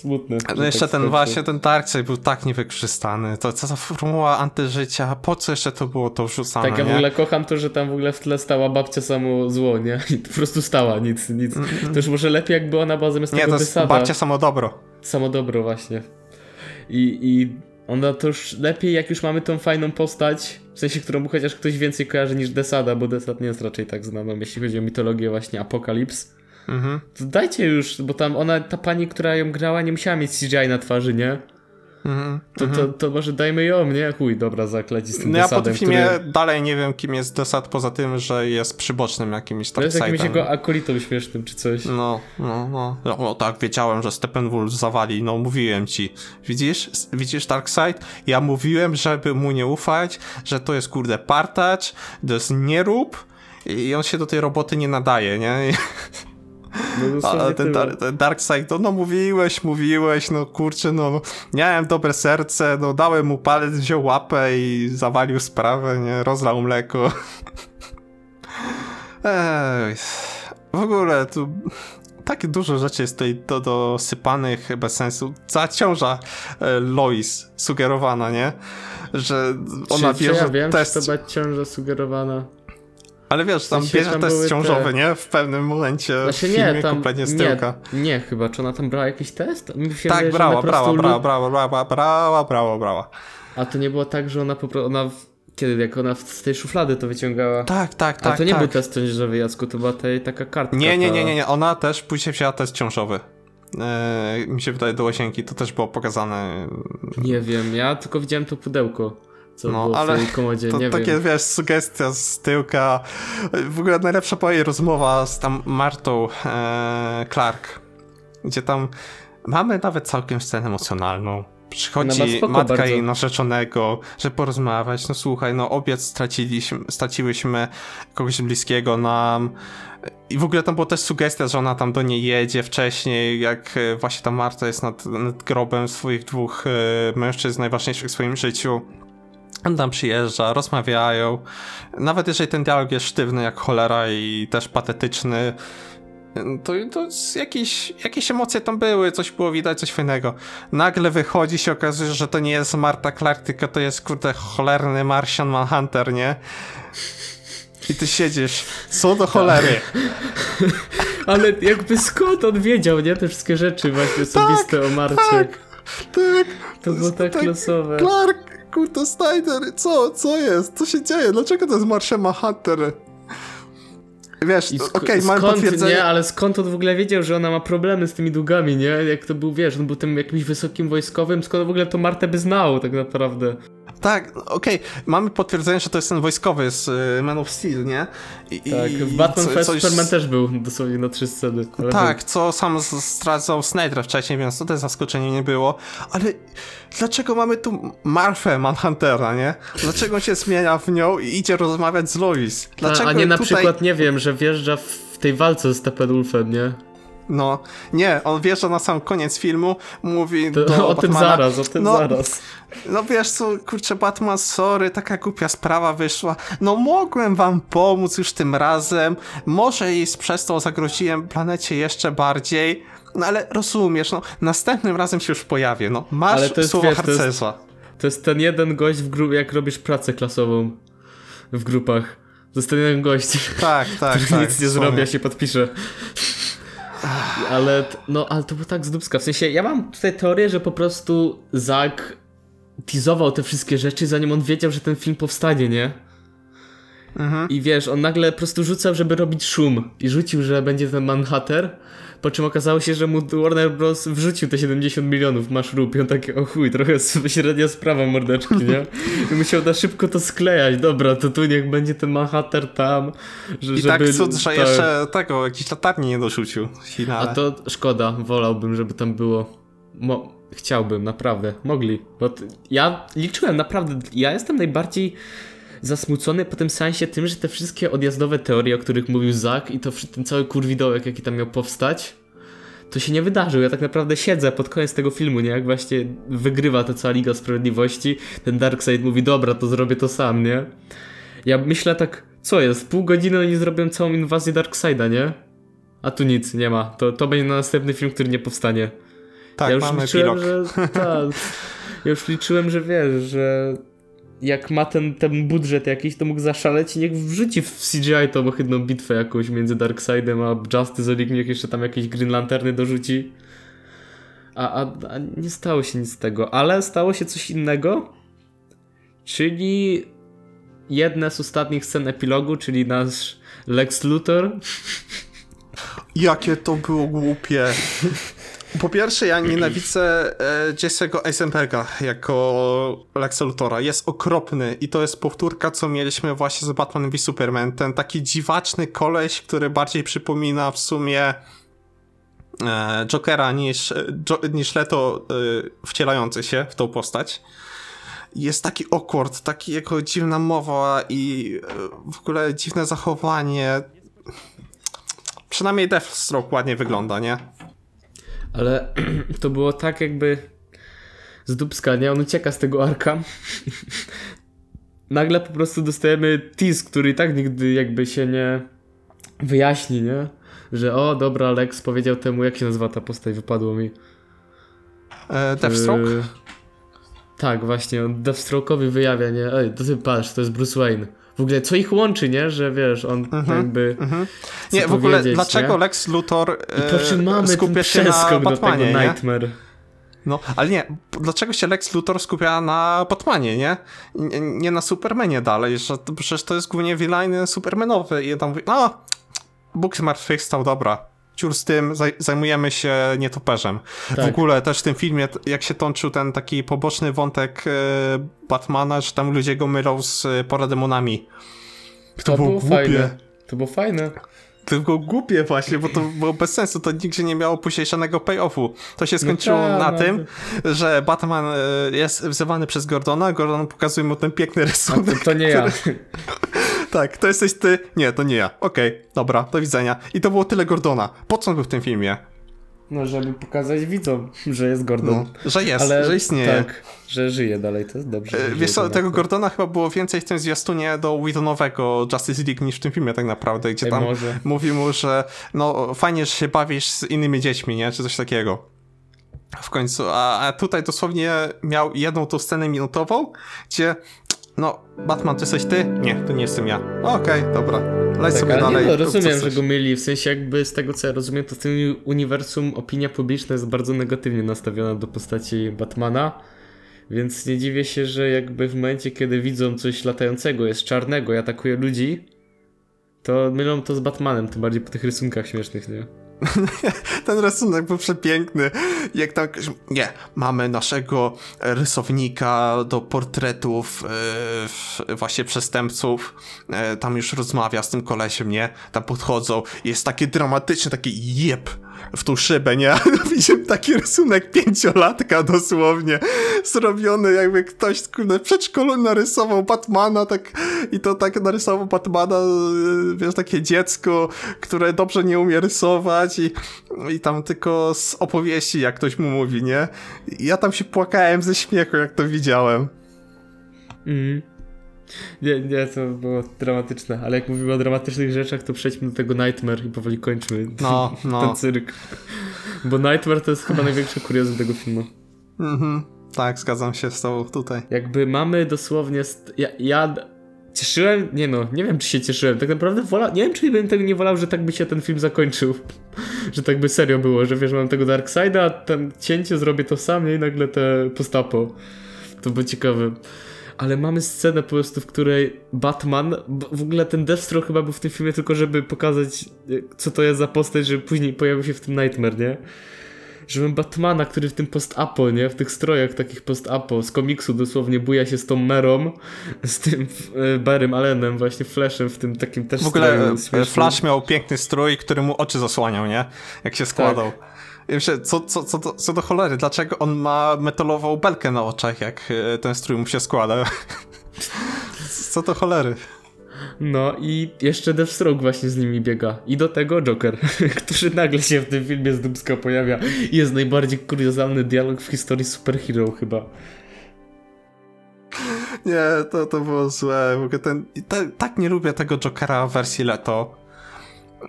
[SPEAKER 2] Smutne.
[SPEAKER 1] No
[SPEAKER 2] że
[SPEAKER 1] jeszcze
[SPEAKER 2] tak
[SPEAKER 1] ten
[SPEAKER 2] skończył.
[SPEAKER 1] właśnie, ten Darkseid był tak niewykorzystany. To co za formuła antyżycia, po co jeszcze to było to wrzucane,
[SPEAKER 2] Tak, ja w
[SPEAKER 1] nie?
[SPEAKER 2] ogóle kocham to, że tam w ogóle w tle stała babcia samo zło, nie? I po prostu stała, nic, nic. To już może lepiej jakby ona była zamiast
[SPEAKER 1] Nie,
[SPEAKER 2] tego
[SPEAKER 1] to jest
[SPEAKER 2] wysada.
[SPEAKER 1] babcia samo dobro.
[SPEAKER 2] Samo dobro właśnie. I, I Ona to już lepiej, jak już mamy tą fajną postać, w sensie, którą chociaż ktoś więcej kojarzy niż Desada, bo Desad nie jest raczej tak znaną, jeśli chodzi o mitologię właśnie Apokalips.
[SPEAKER 1] Mhm.
[SPEAKER 2] To dajcie już, bo tam ona, ta pani, która ją grała, nie musiała mieć CGI na twarzy, nie?
[SPEAKER 1] Mhm.
[SPEAKER 2] To, to, to może dajmy ją, nie? Chuj, dobra, zakleci z tym
[SPEAKER 1] No ja po
[SPEAKER 2] Desadem,
[SPEAKER 1] tym filmie
[SPEAKER 2] który...
[SPEAKER 1] dalej nie wiem, kim jest Desad, poza tym, że jest przybocznym jakimś
[SPEAKER 2] To jest jakimś
[SPEAKER 1] Darkseidem.
[SPEAKER 2] jego akolitą śmiesznym, czy coś.
[SPEAKER 1] No, no, no. no. No tak, wiedziałem, że Steppenwolf zawali, no mówiłem ci. Widzisz? Widzisz Darkseid? Ja mówiłem, żeby mu nie ufać, że to jest kurde partacz, to jest nierób i on się do tej roboty nie nadaje, nie?
[SPEAKER 2] No,
[SPEAKER 1] Ale ten, dar, ten Darkseid, to no mówiłeś, mówiłeś, no kurczę, no, no miałem dobre serce, no dałem mu palec, wziął łapę i zawalił sprawę, nie? Rozlał mleko. Ej, w ogóle tu tak dużo rzeczy jest tutaj do, dosypanych bez sensu. Cała ciąża e, Lois sugerowana, nie? Że ona
[SPEAKER 2] czy, czy
[SPEAKER 1] bierze
[SPEAKER 2] ja wiem,
[SPEAKER 1] test,
[SPEAKER 2] to była ciąża sugerowana.
[SPEAKER 1] Ale wiesz, tam bierze
[SPEAKER 2] tam
[SPEAKER 1] test ciążowy,
[SPEAKER 2] te-
[SPEAKER 1] nie? W pewnym momencie
[SPEAKER 2] Znaczy
[SPEAKER 1] w
[SPEAKER 2] nie,
[SPEAKER 1] filmie
[SPEAKER 2] tam
[SPEAKER 1] kompletnie z
[SPEAKER 2] nie,
[SPEAKER 1] tyłka.
[SPEAKER 2] nie chyba, czy ona tam brała jakiś test?
[SPEAKER 1] Tak,
[SPEAKER 2] wydaje,
[SPEAKER 1] brała, brała, brała, brała, brała, brała, brała, brała.
[SPEAKER 2] A to nie było tak, że ona po prostu, ona w... kiedy, jak ona z tej szuflady to wyciągała?
[SPEAKER 1] Tak, tak,
[SPEAKER 2] A
[SPEAKER 1] tak,
[SPEAKER 2] to nie
[SPEAKER 1] tak.
[SPEAKER 2] był test ciążowy, Jacku, to była tej, taka kartka.
[SPEAKER 1] Nie, nie, nie, nie, nie, ona też później wzięła test ciążowy. Eee, mi się wydaje do łazienki, to też było pokazane.
[SPEAKER 2] Nie wiem, ja tylko widziałem to pudełko, co
[SPEAKER 1] No,
[SPEAKER 2] było
[SPEAKER 1] ale
[SPEAKER 2] w tej komodzie,
[SPEAKER 1] To
[SPEAKER 2] nie
[SPEAKER 1] takie,
[SPEAKER 2] wiem.
[SPEAKER 1] wiesz, sugestia z tyłka. W ogóle najlepsza była jej rozmowa z tam Martą eee, Clark, gdzie tam mamy nawet całkiem scenę emocjonalną. Przychodzi
[SPEAKER 2] spoko
[SPEAKER 1] matka
[SPEAKER 2] bardzo.
[SPEAKER 1] jej narzeczonego, że porozmawiać. No słuchaj, no obiad straciliśmy, straciłyśmy kogoś bliskiego nam. I w ogóle tam była też sugestia, że ona tam do niej jedzie wcześniej, jak e, właśnie ta Marta jest nad, nad grobem swoich dwóch e, mężczyzn najważniejszych w swoim życiu. On tam przyjeżdża, rozmawiają. Nawet jeżeli ten dialog jest sztywny jak cholera i też patetyczny, to, to jakieś, jakieś emocje tam były, coś było widać, coś fajnego. Nagle wychodzi się okazuje, że to nie jest Marta Clark, tylko to jest kurde cholerny Martian Manhunter, nie? I ty siedzisz, co do cholery?
[SPEAKER 2] Ale jakby skąd on wiedział, nie? Te wszystkie rzeczy właśnie osobiste o Marcie.
[SPEAKER 1] tak. Tak,
[SPEAKER 2] To było tak losowe.
[SPEAKER 1] Clark, kurde Snyder, co, co jest? Co się dzieje? Dlaczego to jest Martian Manhunter? Wiesz, okej, mamy
[SPEAKER 2] skąd,
[SPEAKER 1] potwierdzenie.
[SPEAKER 2] nie? Ale skąd on w ogóle wiedział, że ona ma problemy z tymi długami, nie? Jak to był, wiesz, on był tym jakimś wysokim wojskowym, skąd w ogóle to Martę by znał tak naprawdę.
[SPEAKER 1] Tak, okej, mamy potwierdzenie, że to jest ten wojskowy z y, Man of Steel, nie? I,
[SPEAKER 2] Tak, w Batman
[SPEAKER 1] co- coś-
[SPEAKER 2] Superman też był dosłownie na trzy sceny.
[SPEAKER 1] Tak, co sam zdradzał Snyder wcześniej, więc to też zaskoczenie nie było. Ale dlaczego mamy tu Marfę Manhuntera, nie? Dlaczego on się zmienia w nią i idzie rozmawiać z Lois?
[SPEAKER 2] był.
[SPEAKER 1] Dlaczego
[SPEAKER 2] a, a nie na
[SPEAKER 1] tutaj...
[SPEAKER 2] przykład, nie wiem, że wjeżdża w tej walce z Steppenwolfem, nie?
[SPEAKER 1] No, nie, on wjeżdża na sam koniec filmu, mówi
[SPEAKER 2] To,
[SPEAKER 1] do
[SPEAKER 2] o tym
[SPEAKER 1] Batmana,
[SPEAKER 2] zaraz, o tym
[SPEAKER 1] no,
[SPEAKER 2] zaraz.
[SPEAKER 1] No wiesz co, kurczę, Batman, sorry, taka głupia sprawa wyszła. No mogłem wam pomóc już tym razem. Może i przez to zagroziłem planecie jeszcze bardziej. No ale rozumiesz, no następnym razem się już pojawię. No masz
[SPEAKER 2] Ale to jest,
[SPEAKER 1] słowo
[SPEAKER 2] wiesz, to jest-
[SPEAKER 1] harcerza.
[SPEAKER 2] To jest ten jeden gość w grupie, jak robisz pracę klasową w grupach. Jeden gość,
[SPEAKER 1] Tak, tak,
[SPEAKER 2] który
[SPEAKER 1] tak.
[SPEAKER 2] nic nie zrobi, a się podpisze. Ale, no, ale to było tak z dupska. W sensie, ja mam tutaj teorię, że po prostu Zack teasował te wszystkie rzeczy, zanim on wiedział, że ten film powstanie, nie?
[SPEAKER 1] Mhm.
[SPEAKER 2] I wiesz, on nagle po prostu rzucał, żeby robić szum. I rzucił, że będzie ten Manhunter. Po czym okazało się, że mu Warner Bros. wrzucił te 70 milionów, masz rób. I on taki, o chuj, trochę średnia sprawa mordeczki, nie? I musiał na szybko to sklejać. Dobra, to tu niech będzie ten Manhunter tam, że,
[SPEAKER 1] I
[SPEAKER 2] żeby...
[SPEAKER 1] tak cud, że
[SPEAKER 2] tak.
[SPEAKER 1] jeszcze tego, jakiś latarni nie dorzucił w
[SPEAKER 2] A
[SPEAKER 1] finale.
[SPEAKER 2] to szkoda, wolałbym, żeby tam było. Mo chciałbym, naprawdę. Mogli. Bo ja liczyłem, naprawdę. Ja jestem najbardziej zasmucony po tym sensie tym, że te wszystkie odjazdowe teorie, o których mówił Zak i to ten cały kurwidołek, jaki tam miał powstać, to się nie wydarzył. Ja tak naprawdę siedzę pod koniec tego filmu, nie? Jak właśnie wygrywa ta cała Liga Sprawiedliwości, ten Darkseid mówi, dobra, to zrobię to sam, nie? Ja myślę tak, co jest, pół godziny oni zrobią całą inwazję Darkseida, nie? A tu nic, nie ma. To, to będzie na następny film, który nie powstanie.
[SPEAKER 1] tak,
[SPEAKER 2] ja już
[SPEAKER 1] mamy
[SPEAKER 2] liczyłem,
[SPEAKER 1] epilog.
[SPEAKER 2] że. Tak. Ja już liczyłem, że wiesz, że jak ma ten, ten budżet jakiś, to mógł zaszaleć i niech wrzuci w CGI tą ohydną bitwę jakąś między Darkseidem a Justice League, niech jeszcze tam jakieś Green Lanterny dorzuci. A, a, a nie stało się nic z tego, ale stało się coś innego, czyli jedna z ostatnich scen epilogu, czyli nasz Lex Luthor.
[SPEAKER 1] Jakie to było głupie. Po pierwsze, ja nienawidzę e, Jesse'ego Eisenberga jako Lexa Luthora. Jest okropny i to jest powtórka, co mieliśmy właśnie z Batman v Superman. Ten taki dziwaczny koleś, który bardziej przypomina w sumie e, Jokera niż, jo, niż Leto e, wcielający się w tą postać. Jest taki awkward, taki jego dziwna mowa i e, w ogóle dziwne zachowanie. Przynajmniej Deathstroke ładnie wygląda, nie?
[SPEAKER 2] Ale to było tak jakby z dubska, nie? On ucieka z tego arka. Nagle po prostu dostajemy tease, który i tak nigdy jakby się nie wyjaśni, nie? Że o, dobra, Lex powiedział temu, jak się nazywa ta postać, wypadło mi.
[SPEAKER 1] E, Deathstroke?
[SPEAKER 2] Yy, tak, właśnie, on Deathstroke'owi wyjawia, nie? Ej, to ty patrz, to jest Bruce Wayne. W ogóle, co ich łączy, nie? Że wiesz, on
[SPEAKER 1] Mhm,
[SPEAKER 2] jakby...
[SPEAKER 1] Mhm. Nie, w ogóle dlaczego
[SPEAKER 2] nie?
[SPEAKER 1] Lex Luthor e, skupia się na
[SPEAKER 2] przeskok do
[SPEAKER 1] Batmanie, nie?
[SPEAKER 2] Nightmare.
[SPEAKER 1] No, ale nie, dlaczego się Lex Luthor skupia na Batmanie, nie? Nie, nie na Supermanie dalej, że to, przecież to jest głównie villain Supermanowy i tam mówi, no, Bóg zmartwychwstał, dobra, ciur z tym, zaj zajmujemy się nietoperzem. W
[SPEAKER 2] Tak.
[SPEAKER 1] ogóle też w tym filmie, jak się tączył ten taki poboczny wątek e, Batmana, że tam ludzie go mylą z e, parademonami. To,
[SPEAKER 2] To
[SPEAKER 1] było
[SPEAKER 2] było
[SPEAKER 1] głupie.
[SPEAKER 2] fajne. To było fajne.
[SPEAKER 1] To było głupie właśnie, bo to było bez sensu, to nigdzie nie miało później żadnego payoffu. To się skończyło
[SPEAKER 2] tak,
[SPEAKER 1] na
[SPEAKER 2] no.
[SPEAKER 1] tym, że Batman e, jest wzywany przez Gordona, Gordon pokazuje mu ten piękny
[SPEAKER 2] A
[SPEAKER 1] rysunek.
[SPEAKER 2] to, to nie ja.
[SPEAKER 1] Tak, to jesteś ty. Nie, to nie ja. Okej, dobra, do widzenia. I to było tyle Gordona. Po co on był w tym filmie?
[SPEAKER 2] No, żeby pokazać widzom, że jest Gordon.
[SPEAKER 1] No, że jest, że istnieje.
[SPEAKER 2] Tak, że żyje dalej, to jest dobrze.
[SPEAKER 1] E, Wiesz co, tego. Gordona chyba było więcej w tym zwiastunie do Whedonowego Justice League niż w tym filmie tak naprawdę, gdzie
[SPEAKER 2] Ej,
[SPEAKER 1] tam
[SPEAKER 2] może.
[SPEAKER 1] mówi mu, że no fajnie, że się bawisz z innymi dziećmi, nie? Czy coś takiego. W końcu, a, a tutaj dosłownie miał jedną tą scenę minutową, gdzie no, Batman, to jesteś ty? Nie, to nie jestem ja. Okej, dobra, leć
[SPEAKER 2] Tak,
[SPEAKER 1] sobie
[SPEAKER 2] ale
[SPEAKER 1] dalej.
[SPEAKER 2] nie, no, rozumiem, że go myli, w sensie jakby z tego co ja rozumiem, to w tym uniwersum opinia publiczna jest bardzo negatywnie nastawiona do postaci Batmana, więc nie dziwię się, że jakby w momencie, kiedy widzą coś latającego, jest czarnego i atakuje ludzi, to mylą to z Batmanem, tym bardziej po tych rysunkach śmiesznych, nie?
[SPEAKER 1] Ten rysunek był przepiękny. Jak ktoś, nie, mamy naszego rysownika do portretów w- właśnie przestępców. E, tam już rozmawia z tym kolesiem, nie? Tam podchodzą. Jest takie dramatyczne, taki jeb w tą szybę, nie? Widzimy taki rysunek pięciolatka dosłownie. Zrobiony jakby ktoś kurde, w przedszkolu narysował Batmana tak i to tak narysował Batmana, e, wiesz, takie dziecko, które dobrze nie umie rysować i, i tam tylko z opowieści, jak ktoś mu mówi, nie? Ja tam się płakałem ze śmiechu, jak to widziałem.
[SPEAKER 2] Mhm. Nie, nie, to było dramatyczne, ale jak mówimy o dramatycznych rzeczach, to przejdźmy do tego Nightmare i powoli kończmy
[SPEAKER 1] No, no.
[SPEAKER 2] ten cyrk. Bo Nightmare to jest chyba największe kuriozum tego filmu.
[SPEAKER 1] Mhm. Tak, zgadzam się z tobą tutaj.
[SPEAKER 2] Jakby mamy dosłownie. Ja, ja cieszyłem. Nie no, nie wiem czy się cieszyłem. Tak naprawdę wolał. Nie wiem czy bym tego nie wolał, że tak by się ten film zakończył. że tak by serio było, że wiesz, mam tego Darkseida, a ten cięcie zrobię to sam i nagle te postapo. To było ciekawe. Ale mamy scenę po prostu, w której Batman, w ogóle ten Deathstroke chyba był w tym filmie tylko, żeby pokazać, e, co to jest za postać, żeby później pojawił się w tym Nightmare, nie? Że mam Batmana, który w tym post-apo, nie? W tych strojach takich post-apo, z komiksu dosłownie buja się z tą Merą, z tym e, Barrym Allenem, właśnie Flashem w tym takim też
[SPEAKER 1] W ogóle e. Flash miał piękny strój, który mu oczy zasłaniał, nie? Jak się składał. Myślę, co, co, co, do, co do cholery, dlaczego on ma metalową belkę na oczach, jak e, ten strój mu się składa? co do cholery?
[SPEAKER 2] No i jeszcze Deathstroke właśnie z nimi biega. I do tego Joker, który nagle się w tym filmie z Dubska pojawia. I jest najbardziej kuriozalny dialog w historii superhero chyba.
[SPEAKER 1] Nie, to, to było złe. W ogóle ten, tak nie lubię tego Jokera w wersji Leto.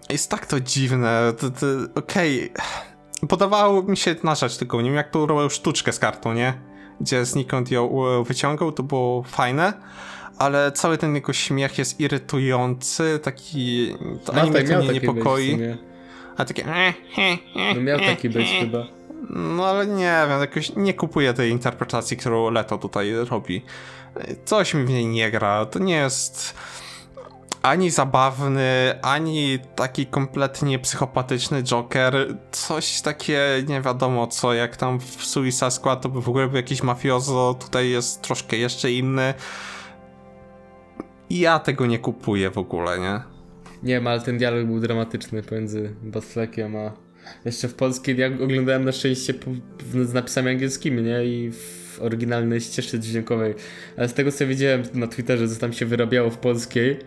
[SPEAKER 1] Jest tak to dziwne. To, to, Okej. Podobało mi się jedna rzecz tylko, nie wiem jak tą robił sztuczkę z kartą, nie? Gdzie znikąd ją e, wyciągał, to było fajne. Ale cały ten jego śmiech jest irytujący, taki... To ani mnie
[SPEAKER 2] tak,
[SPEAKER 1] to nie
[SPEAKER 2] taki być w
[SPEAKER 1] niepokoi. A takie...
[SPEAKER 2] No miał taki być chyba.
[SPEAKER 1] No ale nie wiem, jakoś nie kupuję tej interpretacji, którą Leto tutaj robi. Coś mi w niej nie gra. To nie jest ani zabawny, ani taki kompletnie psychopatyczny Joker. Coś takie nie wiadomo co, jak tam w Suicide Squad to w ogóle był jakiś mafiozo, tutaj jest troszkę jeszcze inny. I ja tego nie kupuję w ogóle, nie?
[SPEAKER 2] Nie ale ten dialog był dramatyczny pomiędzy Batfleckiem a... Jeszcze w polskiej ja oglądałem na szczęście z napisami angielskimi, nie? I oryginalnej ścieżce dźwiękowej. Ale z tego co widziałem na Twitterze, co tam się wyrabiało w polskiej.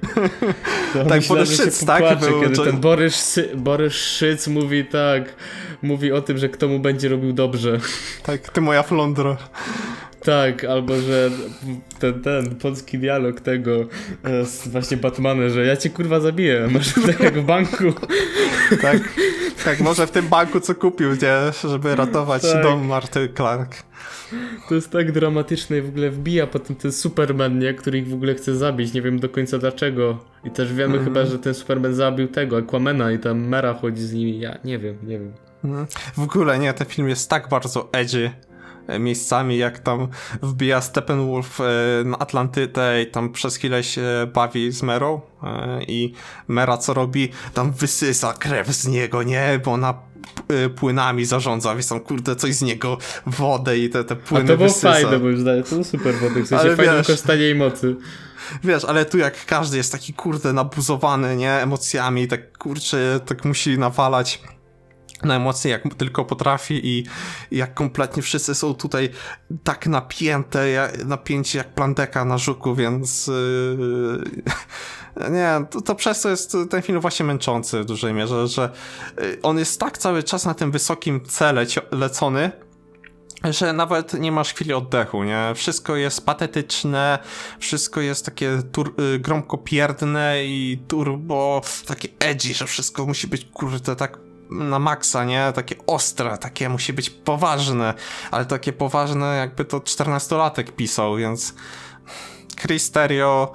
[SPEAKER 1] Tak,
[SPEAKER 2] myślałem,
[SPEAKER 1] Borys
[SPEAKER 2] że się
[SPEAKER 1] Szyc, tak? Był-
[SPEAKER 2] Kiedy
[SPEAKER 1] to-
[SPEAKER 2] ten Borys, Borys Szyc mówi tak, mówi o tym, że kto mu będzie robił dobrze.
[SPEAKER 1] Tak, ty moja flądro.
[SPEAKER 2] Tak, albo że ten, ten polski dialog tego e, z właśnie Batmanem, że ja cię kurwa zabiję, masz tak jak w banku.
[SPEAKER 1] Tak, tak, może w tym banku co kupił, nie? Żeby ratować
[SPEAKER 2] Tak.
[SPEAKER 1] dom Marty Clark.
[SPEAKER 2] To jest tak dramatyczne i w ogóle wbija potem ten Superman, nie? Który ich w ogóle chce zabić, nie wiem do końca dlaczego. I też wiemy
[SPEAKER 1] Mhm.
[SPEAKER 2] chyba, że ten Superman zabił tego, Aquamana i tam Mera chodzi z nimi, ja nie wiem, nie wiem.
[SPEAKER 1] Mhm. W ogóle nie, ten film jest tak bardzo edgy miejscami, jak tam wbija Steppenwolf e, na Atlantydę i tam przez chwilę się bawi z Merą e, i Mera co robi? Tam wysysa krew z niego, nie? Bo ona p- e, płynami zarządza, więc tam kurde coś z niego wodę i te, te
[SPEAKER 2] A
[SPEAKER 1] płyny
[SPEAKER 2] to było
[SPEAKER 1] wysysa.
[SPEAKER 2] fajne, bo już daje, to było super, bo w sensie
[SPEAKER 1] Ale
[SPEAKER 2] fajne
[SPEAKER 1] wiesz-
[SPEAKER 2] wykorzystanie jej mocy.
[SPEAKER 1] Wiesz, ale tu jak każdy jest taki kurde nabuzowany, nie? Emocjami, tak kurczę, tak musi nawalać na emocje jak tylko potrafi i, jak kompletnie wszyscy są tutaj tak napięte, jak, napięci jak plandeka na żuku, więc yy, nie, to, to przez to jest ten film właśnie męczący w dużej mierze, że yy, on jest tak cały czas na tym wysokim cele cio- lecony, że nawet nie masz chwili oddechu, nie? Wszystko jest patetyczne, wszystko jest takie tur- y, gromkopierdne i turbo takie edgy, że wszystko musi być kurde tak na maksa, nie? Takie ostre, takie musi być poważne, ale takie poważne jakby to 14-latek pisał, więc Chris Terrio,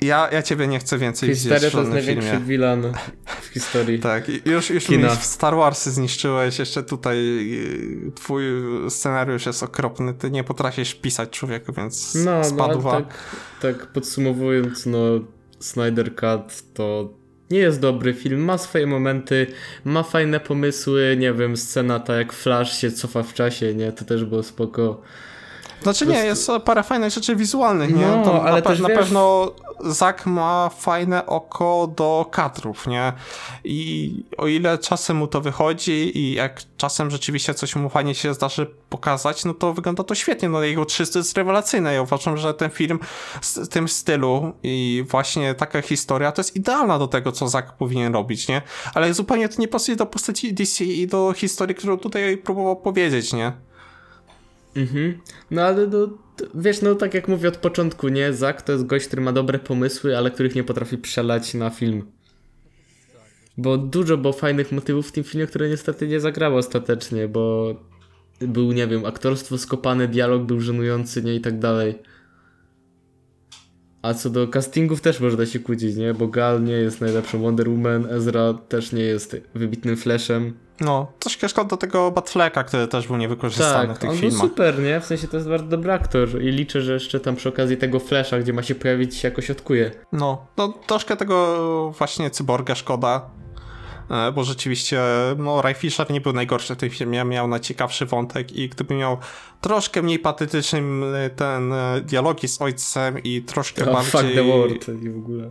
[SPEAKER 1] ja, ja ciebie nie chcę więcej widzieć
[SPEAKER 2] Histeria
[SPEAKER 1] w
[SPEAKER 2] to jest największy
[SPEAKER 1] filmie.
[SPEAKER 2] villain w historii.
[SPEAKER 1] Tak, już, już mi
[SPEAKER 2] Kina.
[SPEAKER 1] Star Warsy zniszczyłeś, jeszcze tutaj y, twój scenariusz jest okropny, ty nie potrafisz pisać człowieku, więc
[SPEAKER 2] No, no ale
[SPEAKER 1] spadła.
[SPEAKER 2] tak, tak podsumowując, no Snyder Cut to nie jest dobry film, ma swoje momenty, ma fajne pomysły, nie wiem, scena ta jak Flash się cofa w czasie, nie, to też było spoko.
[SPEAKER 1] Znaczy nie, jest parę fajnych rzeczy wizualnych, nie?
[SPEAKER 2] No, ale
[SPEAKER 1] na, pe-
[SPEAKER 2] też
[SPEAKER 1] na
[SPEAKER 2] wiesz-
[SPEAKER 1] pewno Zak ma fajne oko do kadrów, nie? I o ile czasem mu to wychodzi i jak czasem rzeczywiście coś mu fajnie się zdarzy pokazać, no to wygląda to świetnie, no jego 300 jest rewelacyjne. Ja uważam, że ten film z tym stylu i właśnie taka historia to jest idealna do tego, co Zak powinien robić, nie? Ale zupełnie to nie pasuje do postaci DC i do historii, którą tutaj próbował powiedzieć, nie?
[SPEAKER 2] Mhm. No ale no, wiesz, no tak jak mówię od początku, nie, Zack to jest gość, który ma dobre pomysły, ale których nie potrafi przelać na film. Bo dużo było fajnych motywów w tym filmie, które niestety nie zagrało ostatecznie, bo był, nie wiem, aktorstwo skopane, dialog był żenujący, nie i tak dalej. A co do castingów też można się kłócić, nie? Bo Gal nie jest najlepszą Wonder Woman, Ezra też nie jest wybitnym Flashem.
[SPEAKER 1] No, troszkę szkoda tego Batfleka, który też był niewykorzystany w
[SPEAKER 2] Tak,
[SPEAKER 1] tych
[SPEAKER 2] on był
[SPEAKER 1] filmach.
[SPEAKER 2] super, nie? W sensie to jest bardzo dobry aktor i liczę, że jeszcze tam przy okazji tego Flasha, gdzie ma się pojawić, się jakoś odkuje.
[SPEAKER 1] No, no troszkę tego właśnie cyborga szkoda, bo rzeczywiście, no Ray Fisher nie był najgorszy w tym filmie, miał najciekawszy wątek i gdyby miał troszkę mniej patetyczny e, ten e, dialogi z ojcem i troszkę
[SPEAKER 2] Oh,
[SPEAKER 1] bardziej...
[SPEAKER 2] fuck the world i w ogóle.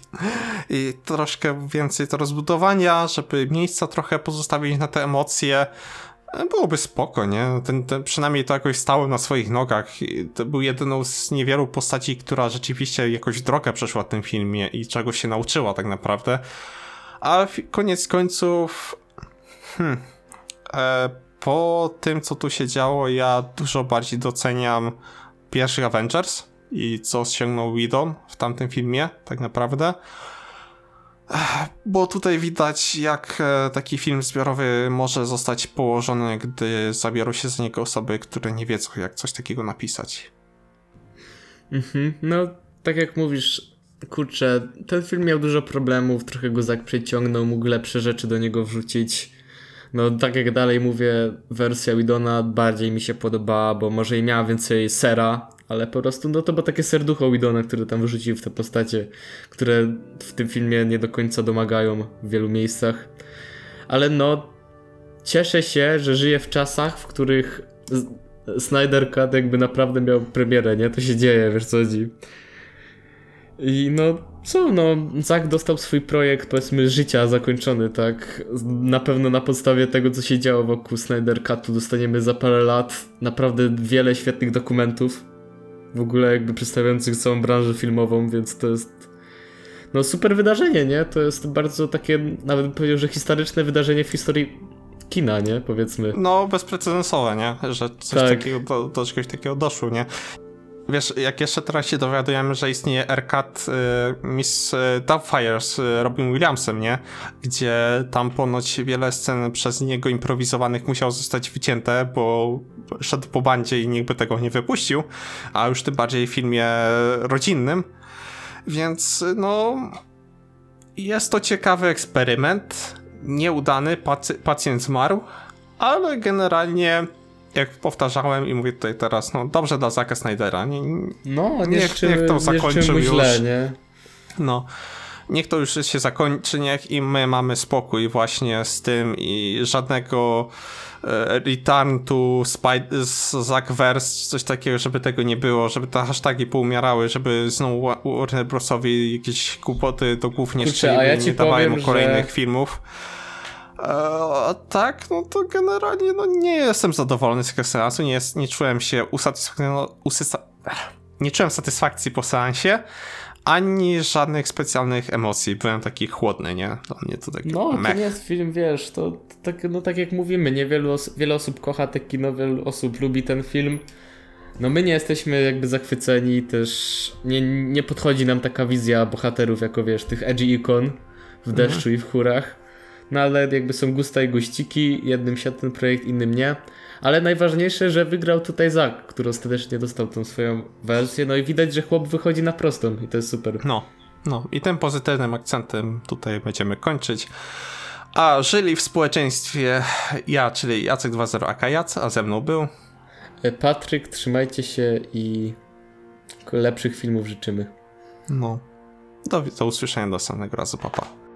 [SPEAKER 1] I troszkę więcej to rozbudowania, żeby miejsca trochę pozostawić na te emocje. e, Byłoby spoko, nie? Ten, ten przynajmniej to jakoś stało na swoich nogach. I To był jedyną z niewielu postaci, która rzeczywiście jakoś drogę przeszła w tym filmie i czegoś się nauczyła tak naprawdę. A koniec końców. Hmm, e, po tym, co tu się działo, ja dużo bardziej doceniam pierwszych Avengers i co osiągnął Whedon w tamtym filmie, tak naprawdę. Bo tutaj widać, jak e, taki film zbiorowy może zostać położony, gdy zabiorą się za niego osoby, które nie wiedzą, jak coś takiego napisać.
[SPEAKER 2] Mhm. No, tak jak mówisz, kurczę, ten film miał dużo problemów, trochę go Zack przeciągnął, mógł lepsze rzeczy do niego wrzucić. No tak jak dalej mówię, wersja Widona bardziej mi się podobała, bo może i miała więcej sera, ale po prostu no to było takie serducho Widona, które tam wyrzucił w te postacie, które w tym filmie nie do końca domagają w wielu miejscach. Ale no, cieszę się, że żyję w czasach, w których Snyder Cut jakby naprawdę miał premierę, nie? To się dzieje, wiesz co chodzi. I no, co, no, Zack dostał swój projekt, powiedzmy, życia zakończony, tak? Na pewno na podstawie tego, co się działo wokół Snyder Cutu, dostaniemy za parę lat naprawdę wiele świetnych dokumentów, w ogóle jakby przedstawiających całą branżę filmową, więc to jest, no, super wydarzenie, nie? To jest bardzo takie, nawet bym powiedział, że historyczne wydarzenie w historii kina, nie? Powiedzmy.
[SPEAKER 1] No, bezprecedensowe, nie? Że coś
[SPEAKER 2] Tak.
[SPEAKER 1] takiego, do, do czegoś takiego doszło, nie? Wiesz, jak jeszcze teraz się dowiadujemy, że istnieje AirCut y, Miss y, Doubtfire z y, Robin Williamsem, nie? Gdzie tam ponoć wiele scen przez niego improwizowanych musiało zostać wycięte, bo szedł po bandzie i nikt by tego nie wypuścił, a już tym bardziej w filmie rodzinnym. Więc, no... Jest to ciekawy eksperyment. Nieudany, pacy- pacjent zmarł, ale generalnie, jak powtarzałem i mówię tutaj teraz, no dobrze dla Zacka Snydera. Nie,
[SPEAKER 2] No, nie
[SPEAKER 1] Niech-
[SPEAKER 2] życzymy,
[SPEAKER 1] niech to zakończył
[SPEAKER 2] mu źle,
[SPEAKER 1] już.
[SPEAKER 2] nie?
[SPEAKER 1] no, niech to już się zakończy, niech i my mamy spokój właśnie z tym i żadnego e, return to Zackverse, coś takiego, żeby tego nie było, żeby te hasztagi poumierały, żeby znowu Wa- Warner Brosowi jakieś kłopoty do głów nie
[SPEAKER 2] Kurczę, ja
[SPEAKER 1] nie dawają
[SPEAKER 2] powiem,
[SPEAKER 1] mu kolejnych
[SPEAKER 2] że-
[SPEAKER 1] filmów. E, a tak, no to generalnie no nie jestem zadowolony z tego seansu, nie, jest, nie czułem się usatysfakcjono- usysa- nie czułem satysfakcji po seansie, ani żadnych specjalnych emocji. Byłem taki chłodny, nie? Dla mnie to taki
[SPEAKER 2] No, to
[SPEAKER 1] mech.
[SPEAKER 2] nie jest film, wiesz, to, to tak, no tak jak mówimy, nie wielu os- wiele osób kocha te kino, wielu osób lubi ten film. No my nie jesteśmy jakby zachwyceni, też nie, nie podchodzi nam taka wizja bohaterów jako, wiesz, tych edgy ikon w deszczu i w chórach. No ale jakby są gusta i guściki, jednym siadł ten projekt, innym nie. Ale najważniejsze, że wygrał tutaj Zack, który ostatecznie dostał tą swoją wersję, no i widać, że chłop wychodzi na prostą i to jest super.
[SPEAKER 1] No, no i tym pozytywnym akcentem tutaj będziemy kończyć. A żyli w społeczeństwie ja, czyli Jacek 2.0 Akajac, a ze mną był.
[SPEAKER 2] E, Patryk, trzymajcie się i lepszych filmów życzymy.
[SPEAKER 1] No, do, do usłyszenia do następnego razu, papa.